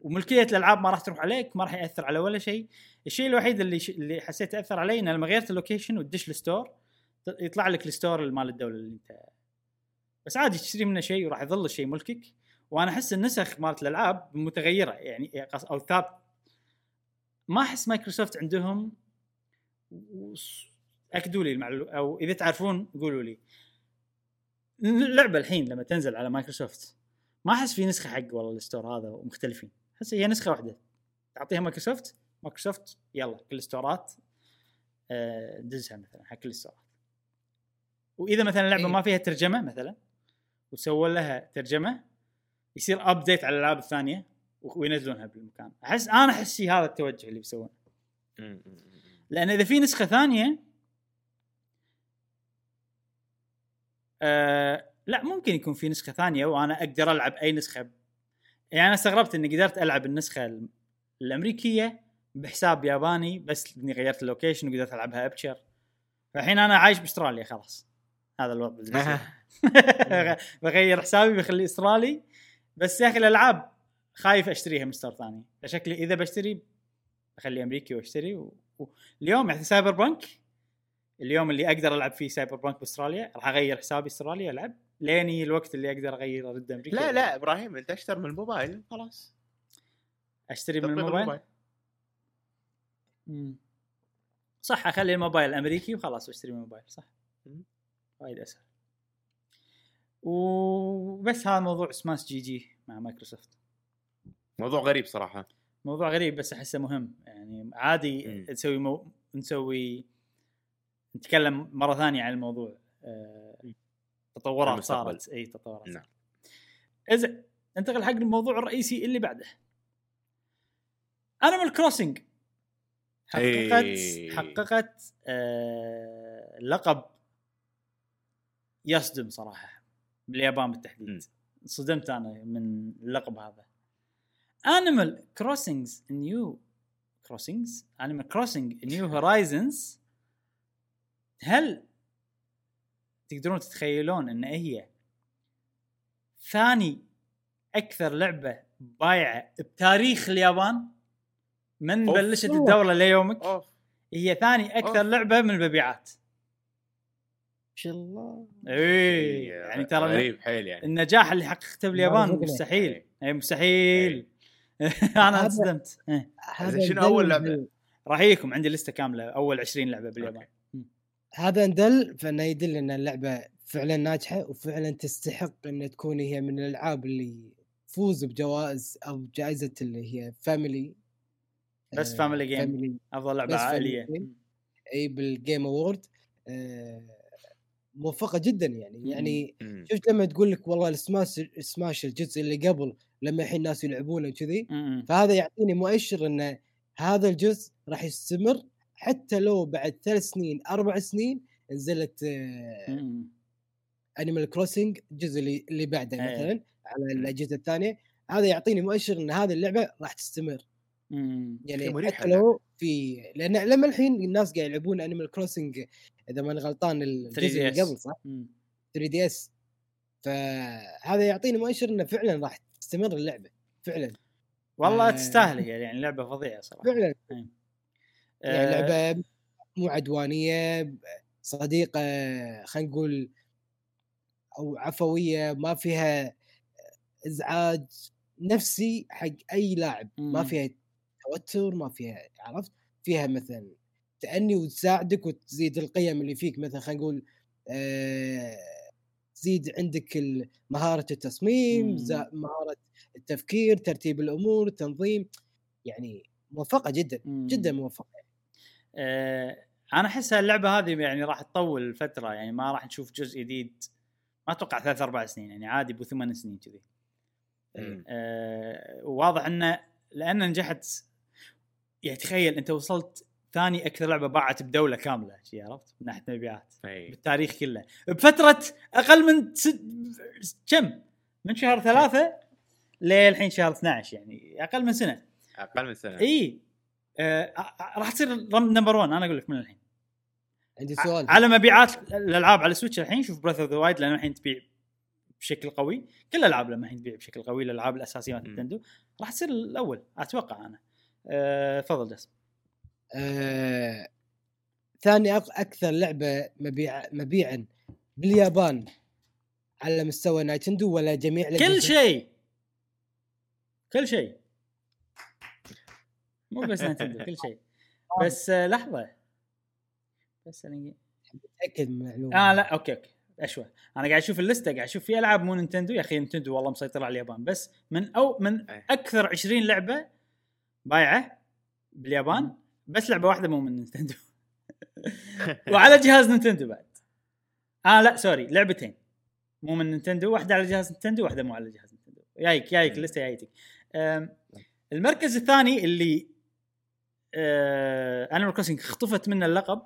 وملكيه الألعاب ما راح تروح عليك ما راح يأثر على ولا شيء. الشيء الوحيد اللي ش... اللي حسيت يأثر علي إن لما غيرت ال location وتدش ال store يطلع لك ال store مال الدولة اللي انت بس عادي تشتري منه شيء وراح يظل الشيء ملكك. وأنا أحس النسخ مالت الألعاب متغيرة يعني أو ثابت ما أحس مايكروسوفت عندهم أكدوا لي المعلومه أو إذا تعرفون قولوا لي. اللعبه الحين لما تنزل على مايكروسوفت ما أحس في نسخة حق والله ال store هذا ومختلفين. أحس هي نسخة واحدة. تعطيها مايكروسوفت مايكروسوفت يلا كل ال stores آه، دزها مثلا حق كل ال stores. وإذا مثلا لعبة إيه. ما فيها ترجمة مثلا وسووا لها ترجمة يصير update على الألعاب الثانية وينزلونها بالمكان. أحس أنا أحس هذا التوجه اللي بيسوونه. لأن إذا في نسخة ثانية آه لا ممكن يكون في نسخة ثانية وأنا أقدر ألعب أي نسخة. يعني أنا استغربت إني قدرت ألعب النسخة ال- الأمريكية بحساب ياباني بس إني غيرت ال location وقدرت ألعبها أبشر. فالحين أنا عايش بأستراليا خلاص. هذا الوضع. بغير حسابي بخليه استرالي بس يا أخي الألعاب خايف أشتريها من store ثاني. فشكلي إذا بشتري بخلي أمريكي وأشتري و... و... اليوم يعني Cyberpunk اليوم اللي أقدر ألعب فيه Cyberpunk بأستراليا راح أغير حسابي أستراليا ألعب ليني الوقت اللي أقدر اغير ارد أمريكا لا لا إبراهيم أنت اشتر من الموبايل. خلاص. أشتري من الموبايل؟ مم. صح أخلي الموبايل أمريكي وخلاص وأشتري من الموبايل صح. وايد أسهل. وبس هذا موضوع Smash.gg مع مايكروسوفت. موضوع غريب صراحة. موضوع غريب بس أحسه مهم يعني عادي. نسوي مو... نسوي نتكلم مرة ثانية عن الموضوع آه... تطورات. صارت إي تطورات نعم. زين ننتقل حق الموضوع الرئيسي اللي بعده Animal Crossing حققت إيه. حققت آه لقب يصدم صراحة باليابان بالتحديد مم. صدمت أنا من اللقب هذا Animal Crossing New Crossings Animal Crossing New Horizons هل تقدرون تتخيلون إن هي ثاني أكثر لعبة بايعة بتاريخ اليابان من أوف. بلشت أوه. الدورة ليومك أوف هي ثاني أكثر أوف. لعبة من المبيعات ما شاء الله إيه يعني ترى غريب حيل يعني النجاح اللي حققته باليابان. مستحيل إيه. اي مستحيل أنا انصدمت إيه. هذا شنو لعبة؟ بال- راح يجيكم عندي لستة كاملة أول 20 لعبة باليابان. هذا ندل فإنه يدل إن اللعبة فعلا ناجحة وفعلا تستحق إن تكون هي من الألعاب اللي تفوز بجوائز أو جائزة اللي هي family بس family game. أفضل لعبة عائلية أي بال Game Award موفقة جدا يعني مم. يعني. شفت لما تقول لك والله ال Smash Smash الجزء اللي قبل لما الحين الناس يلعبونه وكذي م-م. فهذا يعطيني مؤشر إن هذا الجزء راح يستمر حتى لو بعد ثلاث سنين أربع سنين نزلت. Animal Crossing الجزء اللي اللي بعده إيه. مثلا على الأجهزة الثانية هذا يعطيني مؤشر إن هذه اللعبة راح تستمر م-م. يعني حتى لو في لأن لما الحين الناس قاعد يلعبون Animal Crossing إذا ماني غلطان الجزء اللي 3DS. قبل صح؟ م. 3 دي إس فهذا يعطيني مؤشر إنه فعلا راح تستمر اللعبة فعلا والله آه. تستاهل هي يعني لعبة فظيعة صراحة فعلا آه، يعني لعبة مو عدوانية صديقة خلينا نقول أو عفوية ما فيها إزعاج نفسي حق أي لاعب. ما. فيها توتر ما فيها عرفت؟ فيها مثلا تأني وتساعدك وتزيد القيم اللي فيك. مثلا خلينا نقول آه تزيد عندك مهارة التصميم مهارة التفكير ترتيب الأمور التنظيم. يعني موفقة جدا. جدا موفقة. آه، أنا أحس اللعبه هذه يعني راح تطول فترة يعني ما راح نشوف جزء جديد. ما أتوقع ثلاث أربع سنين يعني عادي بو ثمان سنين كذي. آه، واضح إنه لأن نجحت يعني تخيل أنت وصلت ثاني أكثر لعبة باعت بدولة كاملة شي عرفت؟ من ناحية مبيعات. بالتاريخ كله. بفترة أقل من ست كم؟ من شهر ثلاثة للحين شهر 12 يعني أقل من سنة. أقل من سنة. إي. آه ع- راح تصير number 1 أنا أقول لك من الحين. عندي سؤال. على مبيعات الألعاب على ال Switch الحين شوف Breath of the Wild لأنه الحين تبيع بشكل قوي. كل الالعاب لما الحين تبيع بشكل قوي الألعاب الأساسية مالت مم. نينتندو راح تصير الأول أتوقع أنا. آه، تفضل جاسم. آه ثاني أق- أكثر لعبة مبيع مبيعا باليابان على مستوى نايتندو ولا جميع كل؟ شيء. كل شيء. مو بس نينتندو كل شيء. بس آه، لحظة. بس. متاكد من المعلومة. آه لا okay okay. أشوى. أنا قاعد أشوف اللستة قاعد أشوف في ألعاب مو نينتندو يا أخي نينتندو والله مسيطر على اليابان. بس من أو من إيه. أكثر 20 لعبة بايعة باليابان بس لعبة واحدة مو من نينتندو وعلى جهاز نينتندو بعد. آه لا sorry لعبتين. مو من نينتندو واحدة على جهاز نينتندو واحدة مو على جهاز نينتندو جايك جايك اللستة جايتك المركز الثاني اللي Animal Crossing خطفت منه اللقب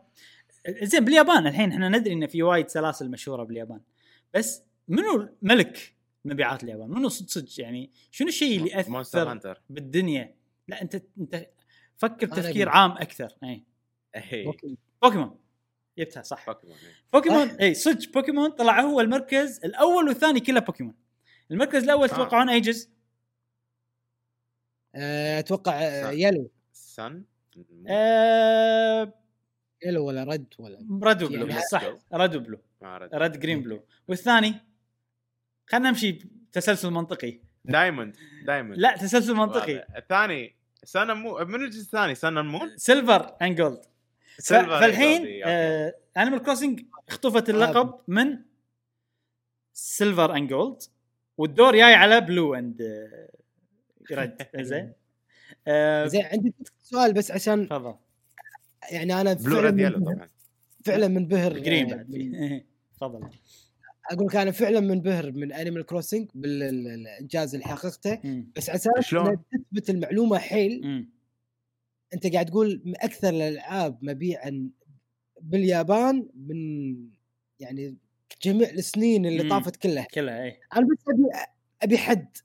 زين باليابان الحين إحنا ندري إن في وايد سلاسل مشهورة باليابان بس منو ملك مبيعات اليابان؟ منو صدق صدق يعني شنو الشيء اللي أثر بالدنيا؟ لا انت أنت فكر تفكير. عام أكثر اي okay. بوكيمون جبتها صح بوكيمون إيه. اي صدق بوكيمون طلع هو المركز الأول والثاني كله بوكيمون المركز الأول آه. تتوقعون اي جزء؟ آه، أتوقع آه،. يلو سن آه يلو ولا رد ولا رد وبلو يعني صح. رد وبلو. ما أعرف. رد جرين بلو والثاني خلينا نمشي تسلسل منطقي. دايموند دايموند. لا تسلسل منطقي. الثاني سنة مو من الجزء الثاني؟ سنة مون؟ سيلفر اند جولد فالحين. انيمال كروسنج اختطفت اللقب من سيلفر اند جولد والدور جاي على Blue and Red زين آه، زين عندي سؤال بس عشان تفضل يعني أنا Blue فعلا Red Yellow منبهر طبعا فعلا منبهر Green آه، بعد. تفضل أقول لك أنا فعلا منبهر من Animal Crossing بالإنجاز اللي حققته. بس على أساس تثبت المعلومة حيل مم. أنت قاعد تقول من أكثر الألعاب مبيعا باليابان من يعني جميع السنين اللي مم. طافت كلها كلها اي أنا بس ابي أبي حد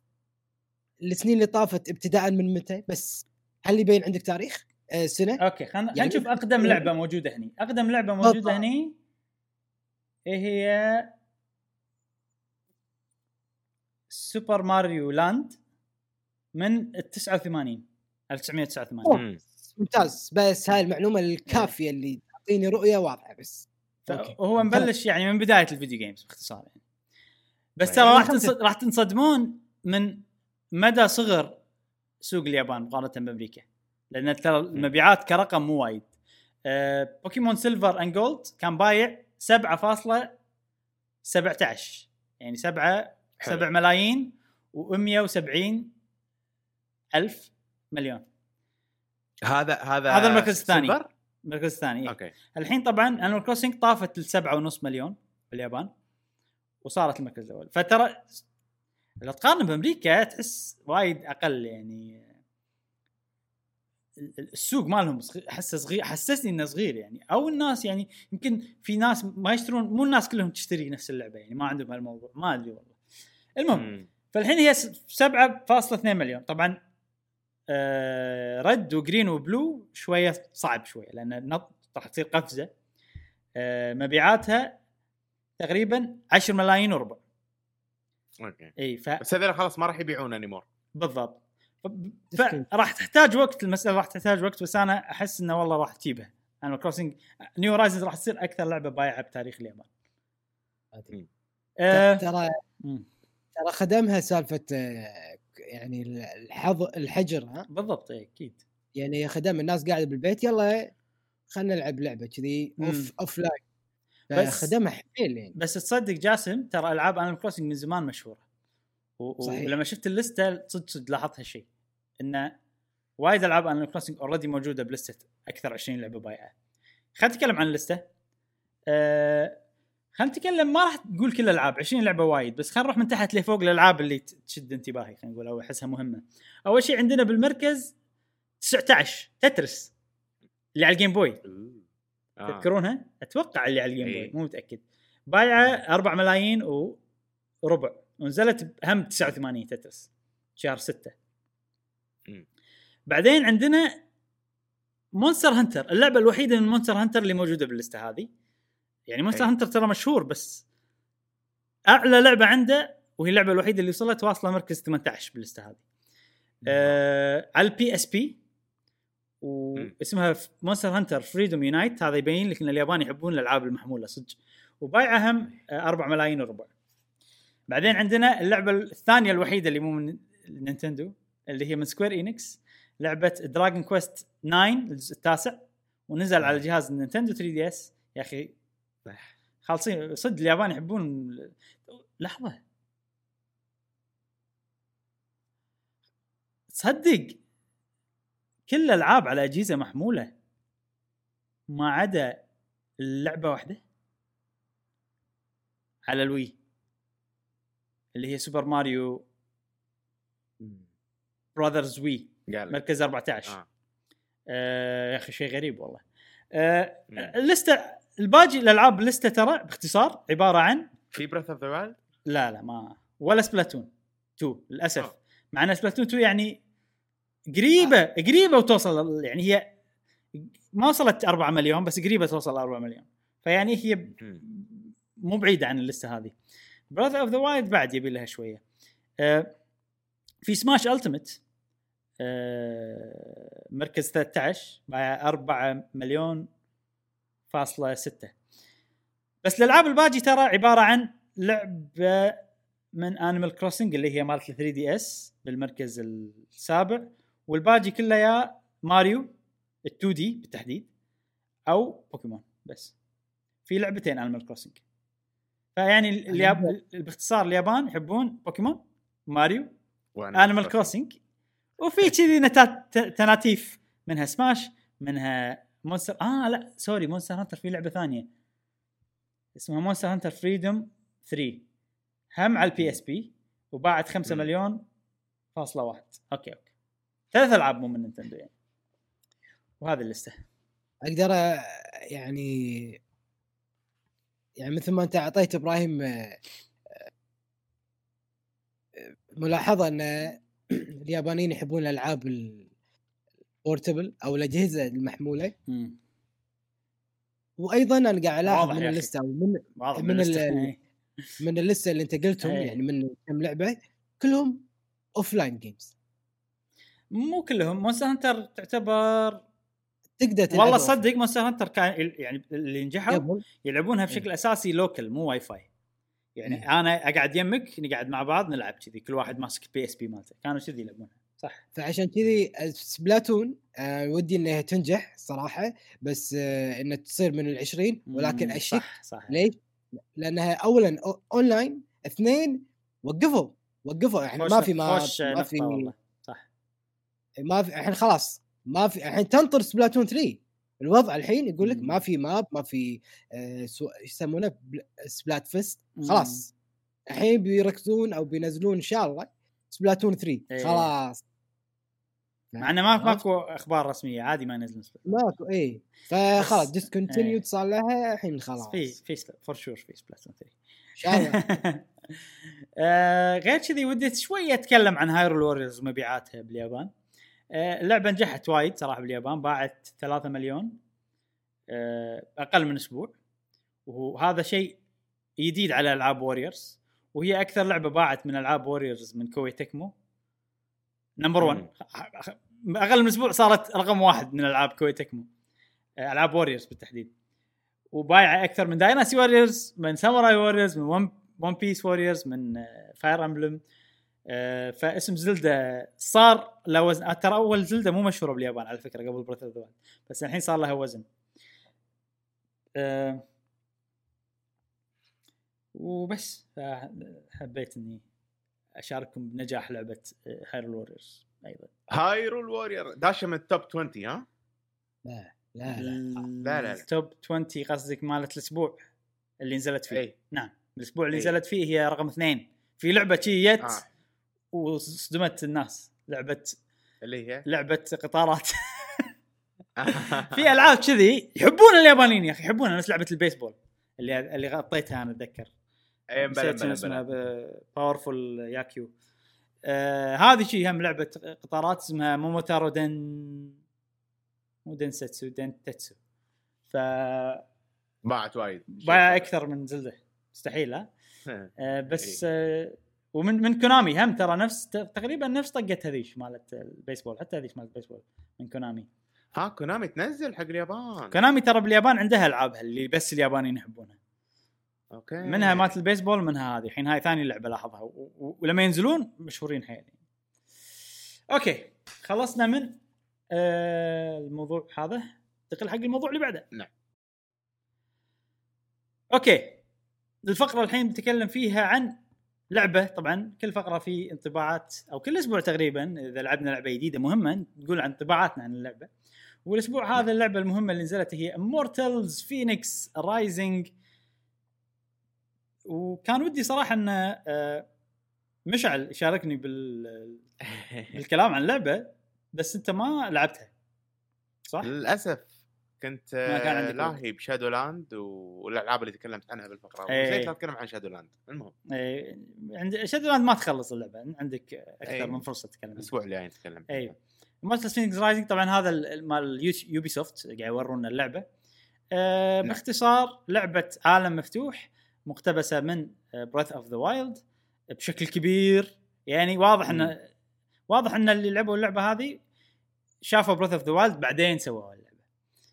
السنين اللي طافت ابتداء من متى؟ بس هل يبين عندك تاريخ؟ آه سنة؟ okay خلينا يعني نشوف أقدم لعبة موجودة هني. أقدم لعبة موجودة. هني. إيه هي Super Mario Land من ال 89 1989 مم. ممتاز. بس هاي المعلومة الكافية اللي تعطيني رؤية واضحة بس. فهو مبلش يعني من بداية ال video games باختصار يعني. بس. ترى راح يعني تنصد... راح تنصدمون من مدى صغر سوق اليابان مقارنة بأمريكا؟ لأن ترى المبيعات كرقم مو وايد. آه، بوكيمون Silver and Gold كان بايع 7.17 يعني 7 حلو. 7 ملايين و170 ألف مليون. هذا هذا هذا المركز الثاني. المركز الثاني إيه. okay. الحين طبعا Animal Crossing طافت ال 7.5 مليون باليابان وصارت المركز الأول. فترى لو تقارن بأمريكا تحس وايد أقل يعني. ال- ال- السوق مالهم احسه صغير حسسني إنه صغير يعني. أو الناس يعني يمكن في ناس ما يشترون مو الناس كلهم تشتري نفس اللعبة يعني ما عندهم هالموضوع ما أدري والله. المهم. فالحين هي س- 7.2 مليون. طبعا آه Red و Green و Blue شوية صعب شوية لأن نط راح تصير قفزة. آه مبيعاتها تقريبا 10 ملايين وربع. okay. إي ف بس هذول خلاص ما راح يبيعون anymore بالضبط. فراح تحتاج وقت المسألة راح تحتاج وقت بس أنا أحس إنه والله راح تجيبها Animal Crossing New Horizons راح تصير أكثر لعبة بايعة بتاريخ اليابان. آه ترى ترى خدمها سالفة آه، يعني الحظ الحجر ها؟ بالضبط أكيد. يعني خدم الناس قاعدة بالبيت يلا خلينا نلعب لعبة كذي. off offline بس- خدمها حيل يعني. بس تصدق جاسم ترى ألعاب Animal Crossing من زمان مشهورة. و- صحيح. ولما شفت اللستة صدق صدق لاحظت هالشيء. إنه وايد ألعاب Animal Crossing already موجودة بلستة أكثر 20 لعبة بايعة. خلينا نتكلم عن اللستة. أه خلينا نتكلم ما راح تقول كل الألعاب 20 لعبة وايد بس خلينا نروح من تحت لفوق الالعاب اللي تشد انتباهي خلينا نقول أو أحسها مهمة. أول شيء عندنا بالمركز 19 Tetris اللي على ال Game Boy آه. تذكرونها؟ أتوقع اللي على ال Game Boy إيه. مو متأكد بايعة 4 ملايين وربع ونزلت بهم 89 Tetris شهر 6 مم. بعدين عندنا Monster Hunter اللعبة الوحيدة من Monster Hunter اللي موجودة باللستة هذه يعني Monster إيه. Hunter ترى مشهور بس أعلى لعبة عنده وهي اللعبة الوحيدة اللي وصلت واصلة مركز 18 باللستة هذه آه على ال PSP واسمها Monster Hunter Freedom Unite هذا يبين لك إن اليابان يحبون الألعاب المحمولة صدق. وبايعه هم 4 ملايين وربع. بعدين عندنا اللعبة الثانية الوحيدة اللي مو من Nintendo اللي هي من Square Enix لعبة Dragon Quest 9 الجزء التاسع. ونزل على جهاز ال Nintendo 3 DS. يا أخي خالصين. صدق اليابان يحبون لحظة. تصدق. كل الالعاب على أجهزة محمولة ما عدا اللعبة واحدة على ال Wii اللي هي Super Mario Brothers Wii مركز 14 آه. آه يا أخي شيء غريب والله آه مم. اللستة الباقي الألعاب اللسته ترى باختصار عبارة عن في Breath of the Wild لا لا ما ولا Splatoon 2 للأسف آه. مع إن Splatoon 2 يعني قريبة قريبة وتوصل يعني هي ما وصلت 4 مليون بس قريبة توصل 4 مليون. فيعني هي مو بعيدة عن اللسته هذه. Breath of the Wild بعد يبي لها شوية. آه في Smash Ultimate آه مركز 13 مع 4 مليون فاصلة 6 بس الألعاب الباقي ترى عبارة عن لعبة من Animal Crossing اللي هي مالت 3 DS بالمركز السابع. والباقي كله يا ماريو ال 2 D بالتحديد أو بوكيمون بس. في لعبتين Animal Crossing فيعني الياب... باختصار اليابان يحبون Pokemon Mario Animal Crossing وفي كذي نتات تناتيف منها سماش منها Monster آه لا sorry Monster Hunter في لعبة ثانية. اسمها Monster Hunter Freedom 3 هم على ال PSP وباعت 5 مم. مليون فاصلة واحد. okay. ثلاث ألعاب مو من Nintendo يعني وهذه اللسته أقدر يعني يعني مثل ما أنت أعطيت إبراهيم ملاحظة أن اليابانيين يحبون الألعاب ال portable أو الأجهزة المحمولة مم. وأيضا أنا قاعد ألاحظ من. اللستة أو من من ال-. من اللستة اللي أنت قلتهم إيه. يعني من كم لعبة كلهم offline games مو كلهم. Monster Hunter تعتبر تقدر تلعبها. والله. صدق Monster Hunter كان يعني اللي نجحوا يلعبونها بشكل أساسي local مو واي فاي يعني مم. أنا أقعد يمك نقعد مع بعض نلعب كذي كل واحد ماسك PSP مالته. كانوا كذي يلعبونها. صح. فعشان كذي Splatoon آه ودي إنها تنجح صراحة بس آه إنها تصير من العشرين ولكن مم، أشك صح صح. ليش؟ لأنها اولا اونلاين اثنين وقفوا. وقفوا. الحين ما في ما, ما في ما في الحين خلاص ما في الحين تنطر Splatoon 3 الوضع الحين يقول لك. ما في map ما في آه سو... يسمونه؟ بل- Splatfest. خلاص. الحين بيركزون أو بينزلون إن شاء الله Splatoon 3 إيه. خلاص. مع إنه ما ماكو أخبار رسمية عادي ما ينزلون. ماكو اي فخلاص discontinued إيه. صار لها الحين خلاص. في في for sure في Splatoon 3 إن شاء الله. آه، غير كذي ودي شوي أتكلم عن Hyrule Warriors ومبيعاتها باليابان. اللعبة نجحت وايد صراحة باليابان باعت 3 مليون آه، أقل من أسبوع. وهذا شيء جديد على ألعاب Warriors وهي أكثر لعبة باعت من ألعاب Warriors من Koei Tecmo. number 1 أقل من أسبوع صارت رقم واحد من ألعاب Koei Tecmo. آه، ألعاب Warriors بالتحديد. وبايعة أكثر من Dynasty Warriors من Samurai Warriors من One One Piece Warriors من Fire Emblem فاسم Zelda صار له وزن آه، ترى أول Zelda مو مشهورة باليابان على فكرة قبل Breath of بس الحين صار لها وزن آه، وبس حبيت إني أشارككم بنجاح لعبة Hyrule Warriors أيضا Hyrule Warriors داشه من ال top 20 ها؟ لا لا لا لا، لا. top 20 قصدك مالت الأسبوع اللي نزلت فيه اي نعم الأسبوع اللي إي. نزلت فيه هي رقم اثنين في لعبة شي جت آه. وصدمت الناس. لعبه اللي هي؟ لعبه قطارات. في ألعاب كذي يحبون اليابانيين يا أخي يحبونها نفس لعبة البيسبول. اللي اللي غطيتها أنا أتذكر. اي بلا اسمها Powerful Yakyu آه هذه شي هم لعبة قطارات اسمها Momotaro Den مو Dentetsu Dentetsu ف باعت وايد. باع أكثر من Zelda. مستحيل ها؟ آه بس آه ومن من Konami هم ترى نفس تقريبا نفس طقة هذيش مالت البيسبول حتى هذيش مالت البيسبول من Konami. ها Konami تنزل حق اليابان. Konami ترى باليابان عندها ألعابها اللي بس اليابانيين يحبونها okay. منها مالت البيسبول منها هذه. الحين هاي ثاني لعبة لاحظها. ولما ينزلون مشهورين حيل okay خلصنا من آه الموضوع هذا. ننتقل حق الموضوع اللي بعده. نعم. okay الفقرة الحين نتكلم فيها عن لعبة طبعا كل فقرة في انطباعات أو كل أسبوع تقريبا إذا لعبنا لعبة جديدة مهمة نقول عن انطباعاتنا عن اللعبة. والأسبوع هذا اللعبة المهمة اللي نزلت هي Immortals Fenyx Rising وكان ودي صراحة إن آه، مشعل يشاركني بال بالكلام عن اللعبة بس أنت ما لعبتها صح؟ للأسف. كنت كان وقت. لاهي ب Shadowlands والألعاب اللي تكلمت عنها بالفقرة إيه. نسيت أتكلم عن Shadowlands المهم إيه، عند Shadowlands ما تخلص اللعبة عندك أكثر إيه. من فرصة تتكلم. الأسبوع الجاي نتكلم أيوه Immortals Fenyx Rising طبعا هذا ال- مال Ubisoft قاعد يورونا اللعبة آه نعم. باختصار لعبة عالم مفتوح مقتبسة من Breath of the Wild بشكل كبير يعني واضح مم. ان واضح إن اللي لعبوا اللعبة هذه شافوا Breath of the Wild بعدين سووا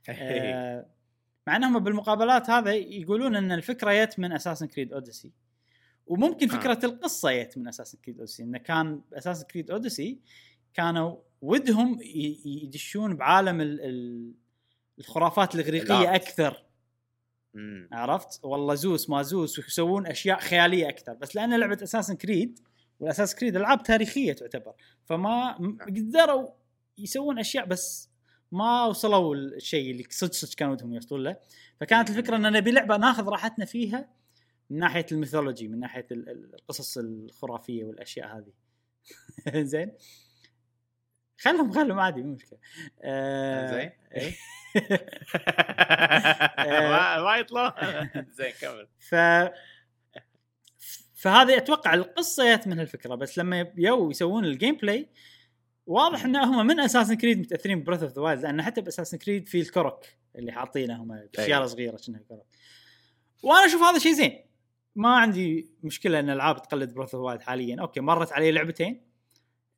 آه، مع إنهم بالمقابلات هذا يقولون إن الفكرة جت من Assassin's Creed Odyssey وممكن آه. فكرة القصة جت من Assassin's Creed Odyssey انه كان Assassin's Creed Odyssey كانوا ودهم يدشون بعالم ال- ال- الخرافات الإغريقية ال art. أكثر مم. عرفت والله زوس ما زوس ويسوون أشياء خيالية أكثر بس لأن لعبة Assassin's Creed وال Assassin's Creed ألعاب تاريخية تعتبر فما م- قدروا يسوون أشياء بس ما وصلوا الشيء اللي صدق صدق كانوا ودهم يوصلون له. فكانت الفكرة إن نبي لعبة ناخذ راحتنا فيها من ناحية ال mythology من ناحية ال- ال- القصص الخرافية والأشياء هذه. زين؟ خلهم خلهم عادي مو مشكلة. آه، زين؟ إيه. ما ما يطلع. زين كمل. ف فهذه أتوقع القصة جت من هالفكرة بس لما يو يسوون ال gameplay واضح إن هم من Assassin's Creed متأثرين ب Breath of the Wild لأن حتى ب Assassin's Creed في ال Korok اللي حاطينه هم اشياء أيوة. صغيرة كأنها Korok. وأنا أشوف هذا شيء زين. ما عندي مشكلة إن الألعاب تقلد Breath of the Wild حاليا. okay مرت علي لعبتين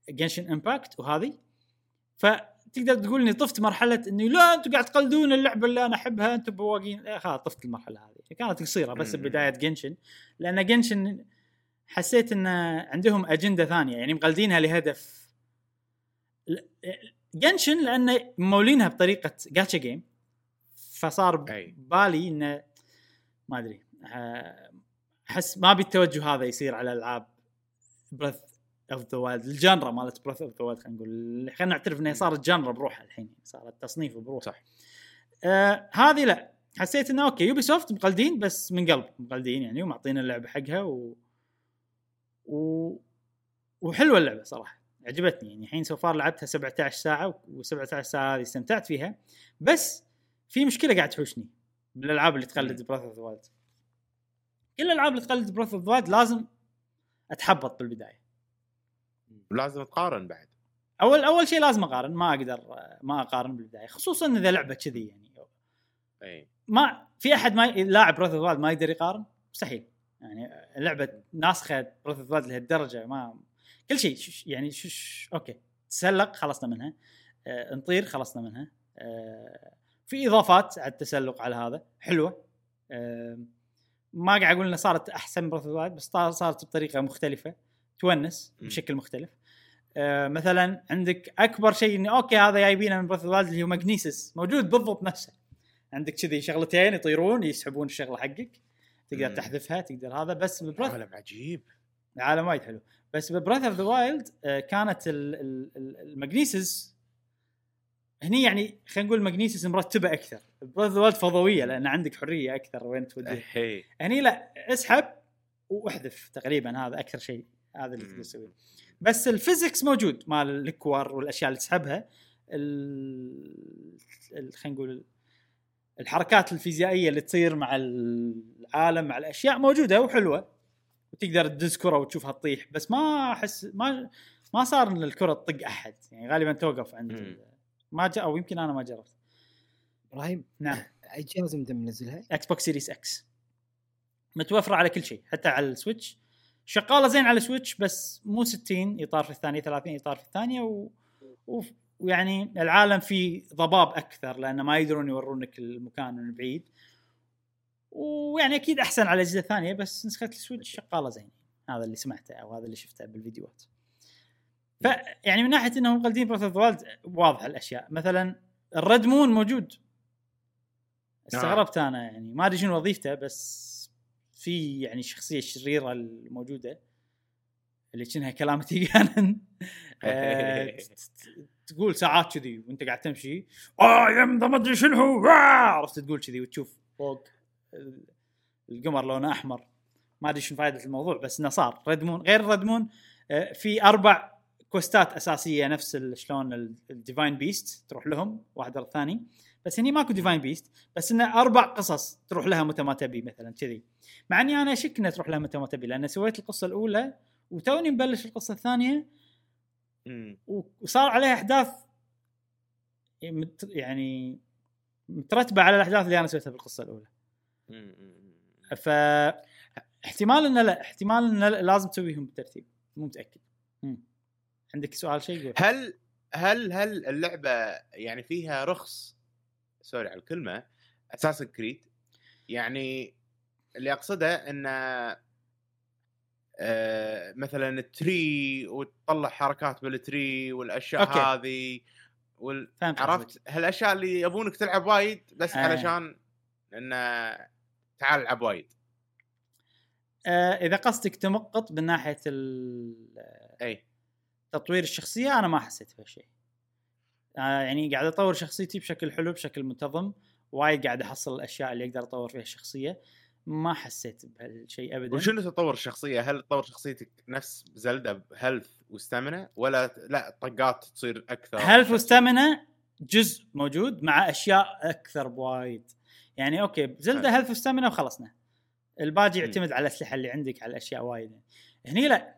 Genshin Impact وهذه. فتقدر تقول إني طفت مرحلة إني لا أنتم قاعد تقلدون اللعبة اللي أنا أحبها أنتم بواقين خلاص طفت المرحلة هذه. كانت قصيرة بس. بداية Genshin لأن Genshin حسيت إن عندهم أجندة ثانية يعني مقلدينها لهدف Genshin لأن مولينها بطريقة جاتشا جيم فصار. بالي إنه ما أدري آه، أحس ما أبي التوجه هذا يصير على ألعاب Breath of the Wild ال genre مالت Breath of the Wild خلينا نقول خلينا نعترف إنها صارت genre بروحها الحين صارت تصنيف بروحها صح. آه هذه لا حسيت إنه okay Ubisoft مقلدين بس من قلب مقلدين يعني ومعطينا اللعبة حقها و... و... وحلوة اللعبة صراحة عجبتني. يعني الحين so far لعبتها 17 ساعة و17 ساعة هذه استمتعت فيها. بس في مشكلة قاعد تحوشني بالالعاب اللي تقلد Breath of the Wild كل الألعاب اللي تقلد Breath of the Wild لازم أتحبط بالبداية. لازم تقارن بعد. اول أول شيء لازم أقارن. ما أقدر ما أقارن بالبداية. خصوصا إذا لعبة كذي يعني. اي ما في أحد ما لاعب Breath of ما يقدر يقارن؟ مستحيل. يعني اللعبه ناسخة Breath of لهالدرجة ما كل شيء يعني شش okay تسلق خلصنا منها. آه نطير خلصنا منها. آه في إضافات على التسلق على هذا. حلوة. آه ما قاعد أقول انها صارت أحسن of بس صار- صارت بطريقة مختلفة تونس. بشكل مختلف. آه مثلا عندك أكبر شيء انه okay هذا جايبينه من of اللي هو Magnesis موجود بالضبط نفسه. عندك كذي شغلتين يطيرون يسحبون الشغلة حقك. تقدر مم. تحذفها تقدر هذا بس عالم عجيب. العالم وايد حلو. بس ب Breath of the Wild كانت ال- ال- ال- ال Magnesis هني يعني خلينا نقول Magnesis مرتبة أكثر. Breath of the Wild فضوية لأن عندك حرية أكثر وين توديه. هي. هني لا اسحب واحذف تقريبا هذا أكثر شيء هذا اللي. تقدر تسويه. بس ال physics موجود مال الكور والأشياء اللي تسحبها خلينا نقول الحركات الفيزيائية اللي تصير مع العالم مع الأشياء موجودة وحلوة. وتقدر تدز كرة وتشوفها تطيح بس ما أحس ما ما صار إن الكرة تطق أحد يعني غالبا توقف عند ما جاء أو يمكن أنا ما جربت. إبراهيم نعم. أي جهاز أنت منزلها؟ Xbox Series X متوفرة على كل شيء حتى على ال Switch. شغالة زين على ال Switch بس مو 60 اطار في الثانية 30 اطار في الثانية و... و... ويعني العالم فيه ضباب أكثر لأن ما يقدرون يورونك المكان من بعيد. ويعني أكيد أحسن على الاجهزه الثانية بس نسخة ال Switch شغاله زين. هذا اللي سمعته أو هذا اللي شفته بالفيديوهات. فيعني من ناحية إنهم مقلدين Breath of واضحة الأشياء. مثلا ال red moon موجود. استغربت أنا يعني. ما أدري شنو وظيفته بس في يعني الشخصيه الشريره الموجودة اللي كأنها Calamity Ganon آه، تقول ساعات كذي وأنت قاعد تمشي. آه يم ذا ما ادري شنو عرفت تقول كذي وتشوف فوق. القمر لونه أحمر ما أدري شنو فائده الموضوع بس إنه صار red moon غير red moon آه، في أربع quest ات أساسية نفس شلون ال divine beast تروح لهم واحد ورا الثاني بس هني ماكو divine beast بس إنه أربع قصص تروح لها متى ما تبي مثلا كذي مع إني أنا اشك انها تروح لها متى ما تبي لأن سويت القصة الأولى وتوني مبلش القصة الثانية. وصار عليها أحداث يعني مترتبة على الأحداث اللي أنا سويتها بالقصة الأولى مم. مم. ف احتمال إنه لا احتمال إنه لا- لازم تسويهم بالترتيب مو متأكد مم. عندك سؤال شيء قول هل هل هل اللعبة يعني فيها رخص sorry على الكلمة Assassin's Creed يعني اللي أقصده انه آه مثلا ال tree وتطلع حركات بال tree والأشياء okay. هذه وال... عرفت. هالأشياء اللي يبونك تلعب وايد بس آه. علشان انه تعال العب وايد. آه إذا قصدك تمقط من ناحية إي. تطوير الشخصية أنا ما حسيت بهالشيء آه يعني قاعد أطور شخصيتي بشكل حلو بشكل منتظم وايد قاعد أحصل الأشياء اللي أقدر أطور فيها الشخصية. ما حسيت بهالشيء ابدا. وشنو تطور الشخصية؟ هل تطور شخصيتك نفس Zelda ب health و stamina ولا لا طقات تصير أكثر؟ health و stamina جزء موجود مع أشياء أكثر بوايد. يعني okay Zelda health و stamina وخلصنا. الباقي. يعتمد على الأسلحة اللي عندك على اشياء وايد. هني لا.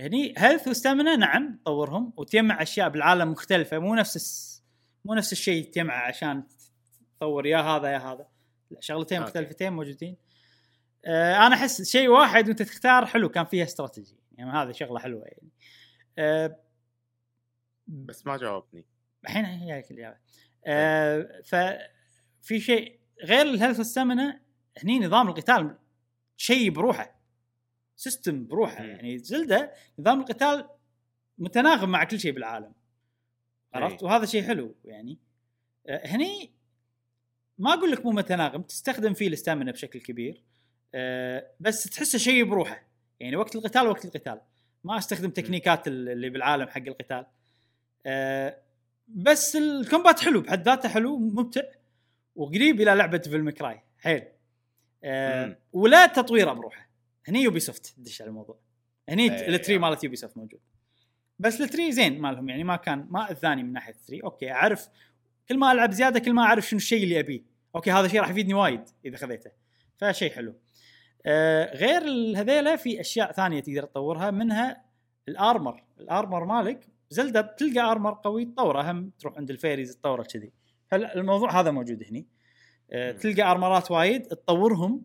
هني health و stamina نعم تطورهم وتجمع أشياء بالعالم مختلفة. مو نفس الس... مو نفس الشيء تجمع عشان تطور يا هذا يا هذا. لا شغلتين okay. مختلفتين موجودين. آه أنا أحس شيء واحد وأنت تختار حلو كان فيها استراتيجي. يعني هذه شغلة حلوة يعني. آه بس ما جاوبني. الحين هي هيك الإجابة. آه ففي شيء غير ال health stamina هني نظام القتال شيء بروحه. system بروحه. يعني Zelda نظام القتال متناغم مع كل شيء بالعالم. عرفت؟ أي. وهذا شيء حلو يعني. آه هني ما أقول لك مو متناغم تستخدم فيه ال stamina بشكل كبير. آه بس تحسه شيء بروحه. يعني وقت القتال وقت القتال. ما أستخدم تكنيكات ال- اللي بالعالم حق القتال. آه بس ال combat حلو بحد ذاته حلو ممتع. وقريب إلى لعبة Devil May Cry حيل. آه مم. ولا تطويره بروحه. هني Ubisoft تدش على الموضوع. هني أي، ال tree أي. مالت Ubisoft موجود. بس ال tree زين مالهم. يعني ما كان ما اذاني من ناحية ال tree okay أعرف. كل ما ألعب زيادة كل ما أعرف شنو الشيء اللي أبيه. okay هذا الشيء راح يفيدني وايد إذا خذيته. فشيء حلو. آه غير هذيلا في أشياء ثانية تقدر تطورها منها ال armor ال armor مالك Zelda بتلقى armor قوي تطوره. هم تروح عند ال fairies تطوره كذي. فالموضوع هذا موجود هني آه. تلقى armor ات وايد تطورهم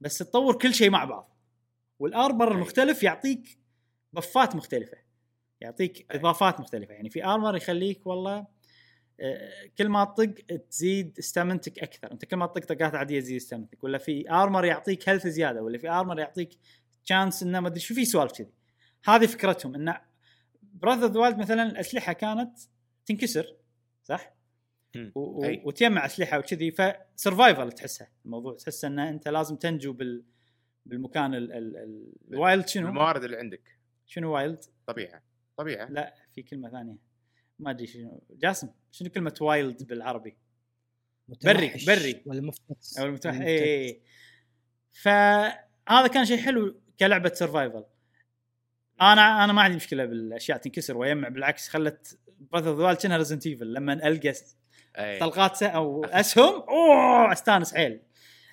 بس تطور كل شيء مع بعض وال armor. المختلف يعطيك buff ات مختلفة يعطيك. إضافات مختلفة يعني في armor يخليك والله آه، كل ما تطق تزيد stamina تك أكثر أنت كل ما تطق طقات عادية تزيد stamina تك ولا في armor يعطيك health زيادة ولا في armor يعطيك chance إنه ما أدري شو في سوالف كذي هذه فكرتهم انه Breath of the Wild مثلا الأسلحة كانت تنكسر صح؟ و- أي. وتجمع أسلحة وكذي ف survival تحسها الموضوع تحس ان أنت لازم تنجو بال بالمكان ال- ال- ال- ال wild شنو؟ الموارد اللي عندك شنو wild؟ طبيعة طبيعة لا في كلمة ثانية ما أدري شنو جاسم شنو كلمة wild بالعربي؟ بري- بري. ولا مفترس أو المتوحد ولا اي اي. فهذا كان شيء حلو كلعبة survival أنا أنا ما عندي مشكلة بالأشياء تنكسر ويجمع بالعكس خلت Breath of the كانها Resident Evil لما ألقى أي. طلقات أو أسهم؟ أوه أستانس حيل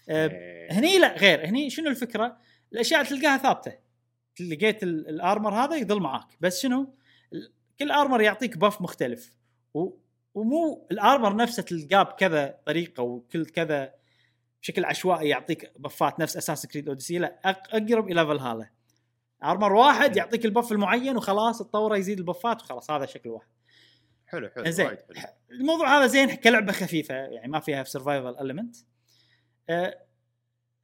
أه، إيه. هني لا غير هني شنو الفكرة؟ الأشياء تلقاها ثابتة. لقيت ال- ال armor هذا يظل معاك. بس شنو؟ كل armor يعطيك buff مختلف. و... ومو ال armor نفسه تلقاه بكذا طريقة وكل كذا بشكل عشوائي يعطيك buff ات نفس Assassin's Creed Odyssey لا أقرب إلى فالهالا armor واحد يعطيك ال buff المعين وخلاص تطوره يزيد ال buff ات وخلاص هذا شكل واحد. حلو حلو زين. حلو. الموضوع هذا زين كلعبة خفيفة يعني ما فيها survival element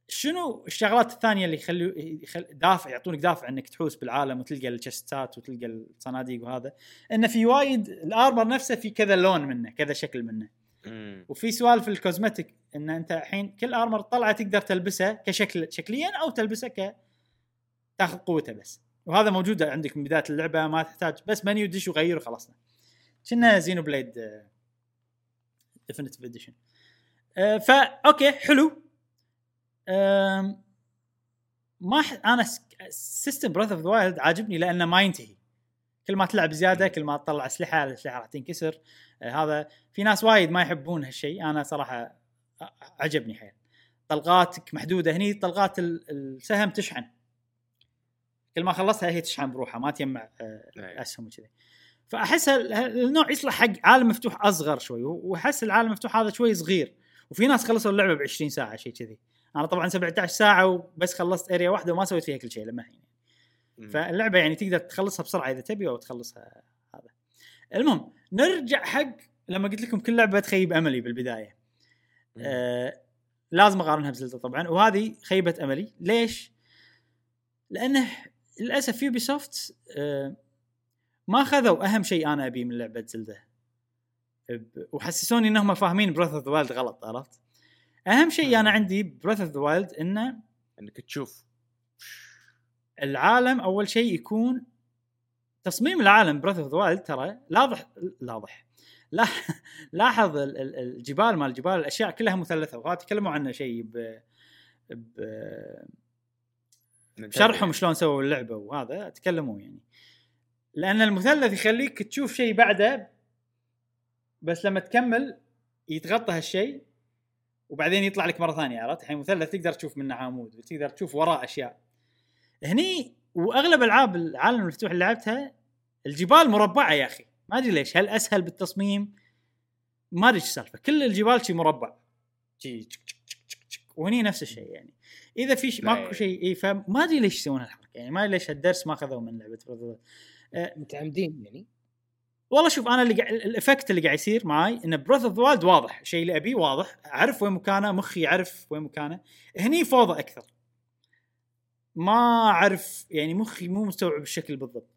شنو الشغلات الثانية اللي يخلوا يخل... دافع يعطونك دافع إنك تحوس بالعالم وتلقى ال chest ات وتلقى الصناديق وهذا؟ إنه في وايد ال armor نفسه في كذا لون منه كذا شكل منه. مم. وفي سوالف ال cosmetic إن أنت الحين كل armor طلعة تقدر تلبسه كشكل شكليا أو تلبسه ك تاخذ قوته بس. وهذا موجود عندك من بداية اللعبة ما تحتاج بس منيو دش وغير وخلصنا كنه Xenoblade Definitive Edition فا okay حلو. ما ح... أنا system Breath of the Wild عاجبني لأنه ما ينتهي. كل ما تلعب زيادة كل ما تطلع أسلحة الأسلحة راح تنكسر. آه، هذا في ناس وايد ما يحبون هالشيء. أنا صراحة عجبني حيل. طلقاتك محدودة هني طلقات ال- السهم تشحن. كل ما خلصها هي تشحن بروحها ما تجمع آه،. أسهم وكذي. فأحس ال- النوع يصلح حق عالم مفتوح أصغر شوي وأحس العالم المفتوح هذا شوي صغير. وفي ناس خلصوا اللعبة ب 20 ساعة شيء كذي. أنا طبعا 17 ساعة وبس خلصت اريا واحدة وما سويت فيها كل شيء لما مم. فاللعبة يعني تقدر تخلصها بسرعة إذا تبي أو تخلصها هذا. المهم نرجع حق لما قلت لكم كل لعبة تخيب أملي بالبداية. آه لازم أقارنها بزلدة طبعا. وهذه خيبة أملي. ليش؟ لأنه للأسف يوبي سوفت آه ما خذوا أهم شيء أنا أبيه من لعبة زلدة. وحسسوني إنهم فاهمين Breath of the Wild غلط عرفت؟ أهم شيء أنا عندي Breath of the Wild إنه إنك تشوف. العالم أول شيء يكون تصميم العالم Breath of the Wild ترى لاحظ لاحظ. لا لاحظ ال- ال- الجبال مال الجبال الأشياء كلها مثلثة وهذا تكلموا عنه شيء ب ب- بشرحهم شلون سووا اللعبة وهذا تكلموا يعني. لأن المثلث يخليك تشوف شيء بعده بس لما تكمل يتغطى هالشيء وبعدين يطلع لك مرة ثانية عرفت؟ الحين مثلث تقدر تشوف منه عمود وتقدر تشوف وراه أشياء. هني وأغلب ألعاب العالم المفتوح اللي لعبتها الجبال مربعة يا أخي. ما أدري ليش هل أسهل بالتصميم؟ ما أدري إيش السالفة. كل الجبال شي مربع. شي. وهني نفس الشيء يعني. إذا في ماكو. شيء إي فما أدري ليش يسوون هالحركة. يعني ما أدري ليش هالدرس ما أخذوه من لعبة Wild. متعمدين يعني. والله شوف أنا اللي قاعد ال effect اللي قاعد يصير معاي إن Breath of Wild واضح الشيء اللي أبيه واضح. أعرف وين مكانه مخي يعرف وين مكانه. هني فوضى أكثر. ما أعرف يعني مخي مو مستوعب الشكل بالضبط.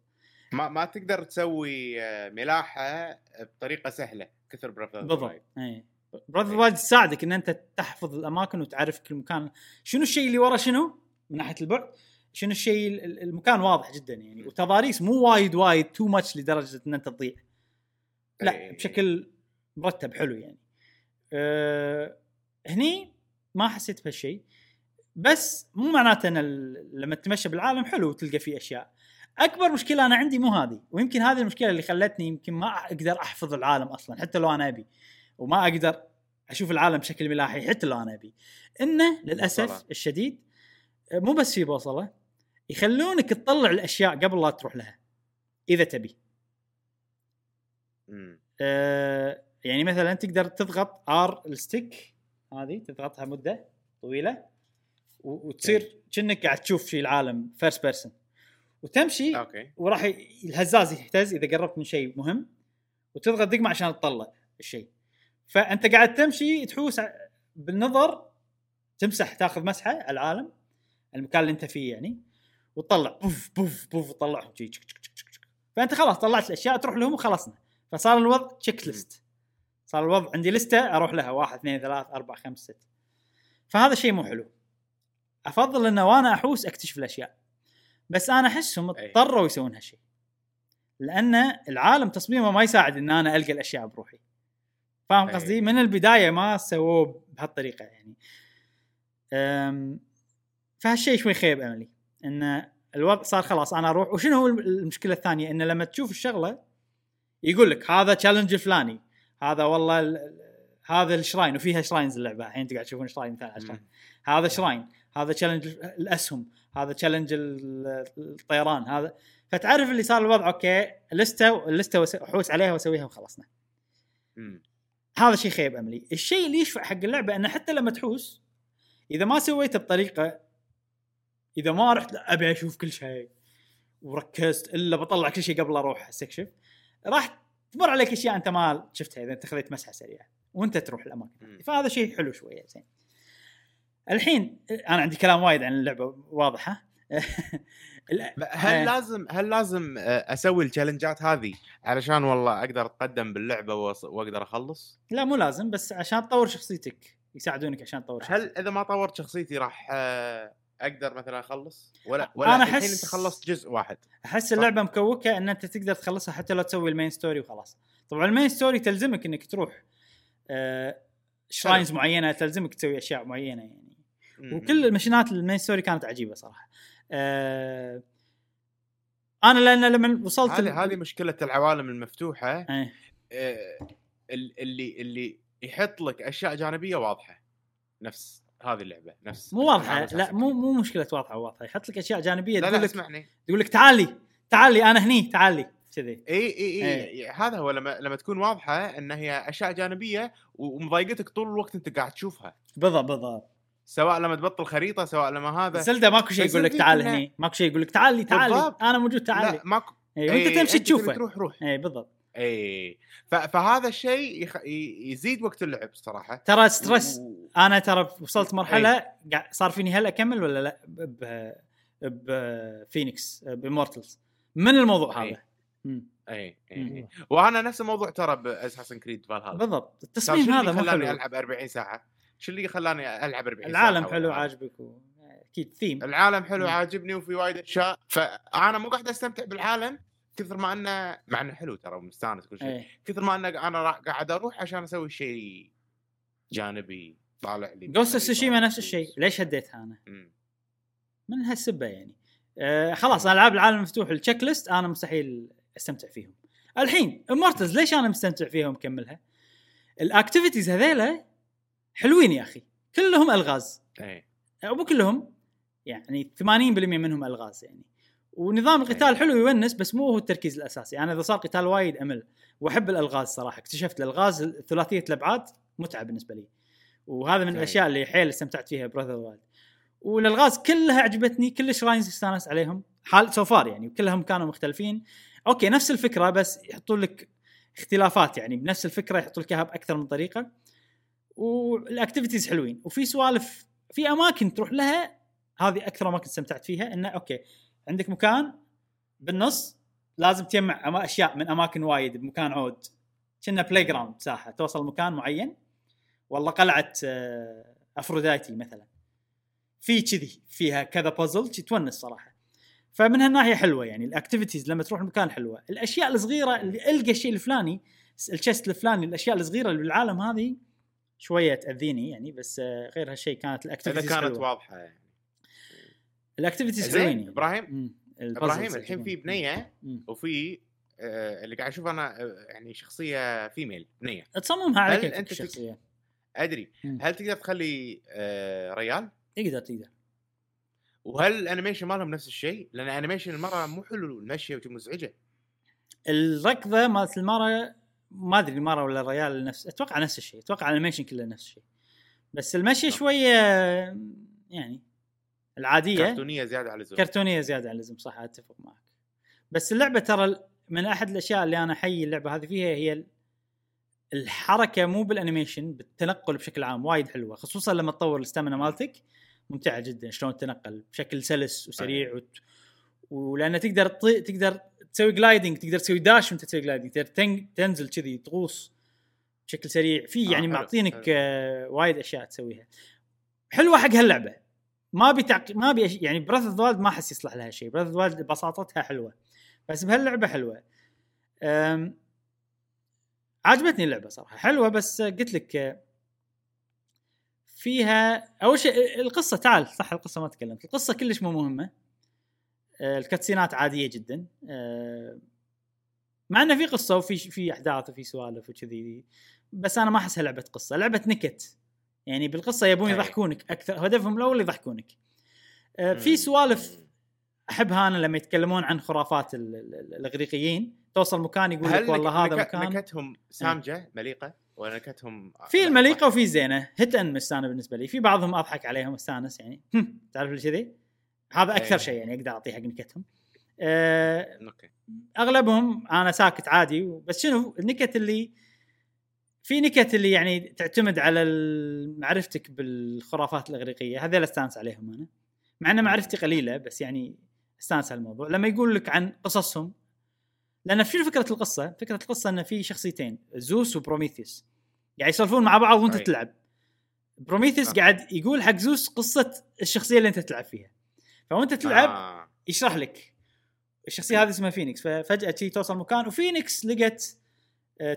ما ما تقدر تسوي آه، ملاحة بطريقة سهلة كثر Breath بالضبط. اي Breath of Wild تساعدك إن أنت تحفظ الأماكن وتعرف كل مكان. شنو الشيء اللي ورا شنو؟ من ناحية البعد. شنو الشيء ال- ال- المكان واضح جدا يعني وتضاريس مو وايد وايد too much لدرجة إن أنت تضيع. لا إيه. بشكل مرتب حلو يعني. أه هني ما حسيت بهالشيء بس مو معناته إن لما تتمشى بالعالم حلو وتلقى فيه أشياء. أكبر مشكلة أنا عندي مو هذه ويمكن هذه المشكلة اللي خلتني يمكن ما أقدر أحفظ العالم أصلا حتى لو أنا أبي وما أقدر أشوف العالم بشكل ملاحي حتى لو أنا أبي. إنه للأسف. الشديد مو بس في بوصلة يخلونك تطلع الأشياء قبل لا تروح لها إذا تبي. آه، يعني مثلا تقدر تضغط R ال stick هذه تضغطها مدة طويلة وتصير كأنك قاعد تشوف شيء العالم first person وتمشي okay. وراح الهزاز يهتز إذا قربت من شيء مهم وتضغط دقمة عشان تطلع الشيء. فأنت قاعد تمشي تحوس بالنظر تمسح تاخذ مسحة على العالم المكان اللي أنت فيه يعني. وتطلع بوف بوف بوف تطلعهم شي تشك تشك تشك تشك. فأنت خلاص طلعت الأشياء تروح لهم وخلصنا. فصار الوضع تشيك ليست صار الوضع عندي لستة أروح لها. واحد اثنين ثلاث أربع خمس ست. فهذا شيء مو حلو. أفضل إنه وأنا أحوس أكتشف الأشياء. بس أنا أحسهم. اضطروا يسوون هالشيء لأن العالم تصميمه ما يساعد إن أنا ألقى الأشياء بروحي. فاهم. قصدي؟ من البداية ما سووه بهالطريقة يعني. فهالشيء شوي خيب أملي. إن الوضع صار خلاص أنا أروح وشنو هو المشكلة الثانية إن لما تشوف الشغلة يقول لك هذا challenge الفلاني هذا والله ال- هذا ال shrine وفيها shrines اللعبة الحين انت قاعد تشوفون shrine مثلا ال shrine. مم. هذا shrine هذا challenge الأسهم هذا challenge ال- الطيران هذا فتعرف اللي صار الوضع okay لسته اللسته وس- احوس عليها واسويها وخلصنا. هذا شيء خيب أملي الشيء اللي يشفع حق اللعبة إنه حتى لما تحوس إذا ما سويته بطريقة إذا ما رحت لا أبي أشوف كل شيء وركزت إلا بطلع كل شيء قبل أروح استكشف راح تمر عليك أشياء أنت ما شفتها إذا أنت خذيت مسحة سريعة وأنت تروح الأماكن. فهذا شيء حلو شوية زين الحين أنا عندي كلام وايد عن اللعبة واضح ها ال- هل إيه. لازم هل لازم آه، أسوي التشالنجات هذه علشان والله أقدر أتقدم باللعبة وأقدر أخلص؟ لا مو لازم بس عشان تطور شخصيتك يساعدونك عشان تطور شخصيتك هل إذا ما طورت شخصيتي راح آه، أقدر مثلا أخلص؟ ولا ولا الحين أحس- انت خلصت جزء واحد. أحس. اللعبة مكوكة إن أنت تقدر تخلصها حتى لو تسوي ال main story وخلاص. طبعا ال main story تلزمك إنك تروح آه shrines معينة تلزمك تسوي أشياء معينة يعني. مم. وكل ال missionات ال main story كانت عجيبة صراحة. آه أنا لأن لما وصلت هذه هذه مشكلة العوالم المفتوحة. إيه. آه، ال- اللي اللي يحط لك أشياء جانبية واضحة. نفس. هذه اللعبة نفس مو واضحة لا. مو مو مشكلة واضحة واضحة. يحط لك أشياء جانبية لا تقول لا لك اسمعني. تقول لك تعالي تعالي أنا هني تعالي كذي. إي إي إي إيه. هذا هو لما لما تكون واضحة إن هي أشياء جانبية ومضايقتك طول الوقت أنت قاعد تشوفها. بالضبط بالضبط. سواء لما تبطل خريطة سواء لما هذا. زلدة ماكو شيء يقول لك تعال هني ماكو شيء يقول لك تعالي تعالي. أنا موجود تعالي لا ماكو. اي وأنت إيه، تمشي تبي تشوفه. تروح روح. اي بالضبط. اي فهذا الشيء يخ... يزيد وقت اللعب صراحة. ترى stress و- أنا ترى وصلت مرحلة قاعد صار فيني هل أكمل ولا لا؟ ب ب Fenyx Immortals من الموضوع أي. هذا. اي. اي وأنا نفس الموضوع ترى ب Assassin's Creed Valhalla بالضبط. التصميم هذا مو خلاني ألعب 40 ساعة؟ شو اللي خلاني ألعب 40 ساعة العالم حلو؟ عاجبك و... أكيد ثيم العالم حلو. عاجبني وفي وايد أشياء. فأنا مو قاعد أستمتع بالعالم كثر ما أنه مع إنه حلو ترى ومستانس كل شيء إيه. كثر ما أنه أنا قاعد أروح عشان أسوي شيء جانبي طالع لي Ghost Tsushima نفس. الشيء. ليش هديتها أنا؟ مم. من هالسبة يعني. آه خلاص ألعاب العالم المفتوح ال checklist أنا مستحيل أستمتع فيهم. الحين Immortals ليش أنا مستمتع فيها ومكملها؟ ال activities هذيلا حلوين يا أخي. كلهم ألغاز. أو مو كلهم يعني 80% منهم ألغاز يعني. ونظام القتال حلو يونس بس مو هو التركيز الأساسي. أنا إذا صار قتال وايد أمل. وأحب الألغاز صراحة. اكتشفت الألغاز ثلاثية الأبعاد متعة بالنسبة لي. وهذا من أي. الأشياء اللي حيل استمتعت فيها Breath Wild والألغاز كلها عجبتني. كل shrines استانست عليهم. حال سو يعني. وكلهم كانوا مختلفين. okay نفس الفكرة بس يحطون لك اختلافات يعني. بنفس الفكرة يحطوا لك إياها بأكثر من طريقة. وال activities حلوين. وفي سوالف في أماكن تروح لها هذه أكثر أماكن استمتعت فيها. إنه okay عندك مكان بالنص لازم تجمع أشياء من أماكن وايد بمكان عود. كنه playground ساحة توصل مكان معين. والله قلعة آه، افروديتي مثلا. في كذي فيها كذا بازل تونس صراحة. فمن هالناحية حلوة يعني ال activities لما تروح المكان حلوة. الأشياء الصغيرة اللي ألقى الشيء الفلاني الشيست الفلاني الأشياء الصغيرة اللي بالعالم هذه شوية تأذيني يعني بس آه، غير هالشيء كانت إذا ال activities كانت حلوة. واضحة يعني. ال activities حلوين يعني. إبراهيم إبراهيم الحين. في بنية. وفي آه اللي قاعد أشوف أنا آه يعني شخصية female بنية تصممها على كيفك تك- الشخصية أدري مم. هل تقدر تخلي آه ريال تقدر تقدر وهل ال animation مالهم نفس الشيء؟ لأن animation المره مو حلو المشيه مزعجة الركضة مالت المرة ما أدري المرة ولا الريال نفس أتوقع نفس الشيء أتوقع ال animation كله نفس الشيء بس المشي okay. شوية يعني العادية كرتونية زيادة على اللزوم. كرتونية زيادة عن اللزوم صح أتفق معك. بس اللعبة ترى من أحد الأشياء اللي أنا أحيي اللعبة هذه فيها هي ال- الحركة مو بالأنيميشن بالتنقل بشكل عام وايد حلوة خصوصا لما تطور ال stamina مالتك. ممتعة جدا شلون تنقل بشكل سلس وسريع وت... ولأنه تقدر تطي... تقدر تسوي gliding تقدر تسوي dash وأنت تسوي gliding تقدر تن... تنزل كذي تغوص بشكل سريع. في آه، يعني حلو، معطينك. آه وايد أشياء تسويها. حلوة حق هاللعبة. ما بتعق... ما ابي. يعني Breath of ما أحس يصلح لها شيء. Breath of بساطتها حلوة. بس بهاللعبة حلوة. أم... عجبتني اللعبة صراحة. حلوة بس قلت لك فيها أول شيء القصة تعال صح القصة ما تكلمت. القصة كلش مو مهمة. آه، الكاتسينات عادية جدا. آه، مع إنه في قصة وفي في أحداث وفي سوالف وكذي. بس أنا ما احسها لعبة قصة. لعبة نكت. يعني بالقصة يبون أي. يضحكونك أكثر. هدفهم الأول يضحكونك. آه، في. سوالف احبها أنا لما يتكلمون عن خرافات ال- ال- الإغريقيين. توصل مكان يقول لك والله هذا مكان. نكتهم سامجة مليقة؟ ولا نكتهم في المليقة وفي زينة. هيت ان مس أنا بالنسبة لي. في بعضهم أضحك عليهم استانس يعني. تعرف اللي كذي؟ هذا أكثر إيه. شيء يعني أقدر أعطيه حق نكتهم. okay أغلبهم أنا ساكت عادي بس شنو؟ النكت اللي في نكت اللي يعني تعتمد على معرفتك بالخرافات الإغريقية هذول أستانس عليهم أنا مع أن معرفتي قليلة بس يعني أستانس على الموضوع لما يقول لك عن قصصهم لأن شنو فكرة القصة؟ فكرة القصة إن في شخصيتين زوس وبروميثيوس قاعد يسولفون مع بعض وأنت أي. تلعب بروميثيوس آه. قاعد يقول حق زوس قصة الشخصية اللي أنت تلعب فيها فأنت تلعب آه. يشرح لك الشخصية هذه اسمها فينيكس ففجأة شي توصل مكان وفينيكس لقت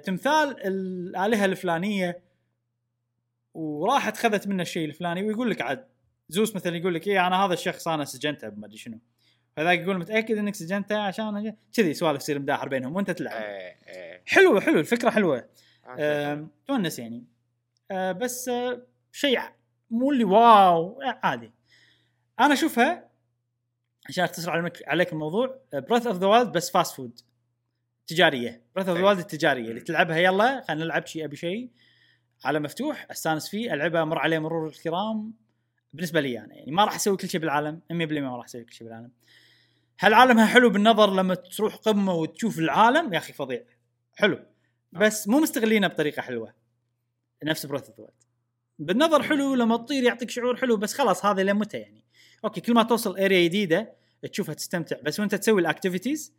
تمثال الالهه الفلانية وراحت خذت منه الشيء الفلاني ويقول لك عاد زوس مثلا يقول لك إيه أنا هذا الشخص أنا سجنته ما أدري شنو. فذاك يقول متأكد إنك سجنته عشان كذي سوالف تصير مداحر بينهم وأنت تلعب. إيه، إيه. حلوة حلو الفكرة حلوة. آه، آم، تونس يعني. آه، بس آه، شيء مو اللي wow آه، عادي. أنا أشوفها عشان أختصر عليك الموضوع Breath of the Wild بس fast food تجاريه Breath of the التجارية اللي. تلعبها يلا خلينا نلعب شيء أبي شيء على مفتوح أستانس فيه ألعبها مر عليه مرور الكرام. بالنسبة لي أنا يعني ما راح أسوي كل شيء بالعالم 100% ما راح أسوي كل شيء بالعالم. هل عالمها حلو بالنظر لما تروح قمة وتشوف العالم؟ يا أخي فظيع. حلو. بس مو مستغلينه بطريقة حلوة. نفس Breath of بالنظر حلو لما تطير يعطيك شعور حلو بس خلاص هذا لمتى يعني؟ okay كل ما توصل area جديدة تشوفها تستمتع. بس وأنت تسوي ال activities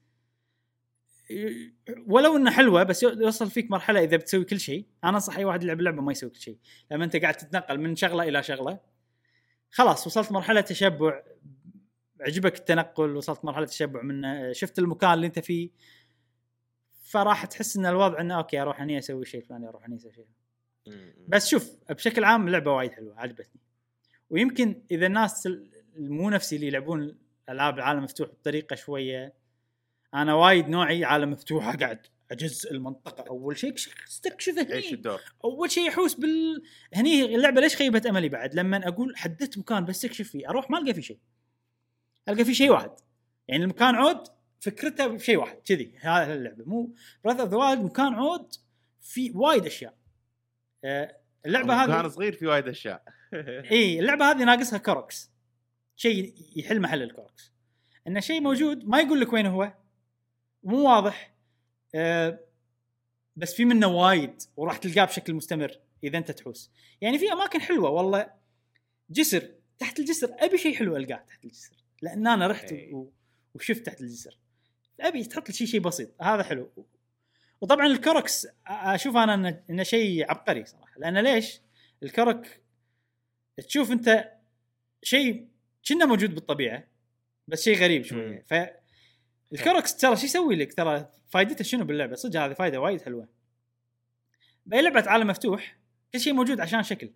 ولو انها حلوة بس يوصل فيك مرحلة إذا بتسوي كل شيء. أنا انصح أي واحد يلعب اللعبه ما يسوي كل شيء. لما أنت قاعد تتنقل من شغلة إلى شغلة خلاص وصلت مرحلة تشبع عجبك التنقل وصلت مرحلة تشبع منه شفت المكان اللي أنت فيه فراح تحس إن الوضع إنه أوكي أروح هني أسوي شيء فلاني أروح هني أسوي شيء. بس شوف بشكل عام اللعبة وايد حلوة عجبتني. ويمكن إذا الناس ال- مو نفسي اللي يلعبون ألعاب العالم مفتوح بطريقة شوية أنا وايد نوعي عالم مفتوح اقعد اجزء المنطقة. أول شيء استكشف إيش هني الدور؟ أول شيء يحوس بال هني اللعبة ليش خيبت أملي بعد؟ لما أقول حددت مكان بستكشف فيه أروح ما ألقى فيه شيء. ألقى فيه شيء واحد. يعني المكان عود فكرته بشيء واحد. كذي. هذا اللعبة. مو Breath of the Wild مكان عود في وايد أشياء. آه، اللعبة هذه صغير في وايد أشياء. إي اللعبة هذه ناقصها Koroks. شيء يحل محل ال Koroks. إنه شيء موجود ما يقول لك وين هو. مو واضح. أه بس في منه وايد وراح تلقاه بشكل مستمر إذا أنت تحوس. يعني في أماكن حلوة والله. جسر تحت الجسر أبي شيء حلو ألقاه تحت الجسر. لأن أنا رحت وشفت تحت الجسر. أبي تحط لي شيء شيء بسيط. هذا حلو. وطبعا الكركس أشوف أنا انه شيء عبقري صراحة. لأن ليش؟ الكرك تشوف أنت شيء كنا موجود بالطبيعة بس شيء غريب شوية. الكركس ترى شو يسوي لك؟ ترى فائدته شنو باللعبة؟ صدق هذه فائده وايد حلوة. بأي لعبة عالم مفتوح كل شيء موجود عشان شكل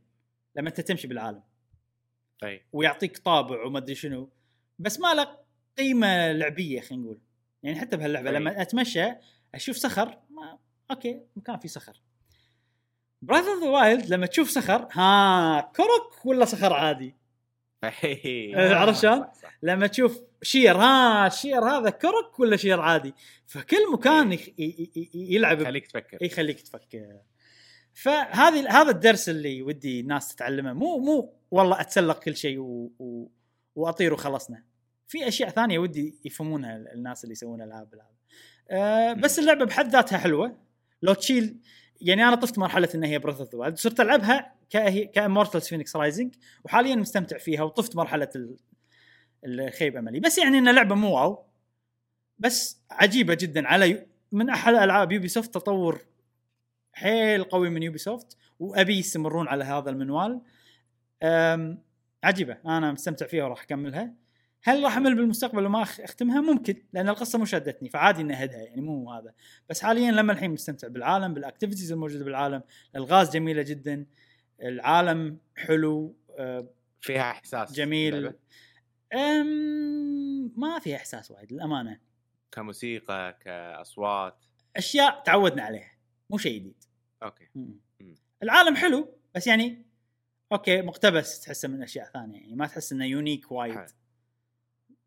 لما أنت تمشي بالعالم. اي ويعطيك طابع وما أدري شنو. بس ما له قيمة لعبية خلينا نقول. يعني حتى بهاللعبة أي. لما أتمشى أشوف صخر ما okay مكان فيه صخر. Breath the Wild لما تشوف صخر ها Korok ولا صخر عادي. عرفت شلون؟ صح، صح. لما تشوف شير ها الشير هذا Korok ولا شير عادي؟ فكل مكان يخ... ي... ي... يلعب خليك تفكر. يخليك تفكر. فهذه هذا الدرس اللي ودي الناس تتعلمه. مو مو والله أتسلق كل شيء و... و... وأطير وخلصنا. في أشياء ثانية ودي يفهمونها الناس اللي يسوون العاب العاب أه بس اللعبة بحد ذاتها حلوة. لو تشيل يعني أنا طفت مرحلة إن هي Breath of the صرت ألعبها كهي ك Immortals Fenyx Rising وحاليا مستمتع فيها وطفت مرحلة ال... اللي خيب أملي. بس يعني إن لعبه مو wow بس عجيبة جدا على. من أحلى ألعاب Ubisoft تطور حيل قوي من Ubisoft وأبي يستمرون على هذا المنوال. عجيبة. أنا مستمتع فيها وراح أكملها. هل راح أمل بالمستقبل وما أختمها ممكن لأن القصة مو شدتني فعادي إني أهدها يعني مو هذا بس حاليا لما الحين مستمتع بالعالم بال activities الموجودة بالعالم الألغاز جميلة جدا العالم حلو أه، فيها إحساس جميل. أم ما في إحساس وايد للأمانة كموسيقى كأصوات أشياء تعودنا عليها مو شيء جديد okay مم. مم. العالم حلو بس يعني okay مقتبس تحسه من أشياء ثانية يعني ما تحس إنه unique وايد حلو.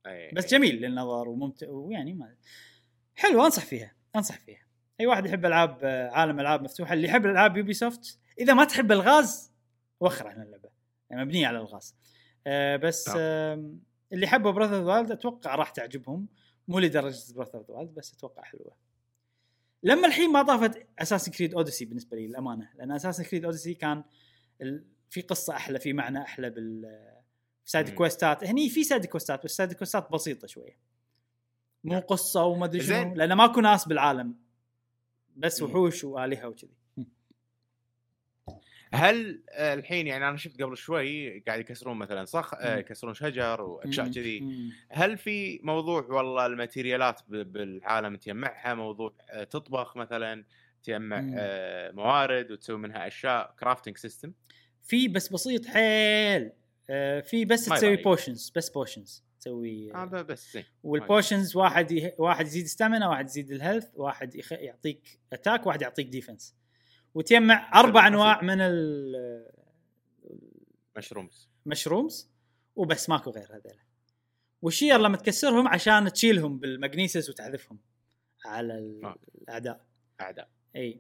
أي. بس جميل للنظر وممتع ويعني ما حلو أنصح فيها أنصح فيها. أي واحد يحب ألعاب عالم ألعاب مفتوحه اللي يحب ألعاب Ubisoft إذا ما تحب الغاز وخر عن اللعبة. يعني مبنية على الغاز. آه بس. آه اللي حبوا Breath of Wild أتوقع راح تعجبهم. مو لدرجة Breath of Wild بس أتوقع حلوة. لما الحين ما ضافت Assassin's Creed Odyssey بالنسبة لي للأمانة. لأن Assassin's Creed Odyssey كان ال... في قصة أحلى في معنى أحلى بال side. quest ات هني في side quest ات بس side quest ات بسيطة شوية مو قصة وما ادري شنو. لأن ماكو ناس بالعالم بس. وحوش وآلهة وكذي هل الحين يعني أنا شفت قبل شوي قاعد يكسرون مثلا صخ آه،. يكسرون شجر واشياء. كذي. هل في موضوع والله الماتيريالات بالعالم تجمعها موضوع آه، تطبخ مثلا تجمع. آه، موارد وتسوي منها أشياء crafting system في بس بسيط حيل آه في بس تسوي. potions بس potions تسوي آه ب- بس زين وال potions واحد يه... واحد يزيد stamina واحد يزيد ال health واحد يخ... يعطيك attack واحد يعطيك defense وتجمع أربع. أنواع من mushrooms ال mushrooms وبس ماكو غير هذول والشجر لما تكسرهم عشان تشيلهم بال Magnesis وتحذفهم على ال- آه. الأعداء أعداء إي.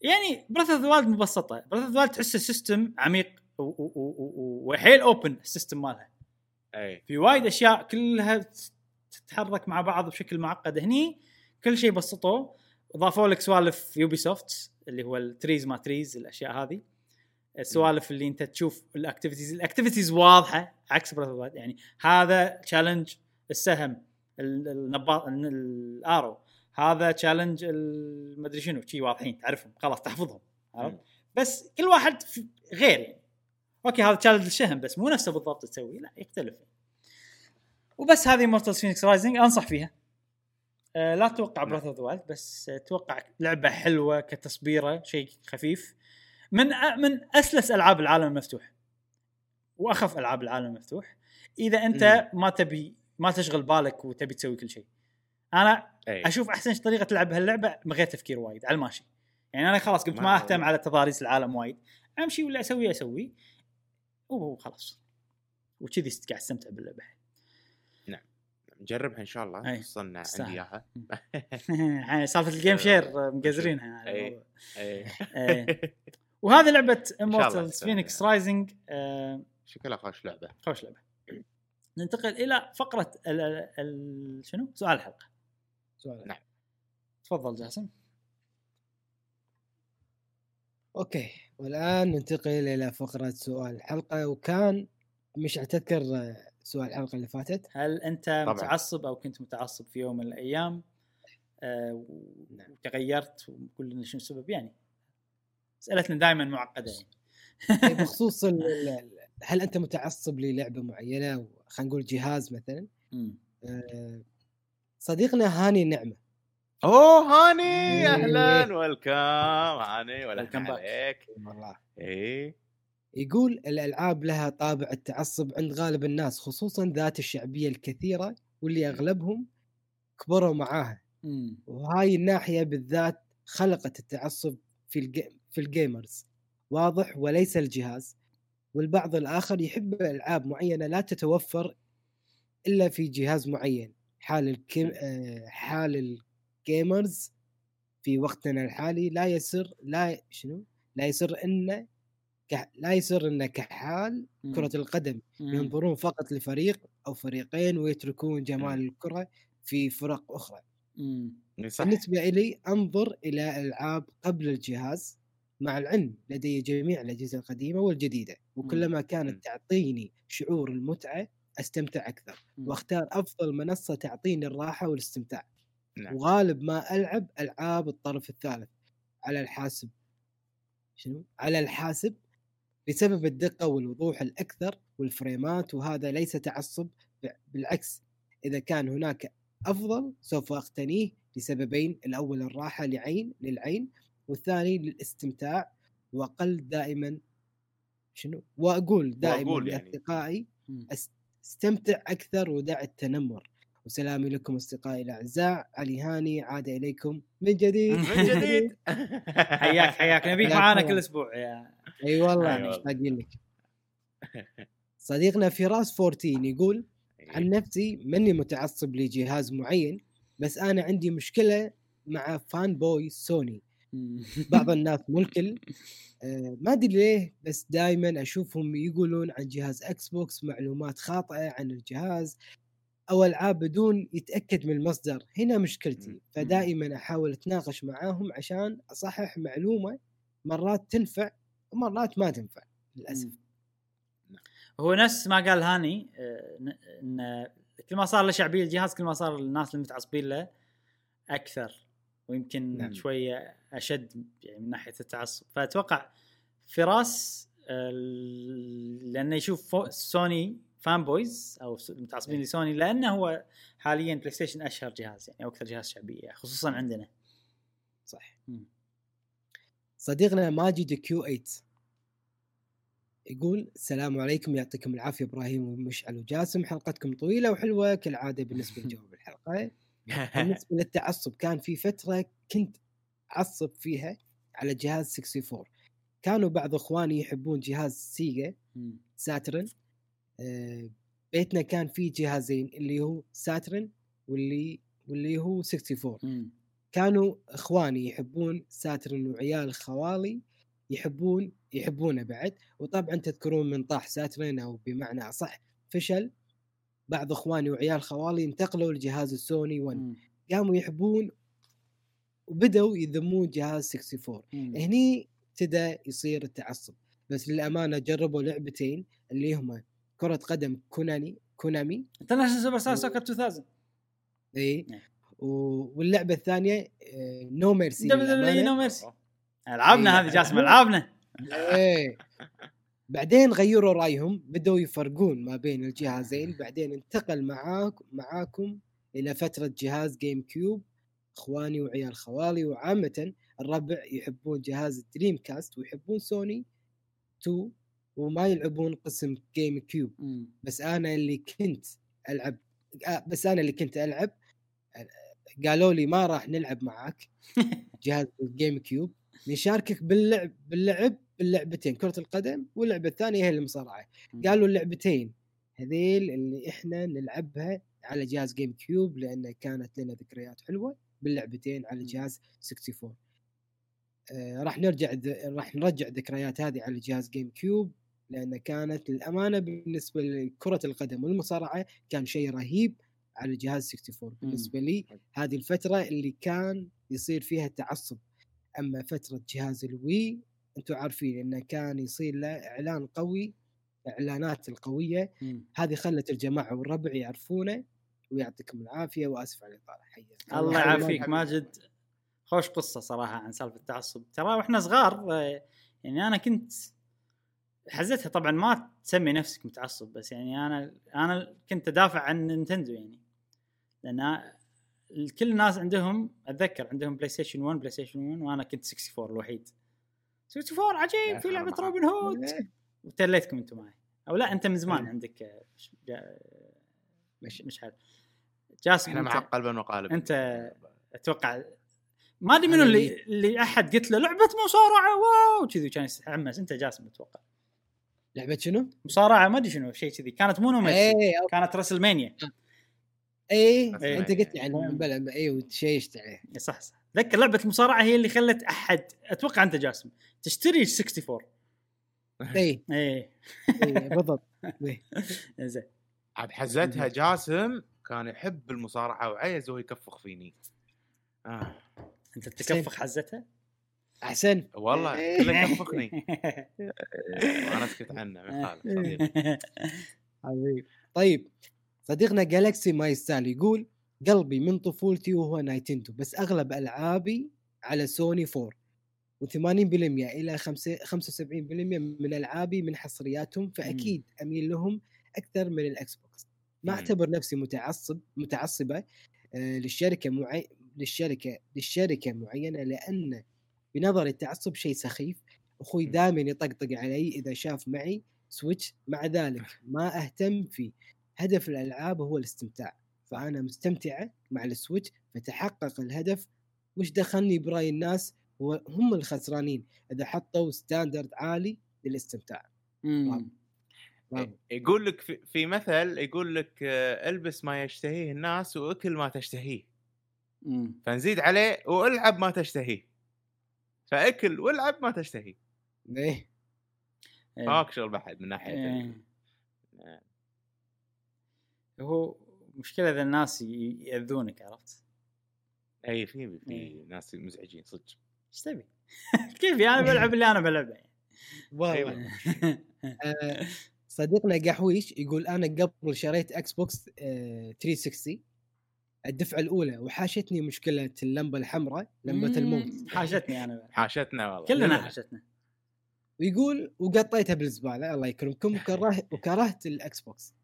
يعني Breath of the مبسطة Breath of the تحسه system عميق وحيل open ال system مالها. أي. في وايد أشياء كلها تتحرك مع بعض بشكل معقد هني. كل شيء بسطوه. ضافوا لك سوالف Ubisoft اللي هو التريز ما تريز الأشياء هذه. السوالف اللي أنت تشوف ال activities ال activities واضحة عكس. يعني هذا challenge السهم ال- النباط ال- ال arrow هذا challenge المدري شنو. شي واضحين تعرفهم. خلاص تحفظهم. عرفت. بس كل واحد غير يعني أوكي هذا challenge السهم بس مو نفسه بالضبط تسوي لا يختلف. وبس هذه Immortals Fenyx Rising أنصح فيها. آه لا تتوقع نعم. Breath of the Wild بس آه، توقع لعبة حلوة كتصبيرة شيء خفيف. من أ- من أسلس ألعاب العالم المفتوح. وأخف ألعاب العالم المفتوح. إذا أنت ما تبي ما تشغل بالك وتبي تسوي كل شيء. أنا أي. أشوف أحسن طريقة تلعب هاللعبة من غير تفكير وايد على الماشي. يعني أنا خلاص ما- ما أهتم على تضاريس العالم وايد. أمشي ولا أسوي أسوي. وخلاص وكذي قاعد استمتع باللعبة نجربها إن شاء الله أي. خصوصا عندي. إياها سالفة الجيم شير مقزرينها. الموضوع. اي إيه. وهذه لعبة تستاهل فينيكس يعني. رايزنج شكلها خوش لعبة خوش لعبة ننتقل إلى فقرة ال ال ال شنو؟ سؤال الحلقة سؤال. نعم. تفضل جاسم أوكي والآن ننتقل إلى فقرة سؤال الحلقة وكان مش أتذكر سؤال الحلقة اللي فاتت هل أنت طبعاً. متعصب أو كنت متعصب في يوم من الأيام آه، نعم. وتغيرت وقول لنا شنو السبب يعني اسئلتنا دائما معقدة يعني إيه، بخصوص هل أنت متعصب للعبة معينة خلينا نقول جهاز مثلا. آه، صديقنا هاني نعمة أوه هاني. أهلا welcome هاني back. عليك والله. اي يقول الألعاب لها طابع التعصب عند غالب الناس خصوصا ذات الشعبية الكثيرة واللي أغلبهم كبروا معاها. وهاي الناحية بالذات خلقت التعصب في الجي... في ال gamers واضح وليس الجهاز. والبعض الآخر يحب ألعاب معينة لا تتوفر إلا في جهاز معين. حال الكيم... آه، حال ال gamers في وقتنا الحالي لا يسر لا شنو لا يسر ان ك... لا يسر ان كحال مم. كرة القدم مم. ينظرون فقط لفريق أو فريقين ويتركون جمال مم. الكرة في فرق أخرى مم. صح بالنسبة إلي أنظر إلى ألعاب قبل الجهاز مع العلم لدي جميع الأجهزة القديمة والجديدة وكلما. كانت تعطيني شعور المتعة أستمتع أكثر مم. وأختار أفضل منصة تعطيني الراحة والاستمتاع نعم. وغالب ما ألعب ألعاب الطرف الثالث على الحاسب شنو؟ على الحاسب بسبب الدقة والوضوح الأكثر والفريمات وهذا ليس تعصب بالعكس إذا كان هناك أفضل سوف أقتنيه لسببين الأول الراحة لعين للعين والثاني للاستمتاع وأقل دائما شنو وأقول دائما وأقول يعني. لأصدقائي مم. أس- استمتع أكثر ودع التنمر وسلامي لكم أصدقائي الأعزاء علي هاني عاد إليكم من جديد من جديد حياك حياك نبيك معانا. كل أسبوع يا أي والله. مشتاقين لك صديقنا فراس 14 يقول إيه. عن نفسي ماني متعصب لجهاز معين بس أنا عندي مشكلة مع fanboy Sony. بعض الناس مو الكل آه، ما أدري ليه بس دائما أشوفهم يقولون عن جهاز Xbox معلومات خاطئة عن الجهاز أو ألعاب بدون يتأكد من المصدر. هنا مشكلتي. فدائما أحاول أتناقش معاهم عشان أصحح معلومة مرات تنفع ومرات ما تنفع للأسف. هو نفس ما قال هاني آه، إن كل ما صار له شعبية الجهاز كل ما صار الناس المتعصبين له أكثر ويمكن نعم. شوية أشد يعني من ناحية التعصب. فأتوقع فراس آه، لأنه يشوف Sony fanboys أو متعصبين لسوني لأنه هو حاليا PlayStation أشهر جهاز يعني أو أكثر جهاز شعبية خصوصا عندنا. صح. مم. صديقنا ماجد Q8 يقول السلام عليكم يعطيكم العافية إبراهيم ومشعل وجاسم حلقتكم طويلة وحلوة كالعادة بالنسبة لجواب الحلقة. بالنسبة للتعصب كان في فترة كنت أعصب فيها على جهاز 64 كانوا بعض إخواني يحبون جهاز Sega. Saturn. بيتنا كان فيه جهازين اللي هو Saturn واللي واللي هو 64 مم. كانوا إخواني يحبون Saturn وعيال خوالي يحبون يحبونه بعد وطبعا تذكرون من طاح Saturn أو بمعنى أصح فشل بعض إخواني وعيال خوالي انتقلوا لجهاز السوني 1 مم. قاموا يحبون وبدأوا يذمون جهاز 64 مم. هني ابتدى يصير التعصب بس للأمانة جربوا لعبتين اللي هما كرة قدم كوناني Konami. International Superstar Soccer 2000 إي. نعم. واللعبة الثانية No Mercy WW. No Mercy العابنا إيه. هذه جاسم العابنا إيه بعدين غيروا رأيهم بدأوا يفرقون ما بين الجهازين. بعدين انتقل معاك معاكم إلى فترة جهاز GameCube إخواني وعيال خوالي وعامة الربع يحبون جهاز Dreamcast ويحبون سوني 2 وما يلعبون قسم GameCube. بس أنا اللي كنت ألعب آه، بس أنا اللي كنت ألعب آه، قالوا لي ما راح نلعب معاك جهاز ال GameCube نشاركك باللعب باللعب باللعبتين كرة القدم واللعبة الثانية هي المصارعة قالوا اللعبتين هذيل اللي إحنا نلعبها على جهاز GameCube لأن كانت لنا ذكريات حلوة باللعبتين على. جهاز 64 آه راح نرجع. راح نرجع الذكريات هذه على جهاز GameCube لأن كانت للأمانة بالنسبة لكرة القدم والمصارعة كان شيء رهيب على جهاز 64 بالنسبة لي هذه الفترة اللي كان يصير فيها تعصب. أما فترة جهاز ال Wii أنتم عارفين انه كان يصير له إعلان قوي إعلانات القوية. مم. هذه خلت الجماعة والربع يعرفونه ويعطيكم العافية وآسف على الإطالة. حياك الله. يعافيك. ماجد. خوش قصة صراحة عن سالفة التعصب. ترى وإحنا صغار آه، يعني أنا كنت حزتها طبعا ما تسمي نفسك متعصب بس يعني أنا أنا كنت أدافع عن Nintendo يعني. لأن كل الناس عندهم أتذكر عندهم PlayStation 1 PlayStation 1 وأنا كنت 64 الوحيد. 64 عجيب في لعبة. روبن هود إيه، وتليتكم أنتم معي. أو لا أنت من زمان مم. عندك آه، مش جا- مش مش عارف جاسم إحنا مع قلبا وقالب أنت أتوقع ما أدري منو اللي اللي أحد قلت له لعبة مصارعة واو كذي كان يتحمس أنت جاسم أتوقع. لعبة شنو؟ مصارعة ما أدري شنو شيء كذي. كانت مو نوميد إيه كانت راسل مانيا إيه إيه. أنت قلت لي عنها مم. بلا إيه وتشيشت عليه صح صح. ذكر لعبة المصارعة هي اللي خلت أحد أتوقع أنت جاسم تشتري ال 64 إيه. إيه. إيه، بالضبط. إيه. زين عاد حزتها جاسم كان يحب المصارعة وعيز وهو يكفخ فيني. آه. أنت تكفخ حزتها؟ أحسن والله إيه. كله يكفخني وأنا أسكت عنه ما. حبيبي طيب صديقنا جالكسي ما يستاهل يقول قلبي من طفولتي وهو نايتندو بس أغلب ألعابي على سوني 4 و80% إلى 5 75% من ألعابي من حصرياتهم فأكيد أميل لهم أكثر من ال Xbox ما. أعتبر نفسي متعصب متعصبة آه، للشركة معي... للشركة للشركة معينة لأن بنظري التعصب شيء سخيف. أخوي. دائما يطقطق علي إذا شاف معي Switch. مع ذلك ما أهتم فيه هدف الألعاب هو الاستمتاع. فأنا مستمتعه مع ال Switch فتحقق الهدف. وش دخلني برأي الناس؟ هو هم الخسرانين. إذا حطوا standard عالي للاستمتاع. مم. يقول لك في, مثل يقول لك آه، البس ما يشتهيه الناس وأكل ما تشتهيه. مم. فنزيد عليه وألعب ما تشتهيه. فاكل والعب ما تشتهي إيه إيه. هاك شغل بعد من ناحية إيه. ال- هو مشكلة إذا الناس يأذونك عرفت؟ اي في في إيه. ناس مزعجين صدق إيش تبي؟ كيفي أنا بلعب اللي أنا بلعبه يعني. والله آه، صديقنا قحويش يقول أنا قبل شريت Xbox آه، 360 الدفعة الأولى وحاشتني مشكلة اللمبة الحمراء لمبة الموت حاشتني أنا حاشتنا والله. كلنا. حاشتنا. ويقول وقطيتها بالزبالة الله يكرمكم وكره وكرهت ال Xbox.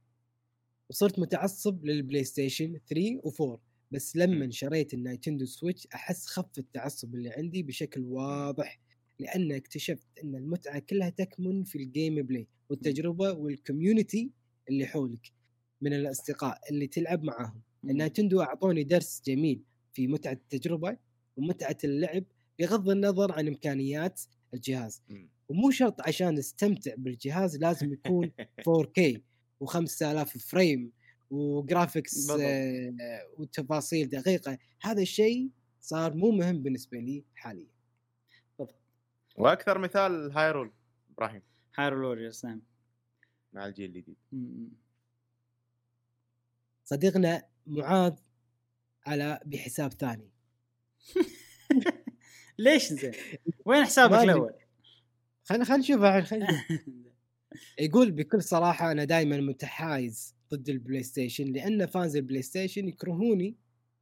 وصرت متعصب لل PlayStation 3 و4 بس لما. شريت ال Nintendo Switch أحس خف التعصب اللي عندي بشكل واضح لأن اكتشفت إن المتعة كلها تكمن في ال gameplay والتجربة وال community اللي حولك من الأصدقاء اللي تلعب معاهم. ال Nintendo أعطوني درس جميل في متعة التجربة ومتعة اللعب بغض النظر عن إمكانيات الجهاز. ومو شرط عشان نستمتع بالجهاز لازم يكون 4K و5000 frame و graphics. آه وتفاصيل دقيقة. هذا الشيء صار مو مهم بالنسبة لي حاليا. وأكثر مثال Hyrule إبراهيم. Hyrule Warriors نعم. مع الجيل الجديد. صديقنا معاذ على بحساب ثاني ليش زين؟ وين حسابك. الأول؟ خلينا خلينا نشوف خلينا يقول بكل صراحة أنا دائما متحايز ضد ال PlayStation لأن fans ال PlayStation يكرهوني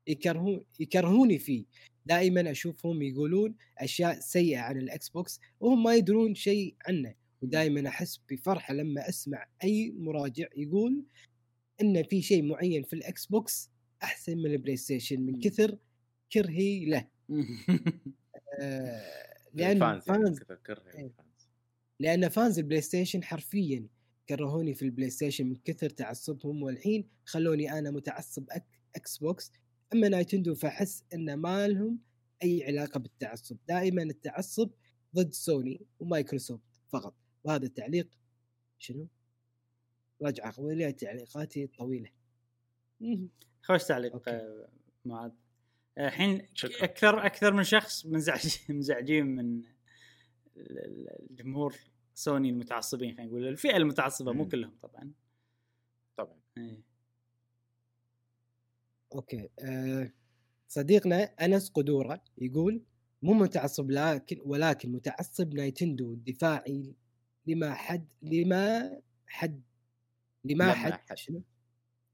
يكرهون يكرهوني فيه دائما أشوفهم يقولون أشياء سيئة عن ال Xbox وهم ما يدرون شيء عنه ودائما أحس بفرحة لما أسمع أي مراجع يقول إن في شيء معين في ال Xbox أحسن من ال PlayStation من مم. كثر كرهي له آه لأن يعني fans إيه. لأن fans ال PlayStation حرفيا كرهوني في ال PlayStation من كثر تعصبهم والحين خلوني أنا متعصب أك Xbox أما Nintendo فأحس إن ما لهم أي علاقة بالتعصب دائما التعصب ضد Sony و Microsoft فقط وهذا التعليق شنو؟ رجعة قوية تعليقاتي الطويله مهم. خوش تعليق. آه، معاذ الحين. أكثر أكثر من شخص منزعج منزعجين من ال- ال- الجمهور سوني المتعصبين خلينا نقول الفئة المتعصبة مو. كلهم طبعا طبعا إيه. أوكي أه صديقنا أنس قدورة يقول مو متعصب لكن ولكن متعصب نايتندو دفاعي لما حد لما حد لما لما حد, حد. شنو؟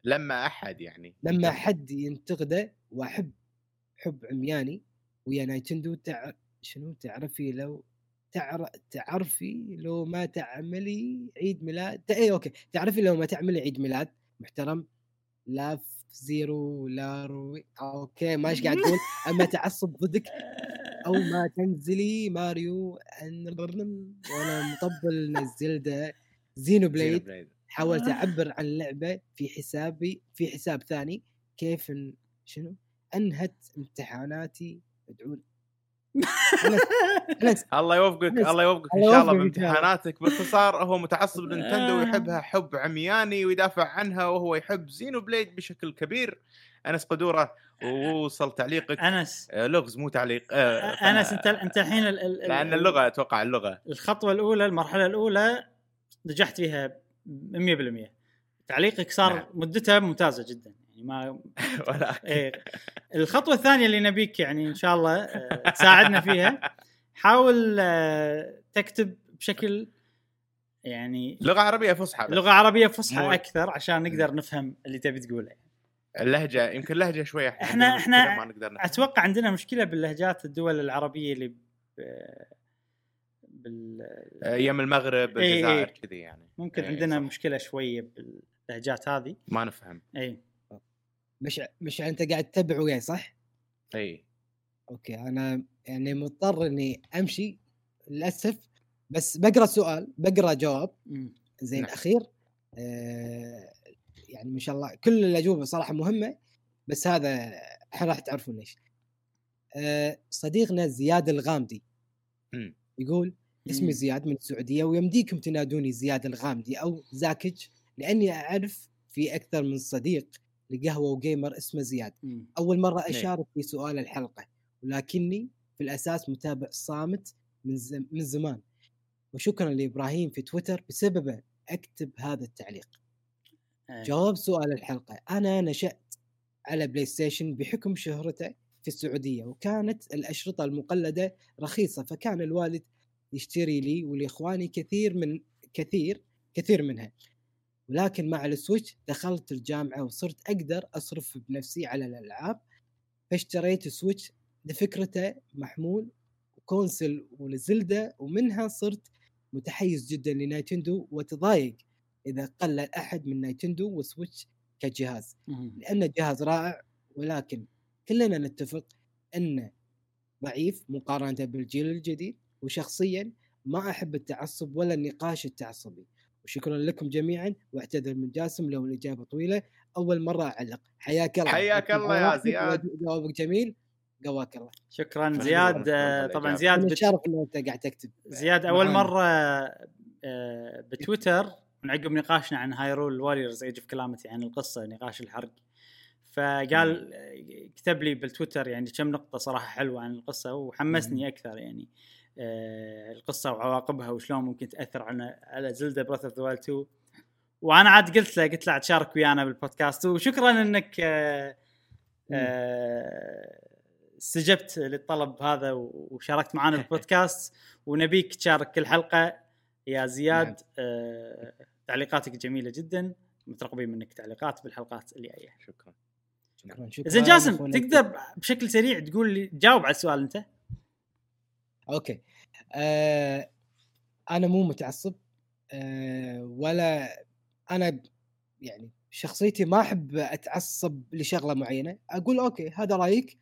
لما أحد يعني لما حد ينتقده وأحب حب عمياني ويا نايتندو تع... شنو تعرفي لو تعر... تعرفي لو ما تعملي عيد ميلاد اي أوكي تعرفي لو ما تعملي عيد ميلاد محترم لا زيرو لا روي أوكي ما إيش قاعد تقول أما تعصب ضدك أو ما تنزلي ماريو أن- وأنا مطبل نزلده زينو بليد بليد حاولت آه. أعبر عن اللعبة في حسابي في حساب ثاني كيف إن شنو؟ أنهت امتحاناتي. ادعون انس الله يوفقك. الله يوفقك إن شاء الله يوفقك إن شاء الله. بامتحاناتك. باختصار هو متعصب نينتندو آه. ويحبها حب عمياني ويدافع عنها وهو يحب زينو بليد بشكل كبير. أنس قدورة ووصل تعليقك. أنس. آه، لغز مو تعليق. آه، أنس أنت أنت الحين ال- ال- ال- لأن اللغة أتوقع اللغة. الخطوة الأولى المرحلة الأولى نجحت فيها 100% تعليقك صار نعم. مدتها ممتازة جدا يعني ما ولكن إيه الخطوة الثانية اللي نبيك يعني إن شاء الله آه، تساعدنا فيها حاول آه، تكتب بشكل يعني لغة عربية فصحى. لغة عربية فصحى أكثر عشان نقدر نفهم اللي تبي تقوله اللهجة يمكن لهجة شوية إحنا مشكلة ما نقدر نفهم. أتوقع عندنا مشكلة باللهجات الدول العربية اللي. بال... أيام المغرب إيه، الجزائر إيه. كذي يعني ممكن إيه، عندنا صح. مشكلة شوية باللهجات هذه ما نفهم اي مش مش أنت قاعد تتابع وياي صح؟ إي okay أنا يعني مضطر إني أمشي للأسف بس بقرأ سؤال بقرأ جواب. زين نعم. أخير آه يعني ما شاء الله كل الاجوبه صراحة مهمة بس هذا الحين راح تعرفون ليش آه صديقنا زياد الغامدي مم. يقول اسمي. زياد من السعودية ويمديكم تنادوني زياد الغامدي أو زاكج لأني أعرف في أكثر من صديق لقهوة وجيمر اسمه زياد مم. أول مرة نعم. أشارك في سؤال الحلقة ولكني في الأساس متابع صامت من زم من زمان وشكرا لإبراهيم في تويتر بسببه أكتب هذا التعليق إيه. جواب سؤال الحلقة أنا نشأت على PlayStation بحكم شهرته في السعودية وكانت الأشرطة المقلدة رخيصة فكان الوالد يشتري لي ولإخواني كثير من كثير كثير منها. ولكن مع ال Switch دخلت الجامعة وصرت أقدر أصرف بنفسي على الألعاب فاشتريت Switch لفكرته محمول و console ول Zelda ومنها صرت متحيز جدا ل Nintendo وتضايق إذا قل أحد من Nintendo و Switch كجهاز. لأنه جهاز رائع ولكن كلنا نتفق إنه ضعيف مقارنة بالجيل الجديد. وشخصيا ما أحب التعصب ولا النقاش التعصبي. وشكرا لكم جميعا واعتذر من جاسم لو الإجابة طويلة. أول مرة أعلق. حياك الله. حياك الله يا زياد. جوابك جميل. قواك الله. شكرا زياد. طبعا الإجابة. زياد أنا بت... شرف انه أنت قاعد تكتب. زياد أول معانا. مرة آه، بتويتر من عقب نقاشنا عن Hyrule Warriors Age of Calamity عن القصة نقاش الحرق. فقال آه، كتب لي بالتويتر يعني كم نقطة صراحة حلوة عن القصة وحمسني أكثر يعني. آه، القصة وعواقبها وشلون ممكن تأثر على على Zelda Breath of the Wild 2 وأنا عاد قلت له قلت له عاد شارك ويانا بالبودكاست. وشكرا إنك آه، آه، استجبت للطلب هذا وشاركت معنا بالبودكاست ونبيك تشارك كل حلقة. يا زياد نعم. آه، تعليقاتك جميلة جدا. مترقبين منك تعليقات بالحلقات اللي جاية شكرا شكرا. شكرا. زين جاسم تقدر بشكل سريع تقول لي جاوب على السؤال أنت. أوكي. آه أنا مو متعصب آه ولا أنا يعني شخصيتي ما أحب أتعصب لشغلة معينة. أقول okay هذا رأيك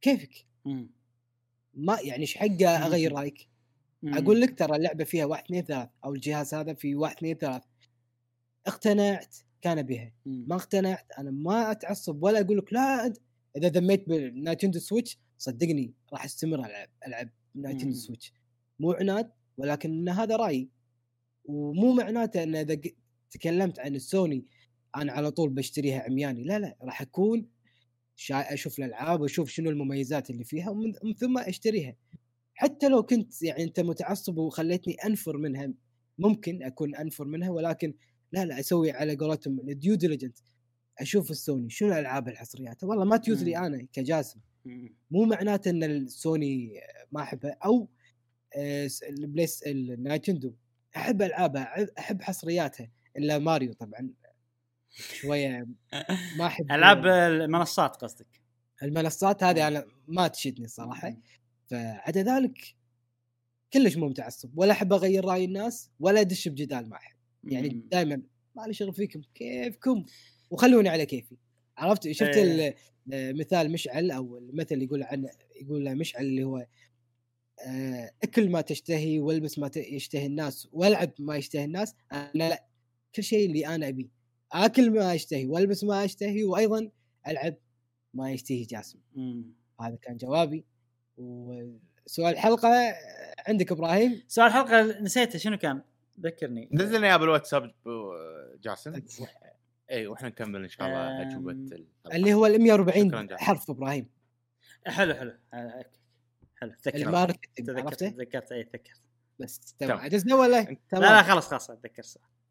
كيفك. ما يعني إيش حقه أغير رأيك؟ أقول لك ترى اللعبة فيها واحد اثنين ثلاث أو الجهاز هذا فيه واحد اثنين ثلاث. اقتنعت كان بها. ما اقتنعت أنا ما أتعصب ولا أقول لك لا إذا ذميت بال Nintendo Switch صدقني راح أستمر ألعب ألعب Nintendo Switch مو عناد ولكن هذا رايي ومو معناته إن إذا تكلمت عن السوني أنا على طول بشتريها عمياني. لا لا راح أكون شا... أشوف الألعاب وأشوف شنو المميزات اللي فيها ومن من ثم أشتريها. حتى لو كنت يعني أنت متعصب وخليتني أنفر منها ممكن أكون أنفر منها ولكن لا لا أسوي على قولتهم ال due diligence أشوف السوني شنو الألعاب الحصريات والله ما تيوز لي. أنا كجاسم. مو معناته إن السوني ما احبها أو آه، البليس النايتندو أحب العابها أحب حصرياتها إلا ماريو طبعا. شوية ما أحب ألعاب المنصات قصدك؟ المنصات هذه أنا ما تشدني الصراحه فعدا ذلك كلش مو متعصب ولا أحب أغير رأي الناس ولا أدش بجدال معهم يعني مم. دائما ما لي شغل فيكم كيفكم؟ وخلوني على كيفي. عرفت؟ شفت إيه. مثال مشعل أو المثل يقول عنه يقول له مشعل اللي هو آه، أكل ما تشتهي والبس ما يشتهي الناس والعب ما يشتهي الناس. أنا لا كل شيء اللي أنا ابيه آكل ما اشتهي والبس ما اشتهي وأيضا ألعب ما يشتهي جاسم. مم. هذا كان جوابي. وسؤال الحلقة آه، عندك إبراهيم؟ سؤال الحلقة نسيته شنو كان؟ ذكرني. نزلنا اياه بالواتساب جاسم. اي وإحنا نكمل إن شاء الله اجوبه الحلقة. اللي هو ال شكراً 140 جاسم. حرف إبراهيم. حلو حلو. آه، حلو. تذكرت. تذكرت تذكرت. اي تذكرت. بس تمام. عجزنا ولا لا تمام. لا خلاص خلاص أتذكر.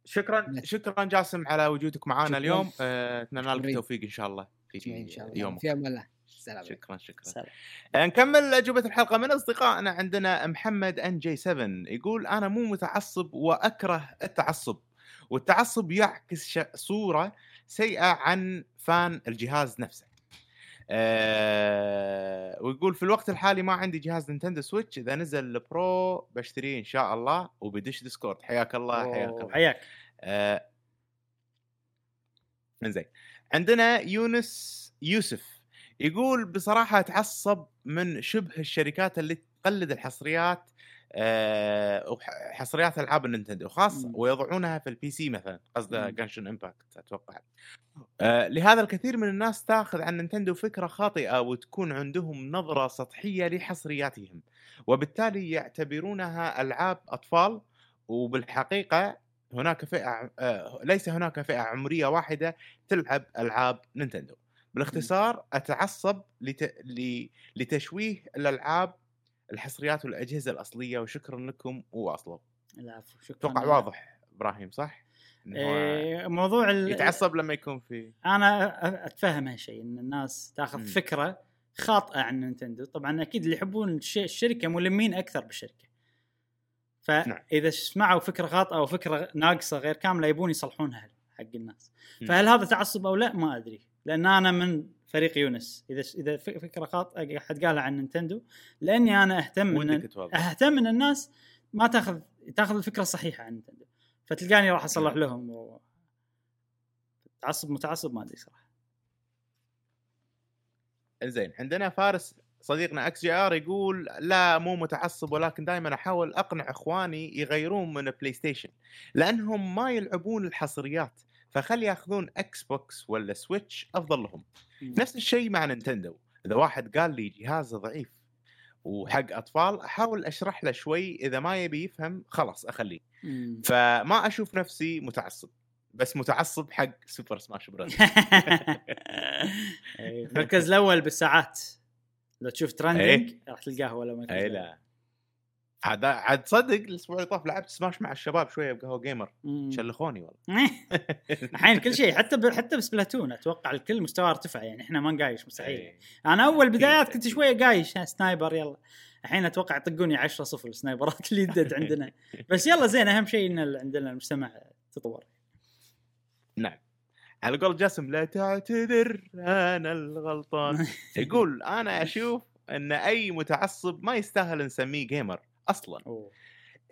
شكرا بس. شكرا جاسم على وجودك معنا شكراً. اليوم. آه، أتمنى لك شكراً. التوفيق إن شاء الله إن شاء في الله. يومك. في أمان الله. سلام شكرا شكرا. سلام. آه، نكمل أجوبة الحلقة من أصدقائنا. عندنا محمد ان جي 7 يقول أنا مو متعصب وأكره التعصب. والتعصب يعكس صورة سيئة عن fan الجهاز نفسه. أه ويقول في الوقت الحالي ما عندي جهاز Nintendo Switch إذا نزل ال Pro بشتريه إن شاء الله وبدش Discord. حياك الله حياك الله. حياك. آه، إنزين. عندنا يونس يوسف يقول بصراحة أتعصب من شبه الشركات اللي تقلد الحصريات حصريات ألعاب ال Nintendo خاصه. ويضعونها في ال PC مثلا قصده. Genshin Impact أتوقع آه، لهذا الكثير من الناس تاخذ عن Nintendo فكرة خاطئة وتكون عندهم نظرة سطحية لحصرياتهم وبالتالي يعتبرونها ألعاب أطفال وبالحقيقة هناك فئة آه، ليس هناك فئة عمرية واحدة تلعب ألعاب Nintendo بالاختصار أتعصب لت... ل... لتشويه الألعاب الحصريات والأجهزة الأصلية وشكرا لكم وواصلوا العفو شكرا أتوقع واضح إبراهيم صح؟ إيه موضوع ال... يتعصب لما يكون في أنا أتفهم هالشيء إن الناس تاخذ مم. فكرة خاطئة عن نينتندو طبعا أكيد اللي يحبون الش- الشركة ملمين أكثر بالشركة نعم. فإذا سمعوا فكرة خاطئة أو فكرة ناقصة غير كاملة يبون يصلحونها حق الناس. فهل هذا تعصب أو لا ما أدري لأن أنا من فريق يونس. إذا إذا فكرة خاطئة حد قالها عن Nintendo. لأني أنا أهتم إن أهتم إن الناس ما تاخذ تأخذ الفكرة الصحيحة عن Nintendo. فتلقاني راح أصلح لهم و... تعصب متعصب ما أدري صراحة. زين عندنا فارس صديقنا XGR يقول لا مو متعصب ولكن دائما أحاول أقنع إخواني يغيرون من PlayStation لأنهم ما يلعبون الحصريات. فخلي ياخذون Xbox ولا Switch أفضل لهم. نفس الشيء مع Nintendo إذا واحد قال لي جهازه ضعيف وحق أطفال أحاول أشرح له شوي إذا ما يبي يفهم خلاص أخليه. فما أشوف نفسي متعصب. بس متعصب حق Super Smash إيه، المركز الأول بالساعات. لو تشوف trending راح تلقاه ولا اي لا. عاد عاد تصدق الأسبوع اللي طاف لعبت سماش مع الشباب شوية بقهوة gamer شلخوني والله. الحين كل شيء حتى ب... حتى ب Splatoon أتوقع الكل مستواه ارتفع يعني إحنا ما نقايش مستحيل. إيه. أنا أول بدايات. كنت شوية قايش sniper يلا. الحين أتوقع يطقوني 10 صفر ال sniper ات اللي يدد عندنا. بس يلا زين أهم شيء إن عندنا المجتمع تطور. نعم. على قول جاسم لا تعتذر أنا الغلطان. يقول أنا أشوف إن أي متعصب ما يستاهل نسميه gamer أصلا. أوه.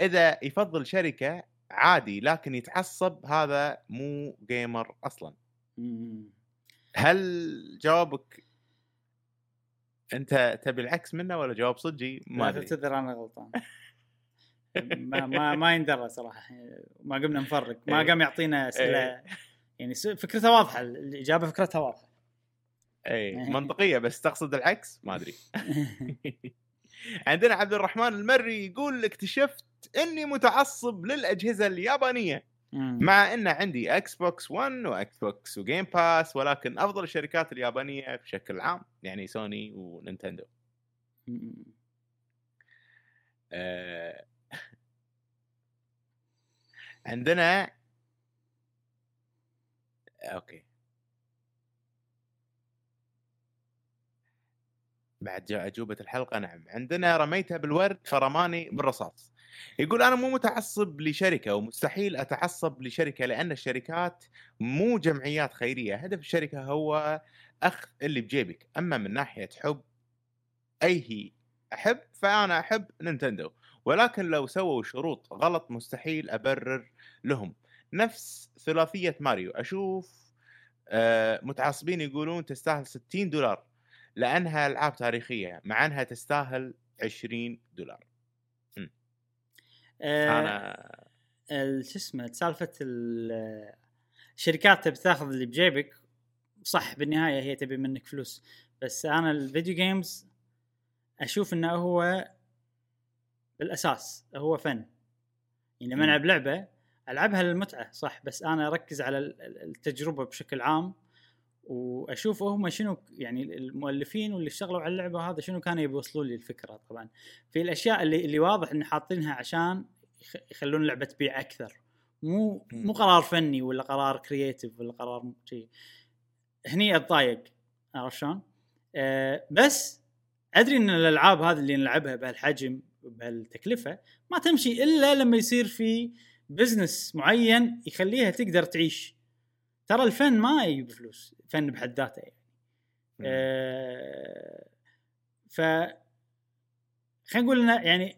إذا يفضل شركة عادي لكن يتعصب هذا مو جيمر أصلا. مم. هل جوابك أنت تبي العكس منه ولا جواب صجي ما تعتذر أنا غلطان. ما ما ما يندرى صراحة. ما قمنا نفرق. ما إيه. قام يعطينا أسئلة. إيه. يعني س- فكرتها واضحة. الإجابة فكرتها واضحة. اي منطقية بس تقصد العكس؟ ما أدري. عندنا عبد الرحمن المري يقول اكتشفت إني متعصب للأجهزة اليابانية مم. مع إن عندي Xbox 1 و Xbox و Game Pass ولكن أفضل الشركات اليابانية بشكل عام يعني Sony و Nintendo. آه، عندنا okay بعد أجوبة الحلقة نعم. عندنا رميتها بالورد فرماني بالرصاص. يقول أنا مو متعصب لشركة ومستحيل أتعصب لشركة لأن الشركات مو جمعيات خيرية. هدف الشركة هو أخذ اللي بجيبك. أما من ناحية حب أي هي أحب فأنا أحب Nintendo. ولكن لو سووا شروط غلط مستحيل أبرر لهم. نفس ثلاثية ماريو. أشوف آه، متعصبين يقولون تستاهل 60 دولار. لأنها ألعاب تاريخية مع أنها تستاهل 20 دولار. آه، أنا ال- شو اسمه سالفة ال- الشركات تبي تاخذ اللي بجيبك صح بالنهاية هي تبي منك فلوس بس أنا الفيديو جيمز أشوف إنه هو بالأساس هو فن. يعني لما. ألعب لعبة ألعبها للمتعة صح بس أنا أركز على ال- ال- التجربة بشكل عام وأشوف هم شنو يعني المؤلفين واللي اشتغلوا على اللعبة هذا شنو كانوا يوصلوا لي الفكرة طبعا في الأشياء اللي اللي واضح ان حاطينها عشان يخ- يخلون اللعبه تبيع أكثر مو. مو قرار فني ولا قرار كرييتيف ولا قرار شيء هني أتضايق عرفت شلون؟ أه بس أدري إن الألعاب هذه اللي نلعبها بهالحجم بهالتكلفه ما تمشي إلا لما يصير في بزنس معين يخليها تقدر تعيش ترى الفن ما يجيب فلوس فن بحد ذاته يعني. أه ف خلينا نقول يعني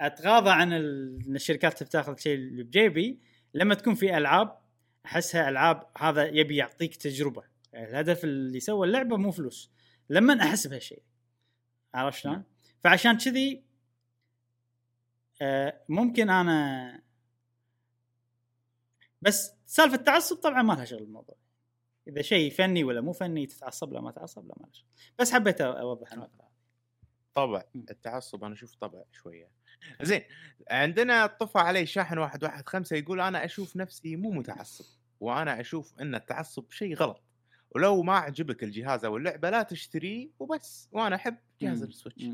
أتغاضى عن إن الشركات بتاخذ شيء اللي بجيبي لما تكون في ألعاب أحسها ألعاب هذا يبي يعطيك تجربة. الهدف اللي سوى اللعبة مو فلوس لما أحس بهالشيء. عرفت شلون؟ فعشان كذي آه، ممكن أنا بس سالفة التعصب طبعا ما لها شغل بالموضوع. إذا شيء فني ولا مو فني تتعصب لا ما تعصب لا ما لها شغل. بس حبيت أوضح النقطة. طبع. التعصب أنا أشوف طبع شوية. زين عندنا طفى علي شاحن واحد واحد خمسة يقول أنا أشوف نفسي مو متعصب وأنا أشوف إن التعصب شيء غلط. ولو ما عجبك الجهاز أو اللعبة لا تشتريه وبس وأنا أحب جهاز. ال Switch.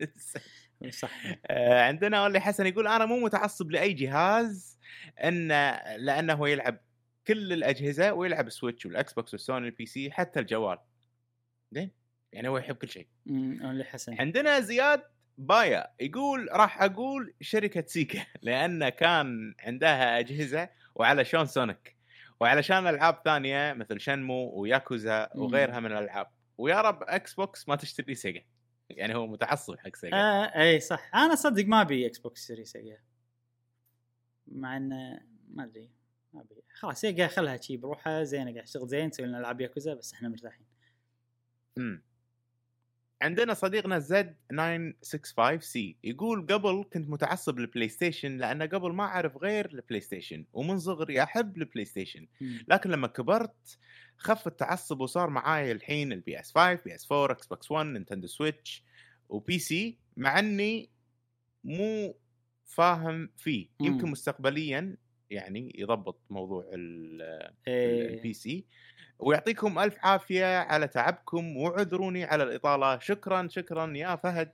صح. آه، عندنا اولي حسن يقول أنا مو متعصب لأي جهاز لأنه هو يلعب كل الأجهزة ويلعب ال Switch وال Xbox وال Sony ال PC حتى الجوال. زين؟ يعني هو يحب كل شيء. امم حسن. عندنا زياد بايا يقول راح أقول شركة Sega لأن كان عندها أجهزة وعلشان Sonic. وعلشان ألعاب ثانية مثل Shenmue و Yakuza. وغيرها من الألعاب ويا رب Xbox ما تشتري Sega يعني هو متعصب حق Sega آه اي صح. أنا صدق ما أبي Xbox Series Sega مع إنه ما أدري ما أبي. خلاص Sega خلها شي بروحها زين قاعد تشتغل زين تسوي لنا ألعاب ياكوزا بس إحنا مرتاحين. امم عندنا صديقنا Z 965 C يقول قبل كنت متعصب لل PlayStation لأن قبل ما أعرف غير ال PlayStation ومن صغري أحب ال PlayStation. لكن لما كبرت خف التعصب وصار معاي الحين ال PS 5 PS 4 Xbox 1 Nintendo Switch و PC مع إني مو فاهم فيه يمكن. مستقبليا يعني يضبط موضوع ال- إيه. ال PC ويعطيكم ألف عافية على تعبكم واعذروني على الإطالة. شكرا شكرا يا فهد.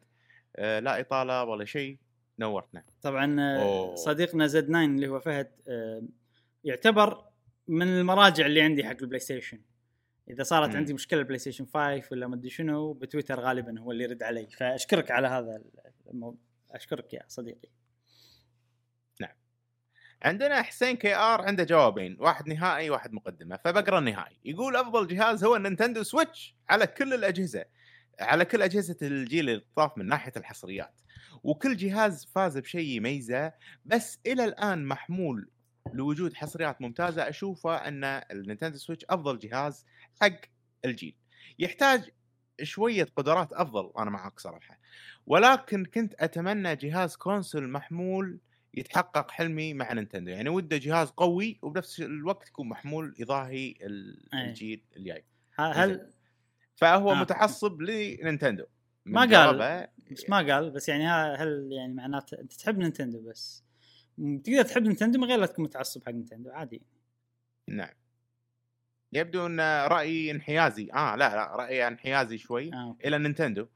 آه لا إطالة ولا شيء. نورتنا. طبعا آه، أوه. صديقنا Z 9 اللي هو فهد آه، يعتبر من المراجع اللي عندي حق ال PlayStation. إذا صارت مم. عندي مشكلة PlayStation 5 ولا ما أدري شنو بتويتر غالبا هو اللي يرد علي. فأشكرك على هذا الموضوع أشكرك يا صديقي. عندنا حسين KR عنده جوابين واحد نهائي واحد مقدمة. فبقرأ النهائي. يقول أفضل جهاز هو ال Nintendo Switch على كل الأجهزة على كل أجهزة الجيل اللي طاف من ناحية الحصريات. وكل جهاز فاز بشيء يميزه بس إلى الآن محمول لوجود حصريات ممتازة. أشوفه أن ال Nintendo Switch أفضل جهاز حق الجيل. يحتاج شوية قدرات أفضل أنا معك صراحة. ولكن كنت أتمنى جهاز console محمول يتحقق حلمي مع Nintendo يعني وده جهاز قوي وبنفس الوقت يكون محمول يضاهي أي. الجيل الجاي هل فهو آه. متعصب ل Nintendo ما قال. بس ما قال بس يعني هل يعني معناته أنت تحب Nintendo بس تقدر تحب Nintendo من غير لا تكون متعصب حق Nintendo عادي نعم يبدو إن رايي انحيازي آه لا لا رايي انحيازي شوي آه. إلى Nintendo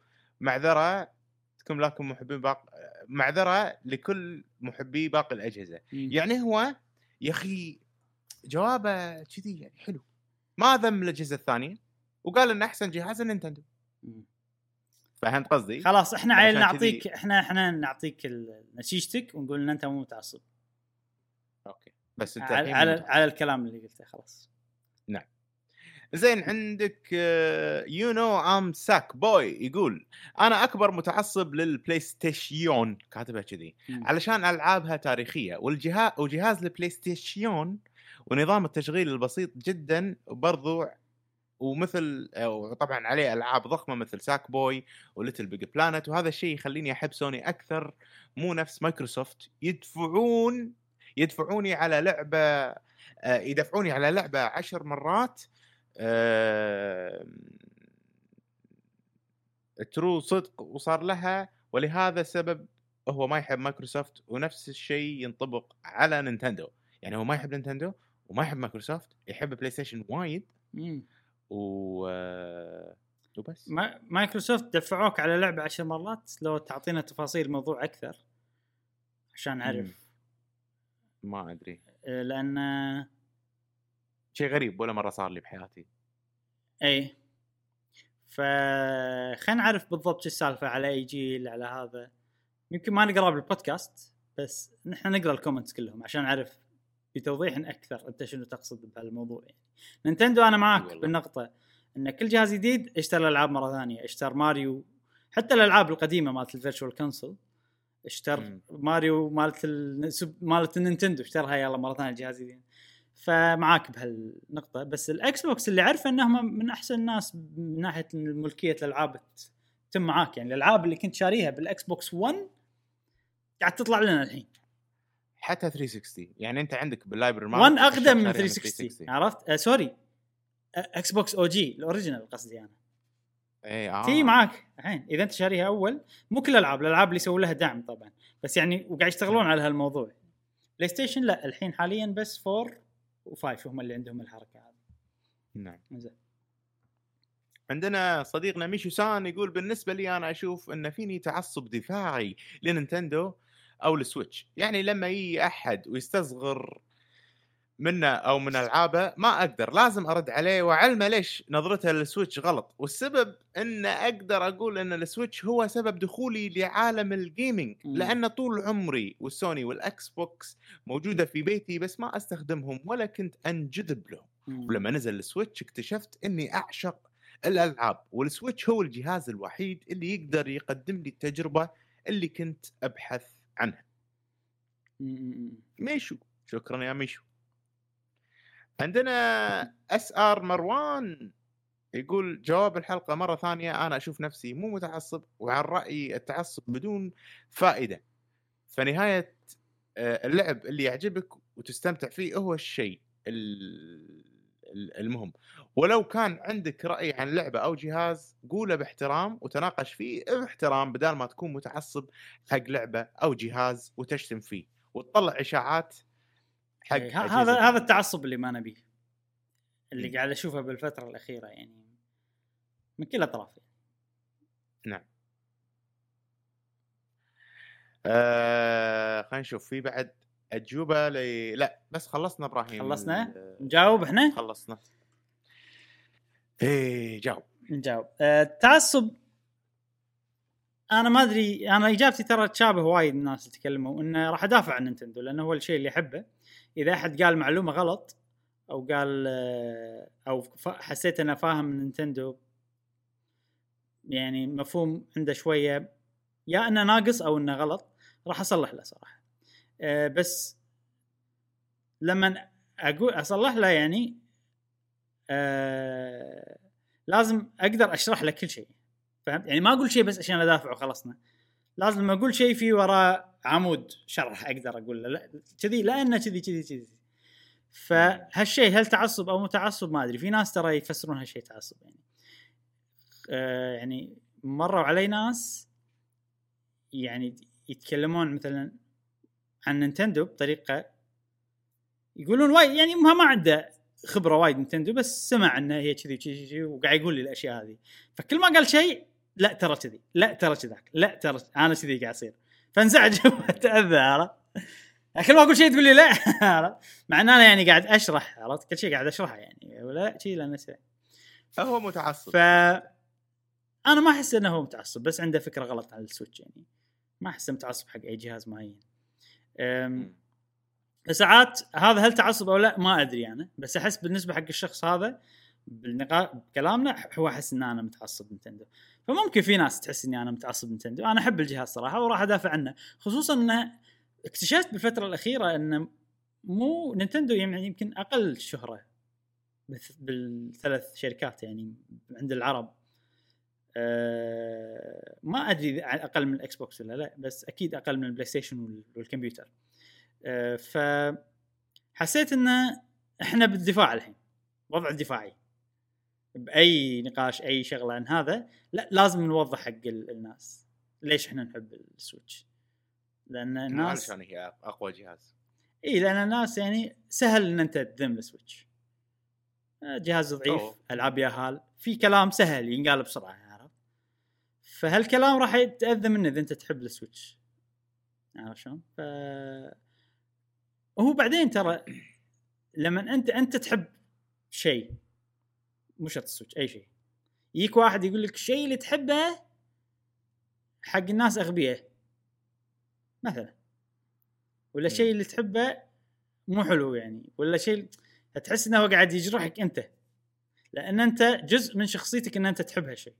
معذره تكون لكم محبين باقي معذرة لكل محبي باقي الأجهزة مم. يعني هو يا أخي جوابه كذي يعني حلو ما ذم الأجهزة الثانية وقال إن أحسن جهاز ال Nintendo. فهمت قصدي؟ خلاص إحنا عشان عيل كذي- نعطيك إحنا إحنا نعطيك نتيجتك ونقول إن أنت مو متعصب okay بس أنت على على. على الكلام اللي قلته خلاص زين عندك You Know I'm Sackboy يقول أنا أكبر متعصب لل PlayStation كاتبها كذي. علشان ألعابها تاريخية والجهاز وجهاز ال PlayStation ونظام التشغيل البسيط جدا وبرضو ومثل وطبعا عليه ألعاب ضخمة مثل Sackboy و LittleBigPlanet وهذا الشيء يخليني أحب سوني أكثر. مو نفس مايكروسوفت يدفعون يدفعوني على لعبة آه، يدفعوني على لعبة عشر مرات true صدق وصار لها ولهذا السبب هو ما يحب مايكروسوفت ونفس الشيء ينطبق على Nintendo. يعني هو ما يحب Nintendo وما يحب مايكروسوفت يحب PlayStation وايد. مم. و آه، وبس. ما- مايكروسوفت دفعوك على لعبة عشر مرات لو تعطينا تفاصيل الموضوع أكثر عشان نعرف ما أدري. آه، لأن شيء غريب ولا مرة صار لي بحياتي. اي ف خلينا نعرف بالضبط شو السالفة على اي جيل على هذا. يمكن ما نقرأ بالبودكاست بس نحن نقرأ ال comments كلهم عشان نعرف بتوضيح أكثر أنت شنو تقصد بهالموضوع يعني. Nintendo أنا معك والله. بالنقطة إن كل جهاز جديد اشترى الألعاب مرة ثانية. اشترى ماريو حتى الألعاب القديمة مالت ال virtual console اشتر مم. ماريو مالت ال... مالت النينتندو اشترها يلا مرة ثانية جهاز جديد فمعاك بهالنقطة. بس الإكس بوكس اللي أعرفه انهم من أحسن الناس من ناحية ملكيه الألعاب تتم معاك. يعني الألعاب اللي كنت شاريها بالإكس بوكس 1 قاعد تطلع لنا الحين. حتى 360 يعني أنت عندك بال library 1 أقدم من 360 عرفت؟ آه sorry. إكس بوكس OG ال original قصدي أنا. اي آه. تتم معاك الحين. إذا أنت شاريها أول مو كل الألعاب الألعاب اللي يسوون لها دعم طبعا. بس يعني وقاعد يشتغلون على هالموضوع. بلاي ستيشن لا الحين حاليا بس 4 و5 هم اللي عندهم الحركة هذه. نعم. زين. عندنا صديقنا ميشو سان يقول بالنسبة لي أنا أشوف إن فيني تعصب دفاعي لنينتندو أو السويتش. يعني لما يجي أحد ويستصغر منه أو من ألعابه ما أقدر لازم أرد عليه وأعلمه ليش نظرته للسويتش غلط. والسبب إن أقدر أقول إن السويتش هو سبب دخولي لعالم ال gaming. لأن طول عمري والسوني والإكس بوكس موجودة في بيتي بس ما أستخدمهم ولا كنت أنجذب لهم. ولما نزل السويتش اكتشفت إني أعشق الألعاب والسويتش هو الجهاز الوحيد اللي يقدر يقدم لي التجربة اللي كنت أبحث عنها. ميشو. شكرا يا ميشو. عندنا اس ار مروان يقول جواب الحلقة مرة ثانية أنا أشوف نفسي مو متعصب وعن رأيي التعصب بدون فائدة. فنهاية آه، اللعب اللي يعجبك وتستمتع فيه هو الشيء ال- ال- المهم. ولو كان عندك رأي عن لعبة أو جهاز قوله باحترام وتناقش فيه باحترام بدال ما تكون متعصب حق لعبة أو جهاز وتشتم فيه. وتطلع إشاعات حق إيه، أجهزة هذا هذا التعصب اللي ما نبيه. اللي. قاعد أشوفه بالفترة الأخيرة يعني. من كل الاطراف آه خلينا نشوف في بعد أجوبة ل... لا بس خلصنا إبراهيم خلصنا؟ نجاوب إحنا؟ خلصنا. إيه جاوب. نجاوب. آه، التعصب أنا ما أدري أنا إجابتي ترى تشابه وايد الناس اللي تكلموا إنه راح أدافع عن نينتندو لأنه هو الشيء اللي أحبه. إذا أحد قال معلومة غلط أو قال أو حسيت انه فاهم نينتندو يعني مفهوم عنده شوية يا إنه ناقص أو إنه غلط راح أصلح له صراحة. آه، بس لما أقول أصلح له يعني آه، لازم أقدر أشرح لك كل شيء فهمت؟ يعني ما أقول شيء بس عشان ادافع وخلصنا لازم لما أقول شيء في وراه عمود شرح أقدر أقول له. لا كذي لأنه كذي كذي كذي. فهالشيء هل تعصب أو مو تعصب؟ ما أدري. في ناس ترى يفسرون هالشيء تعصب يعني. آه يعني مروا علي ناس يعني يتكلمون مثلا عن نينتندو بطريقة يقولون وايد يعني ما عنده خبرة وايد نينتندو بس سمع إنه هي كذي كذي كذي وقاعد يقول لي الأشياء هذه. فكل ما قال شيء لا ترى كذي لا ترى كذاك لا ترى أنا كذي قاعد أصير. فانزعج وتاذى عرفت؟ كل ما أقول شيء تقول لي لا عرفت؟ مع إن أنا يعني قاعد أشرح عرفت؟ كل شيء قاعد أشرحه يعني ولا لا شيء لأنه فهو متعصب. ف أنا ما أحس إنه هو متعصب بس عنده فكرة غلط عن السويتش يعني. ما احسه متعصب حق أي جهاز معين. أم، ساعات هذا هل تعصب أو لا ما أدري أنا بس أحس بالنسبة حق الشخص هذا بالنقاش بكلامنا هو أحس إن أنا متعصب نينتندو فممكن في ناس تحس إني أنا متعصب نينتندو أنا أحب الجهاز صراحة وراح أدافع عنه خصوصا إنه اكتشفت بالفترة الأخيرة إنه مو نينتندو يعني يمكن أقل شهرة بالث- بالثلاث شركات يعني عند العرب. أه ما أدري إذا أقل من الإكس بوكس ولا لا بس أكيد أقل من البلاي ستيشن وال- والكمبيوتر. أه ف حسيت ان إحنا بالدفاع الحين وضع الدفاعي بأي نقاش أي شغلة عن هذا لا لازم نوضح حق ال- الناس. ليش إحنا نحب السويتش؟ لأن الناس علشان هي أقوى جهاز. إي لأن الناس يعني سهل إن أنت تذم السويتش. آه، جهاز ضعيف أوه. ألعاب ياهال في كلام سهل ينقال بسرعة عرفت؟ فهالكلام راح يتاذى منه إذا أنت تحب السويتش. عرفت شلون؟ ف وهو بعدين ترى لما أنت أنت تحب شيء مو شرط السويتش أي شيء. يجيك واحد يقول لك الشيء اللي تحبه حق الناس أغبياء مثلا. ولا مم. شيء اللي تحبه مو حلو يعني ولا شيء تحس إنه هو قاعد يجرحك أنت. لأن أنت جزء من شخصيتك إن أنت تحب هالشيء.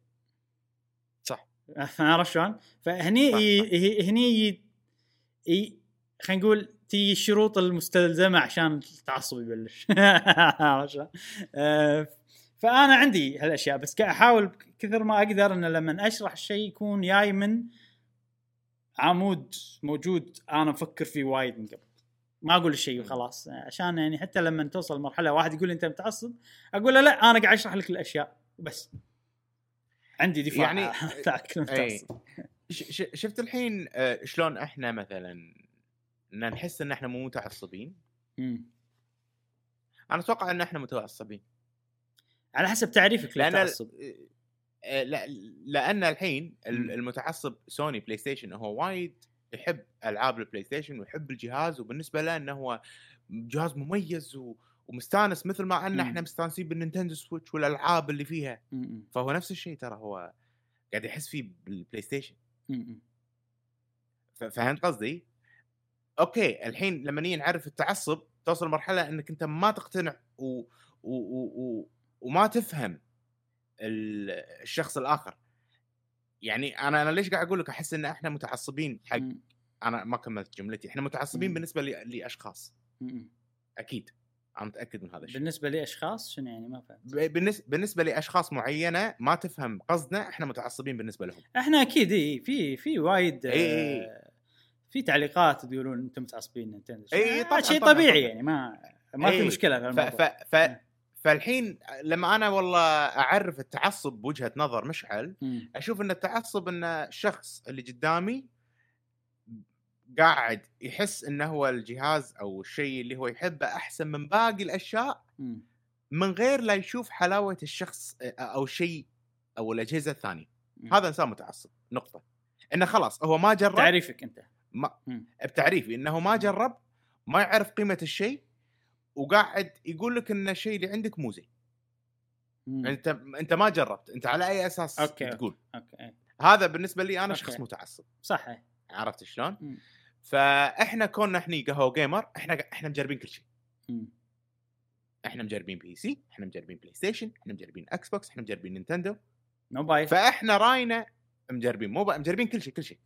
صح. عرفت شلون؟ فهني صح، ي... هني ي... ي... خلينا نقول تي الشروط المستلزمة عشان التعصب يبلش. عرفت شلون؟ آه، فأنا عندي هالأشياء بس أحاول كثر ما أقدر ان لما أشرح الشيء يكون جاي من عمود موجود أنا مفكر فيه وايد من قبل. ما أقول الشيء وخلاص عشان يعني حتى لما توصل لمرحلة واحد يقول لي أنت متعصب أقول له لا أنا قاعد أشرح لك الأشياء بس. عندي دفاع يعني- شفت الحين آه، شلون إحنا مثلا نحس إن إحنا مو متعصبين. أنا أتوقع إن إحنا متعصبين. على حسب تعريفك لأن ال- للتعصب آه، لا لأن الحين المتعصب سوني بلاي ستيشن هو وايد يحب ألعاب البلاي ستيشن ويحب الجهاز وبالنسبة له إنه هو جهاز مميز و... ومستانس مثل ما إن. إحنا مستانسين بالنينتندو سويتش والألعاب اللي فيها مم. فهو نفس الشيء ترى هو قاعد يحس فيه بالبلاي ستيشن مم. فهمت قصدي؟ okay الحين لما نيجي نعرف التعصب توصل لمرحلة إنك أنت ما تقتنع و... و... و... و... وما تفهم ال- الشخص الآخر يعني أنا أنا ليش قاعد أقول لك أحس إن إحنا متعصبين حق مم. أنا ما كملت جملتي إحنا متعصبين مم. بالنسبة. لأشخاص مم. أكيد أنا متأكد من هذا الشيء بالنسبة لأشخاص شنو يعني ما فهمت بالنسبة بالنسبة لأشخاص معينة ما تفهم قصدنا إحنا متعصبين بالنسبة لهم إحنا أكيد إي في في وايد إي. آه، في تعليقات تقولون أنتم متعصبين نينتندو آه، طبعاً، شيء طبيعي طبعاً. يعني ما ما في. مشكلة في ف... الموضوع ف... ف... فالحين لما أنا والله أعرف التعصب بوجهة نظر مشعل. أشوف إن التعصب إن الشخص اللي قدامي قاعد يحس إنه هو الجهاز أو الشيء اللي هو يحبه أحسن من باقي الأشياء. من غير لا يشوف حلاوة الشخص أو الشيء أو الأجهزة الثانية. هذا إنسان متعصب نقطة إنه خلاص هو ما جرب تعريفك أنت ما. بتعريفي إنه ما جرب ما يعرف قيمة الشيء وقاعد يقول لك إن الشيء اللي عندك مو زين. أنت أنت ما جربت أنت على أي أساس okay، تقول okay إي. هذا بالنسبة لي أنا okay. شخص متعصب صح. عرفت شلون مم. فإحنا كوننا إحنا قهوة جيمر إحنا إحنا مجربين كل شيء. إحنا مجربين PC إحنا مجربين بلاي ستيشن إحنا مجربين إكس بوكس إحنا مجربين نينتندو موبايل فإحنا راينا مجربين مو مجربين كل شيء كل شيء.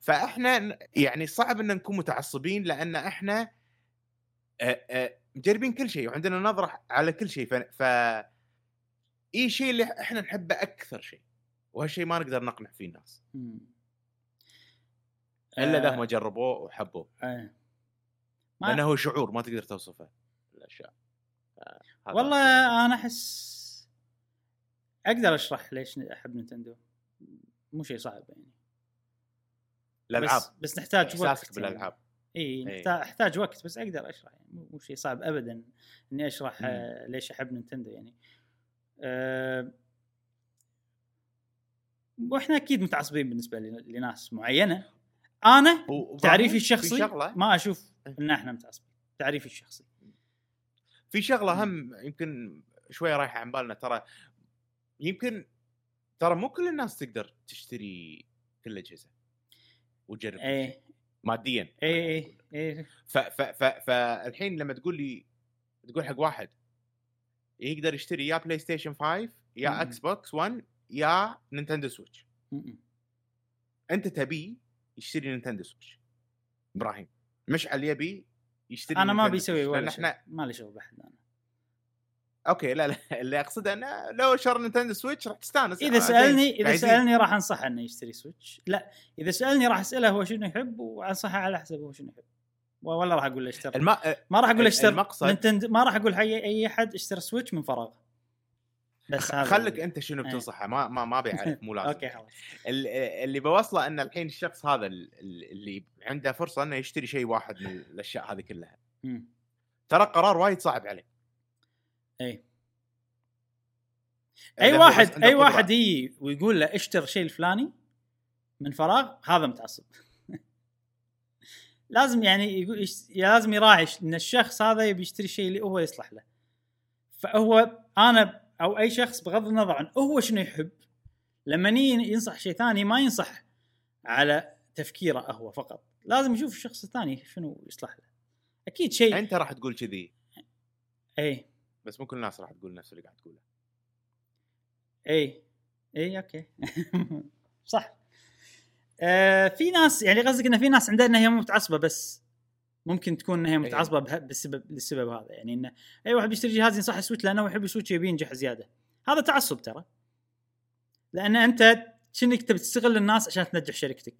فإحنا يعني صعب إن نكون متعصبين لأن إحنا آه، آه، مجربين كل شيء وعندنا نظرة على كل شيء ف, ف... اي شيء اللي إحنا نحبه أكثر شيء وهالشيء ما نقدر نقنع فيه الناس. إلا إذا آه، هم جربوه وحبوه. آه. ما- لأنه هو شعور ما تقدر توصفه الأشياء. آه، هذا والله أنا أحس أقدر أشرح ليش أحب نينتندو مو شيء صعب يعني. الألعاب. بس, بس نحتاج وقت بالألعاب. إي أحتاج وقت بس أقدر أشرح يعني مو- شيء صعب ابدا إني أشرح آه، ليش أحب نينتندو يعني. أه وإحنا أكيد متعصبين بالنسبة لن- لناس معينة. أنا تعريفي في الشخصي ما أشوف إن إحنا متعصبين تعريفي الشخصي. في شغلة هم يمكن شوية رايحة عن بالنا ترى يمكن ترى مو كل الناس تقدر تشتري كل الأجهزة وتجرب. إيه ماديا ف ف ف فالحين لما تقول لي تقول حق واحد يقدر يشتري يا بلاي ستيشن 5 يا مم. إكس بوكس 1 يا نينتندو سويتش م-م. أنت تبيه يشتري نينتندو سويتش إبراهيم مشعل يبي يشتري أنا ما بيسوي ولا شيء. إحنا ما لي شغل بحد أنا. okay لا لا اللي أقصده إنه لو شرى Nintendo Switch راح تستانس. إذا آه، سألني. إذا. سألني راح أنصحه إنه يشتري Switch. لا إذا سألني راح أسأله هو شنو يحب وأنصحه على حسب هو شنو يحب. ولا راح أقول له اشتري. الم... ما راح أقول له اشتري المقصد- Nintendo ما راح أقول حق أي أحد اشتري Switch من فراغ. بس هذا خلك أنت شنو إيه. بتنصحه ما ما ما بيعرف مو لازم. okay خلاص. ال- اللي بوصله إن الحين الشخص هذا ال- ال- اللي عنده فرصة إنه يشتري شيء واحد من الأشياء هذه كلها. ترى قرار وايد صعب عليه. أي إذا اي بس واحد أي. واحد يجي ويقول له اشتر شيء الفلاني من فراغ هذا متعصب. لازم يعني يقول لازم يراعي إن الشخص هذا يبي يشتري الشيء اللي هو يصلح له. فهو أنا أو أي شخص بغض النظر عن هو شنو يحب لما ينصح شيء ثاني ما ينصح على تفكيره هو فقط. لازم يشوف الشخص الثاني شنو يصلح له. أكيد شيء أنت راح تقول كذي. اي بس مو كل الناس راح تقول نفس اللي قاعد تقوله. اي اي okay. صح. آه في ناس يعني قصدك إن في ناس عندها إنها هي مو متعصبة بس ممكن تكون إنها هي متعصبة به- بالسبب للسبب هذا. يعني انه أي واحد بيشتري جهاز ينصح Switch لأنه يحب ال Switch يبي ينجح زيادة. هذا تعصب ترى. لأن أنت جنك تبي تستغل الناس عشان تنجح شركتك.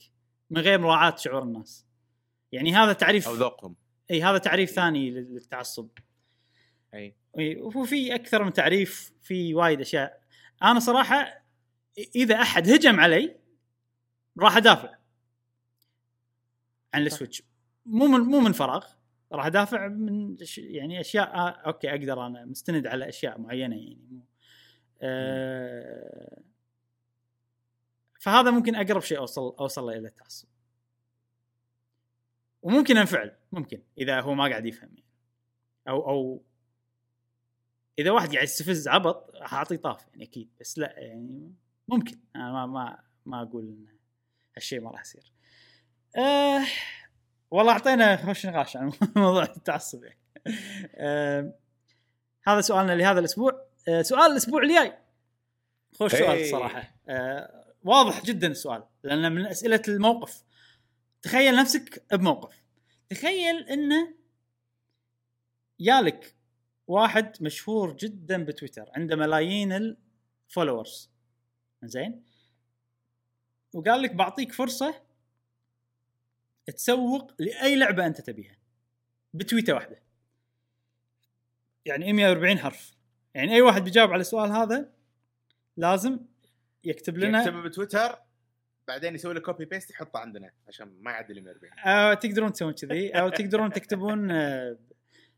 من غير مراعاة شعور الناس. يعني هذا تعريف أو ذوقهم. إي هذا تعريف ثاني لل- للتعصب. إي. وفي أكثر من تعريف في وايد أشياء. أنا صراحة إذا أحد هجم علي راح أدافع عن ال Switch. مو من مو من فراغ راح أدافع من يعني أشياء آه okay أقدر أنا مستند على أشياء معينة يعني مو آه فهذا ممكن أقرب شيء أوصل أوصل له إلى التعصب وممكن أنفعل ممكن إذا هو ما قاعد يفهم يعني. أو أو إذا واحد قاعد يستفز عبط راح أعطيه طاف يعني أكيد بس لا يعني ممكن أنا ما ما ما أقول إن هالشيء ما راح يصير. أه والله أعطينا خوش نقاش عن موضوع التعصب يعني. أه هذا سؤالنا لهذا الأسبوع أه سؤال الأسبوع الجاي خوش سؤال. الصراحه أه واضح جدا السؤال لأنه من أسئلة الموقف تخيل نفسك بموقف تخيل إنه يالك واحد مشهور جدا بتويتر عنده ملايين الفولورز زين وقال لك بعطيك فرصة تسوق لأي لعبة أنت تبيها. بتويتة واحدة. يعني 140 حرف. يعني أي واحد بيجاوب على السؤال هذا لازم يكتب لنا يكتبه بتويتر بعدين يسوي له copy paste يحطه عندنا عشان ما يعدي ال 140 أو تقدرون تسوون كذي. أو تقدرون تكتبون آه،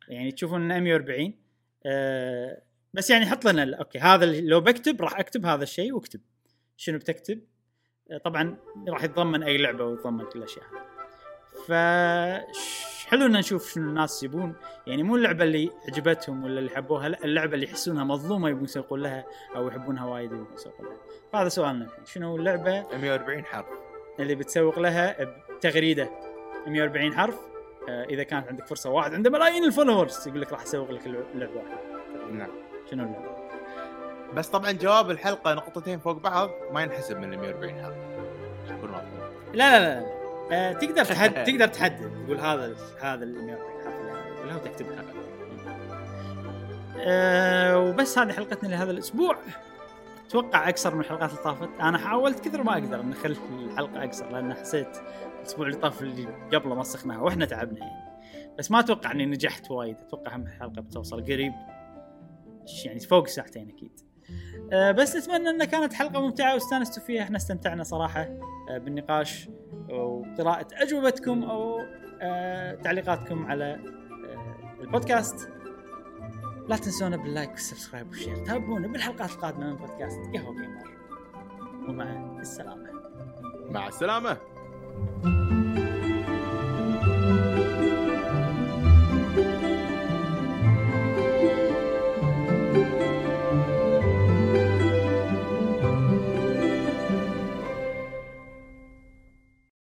يعني تشوفون 140 آه، بس يعني حط لنا okay هذا لو بكتب راح أكتب هذا الشيء واكتب. شنو بتكتب؟ آه، طبعا راح يتضمن أي لعبة ويتضمن كل الأشياء. هذه ف حلو ان نشوف شنو الناس يبون. يعني مو اللعبة اللي عجبتهم ولا اللي حبوها لا اللعبة اللي يحسونها مظلومة يبون يسوقون لها أو يحبونها وايد يبون يسوقون لها. فهذا سؤالنا الحين. شنو اللعبة؟ 140 حرف. اللي بتسوق لها بتغريدة. 140 حرف. إذا كانت عندك فرصة واحد عنده ملايين الفولورز يقول لك راح اسوق لك اللعبة. واحدة نعم. شنو اللعبة؟ بس طبعا جواب الحلقة نقطتين فوق بعض ما ينحسب من ال 140 حرف عشان نكون واضحين. لا لا لا, لا. آه تقدر تحدد تقدر تحدد. تقول هذا هذا ال 140 حرف اللي أنا أقولها وتكتبها أه وبس هذه حلقتنا لهذا الأسبوع. أتوقع اقصر من الحلقات اللي طافت. أنا حاولت كثر ما أقدر ان أخلي الحلقة أقصر لأن حسيت الأسبوع اللي طاف اللي قبله مسخناها وإحنا تعبنا يعني. بس ما أتوقع إني نجحت وايد أتوقع هم الحلقة بتوصل قريب. يعني فوق ساعتين أكيد. أه بس نتمنى إنها كانت حلقة ممتعة واستانستوا فيها. إحنا استمتعنا صراحة أه بالنقاش وقراءة أجوبتكم أو أه تعليقاتكم على البودكاست. لا تنسونا بال like وال subscribe وال share. تابعونا بالحلقات القادمة من بودكاست قهوة جيمر ومع السلامة. مع السلامة. Thank you.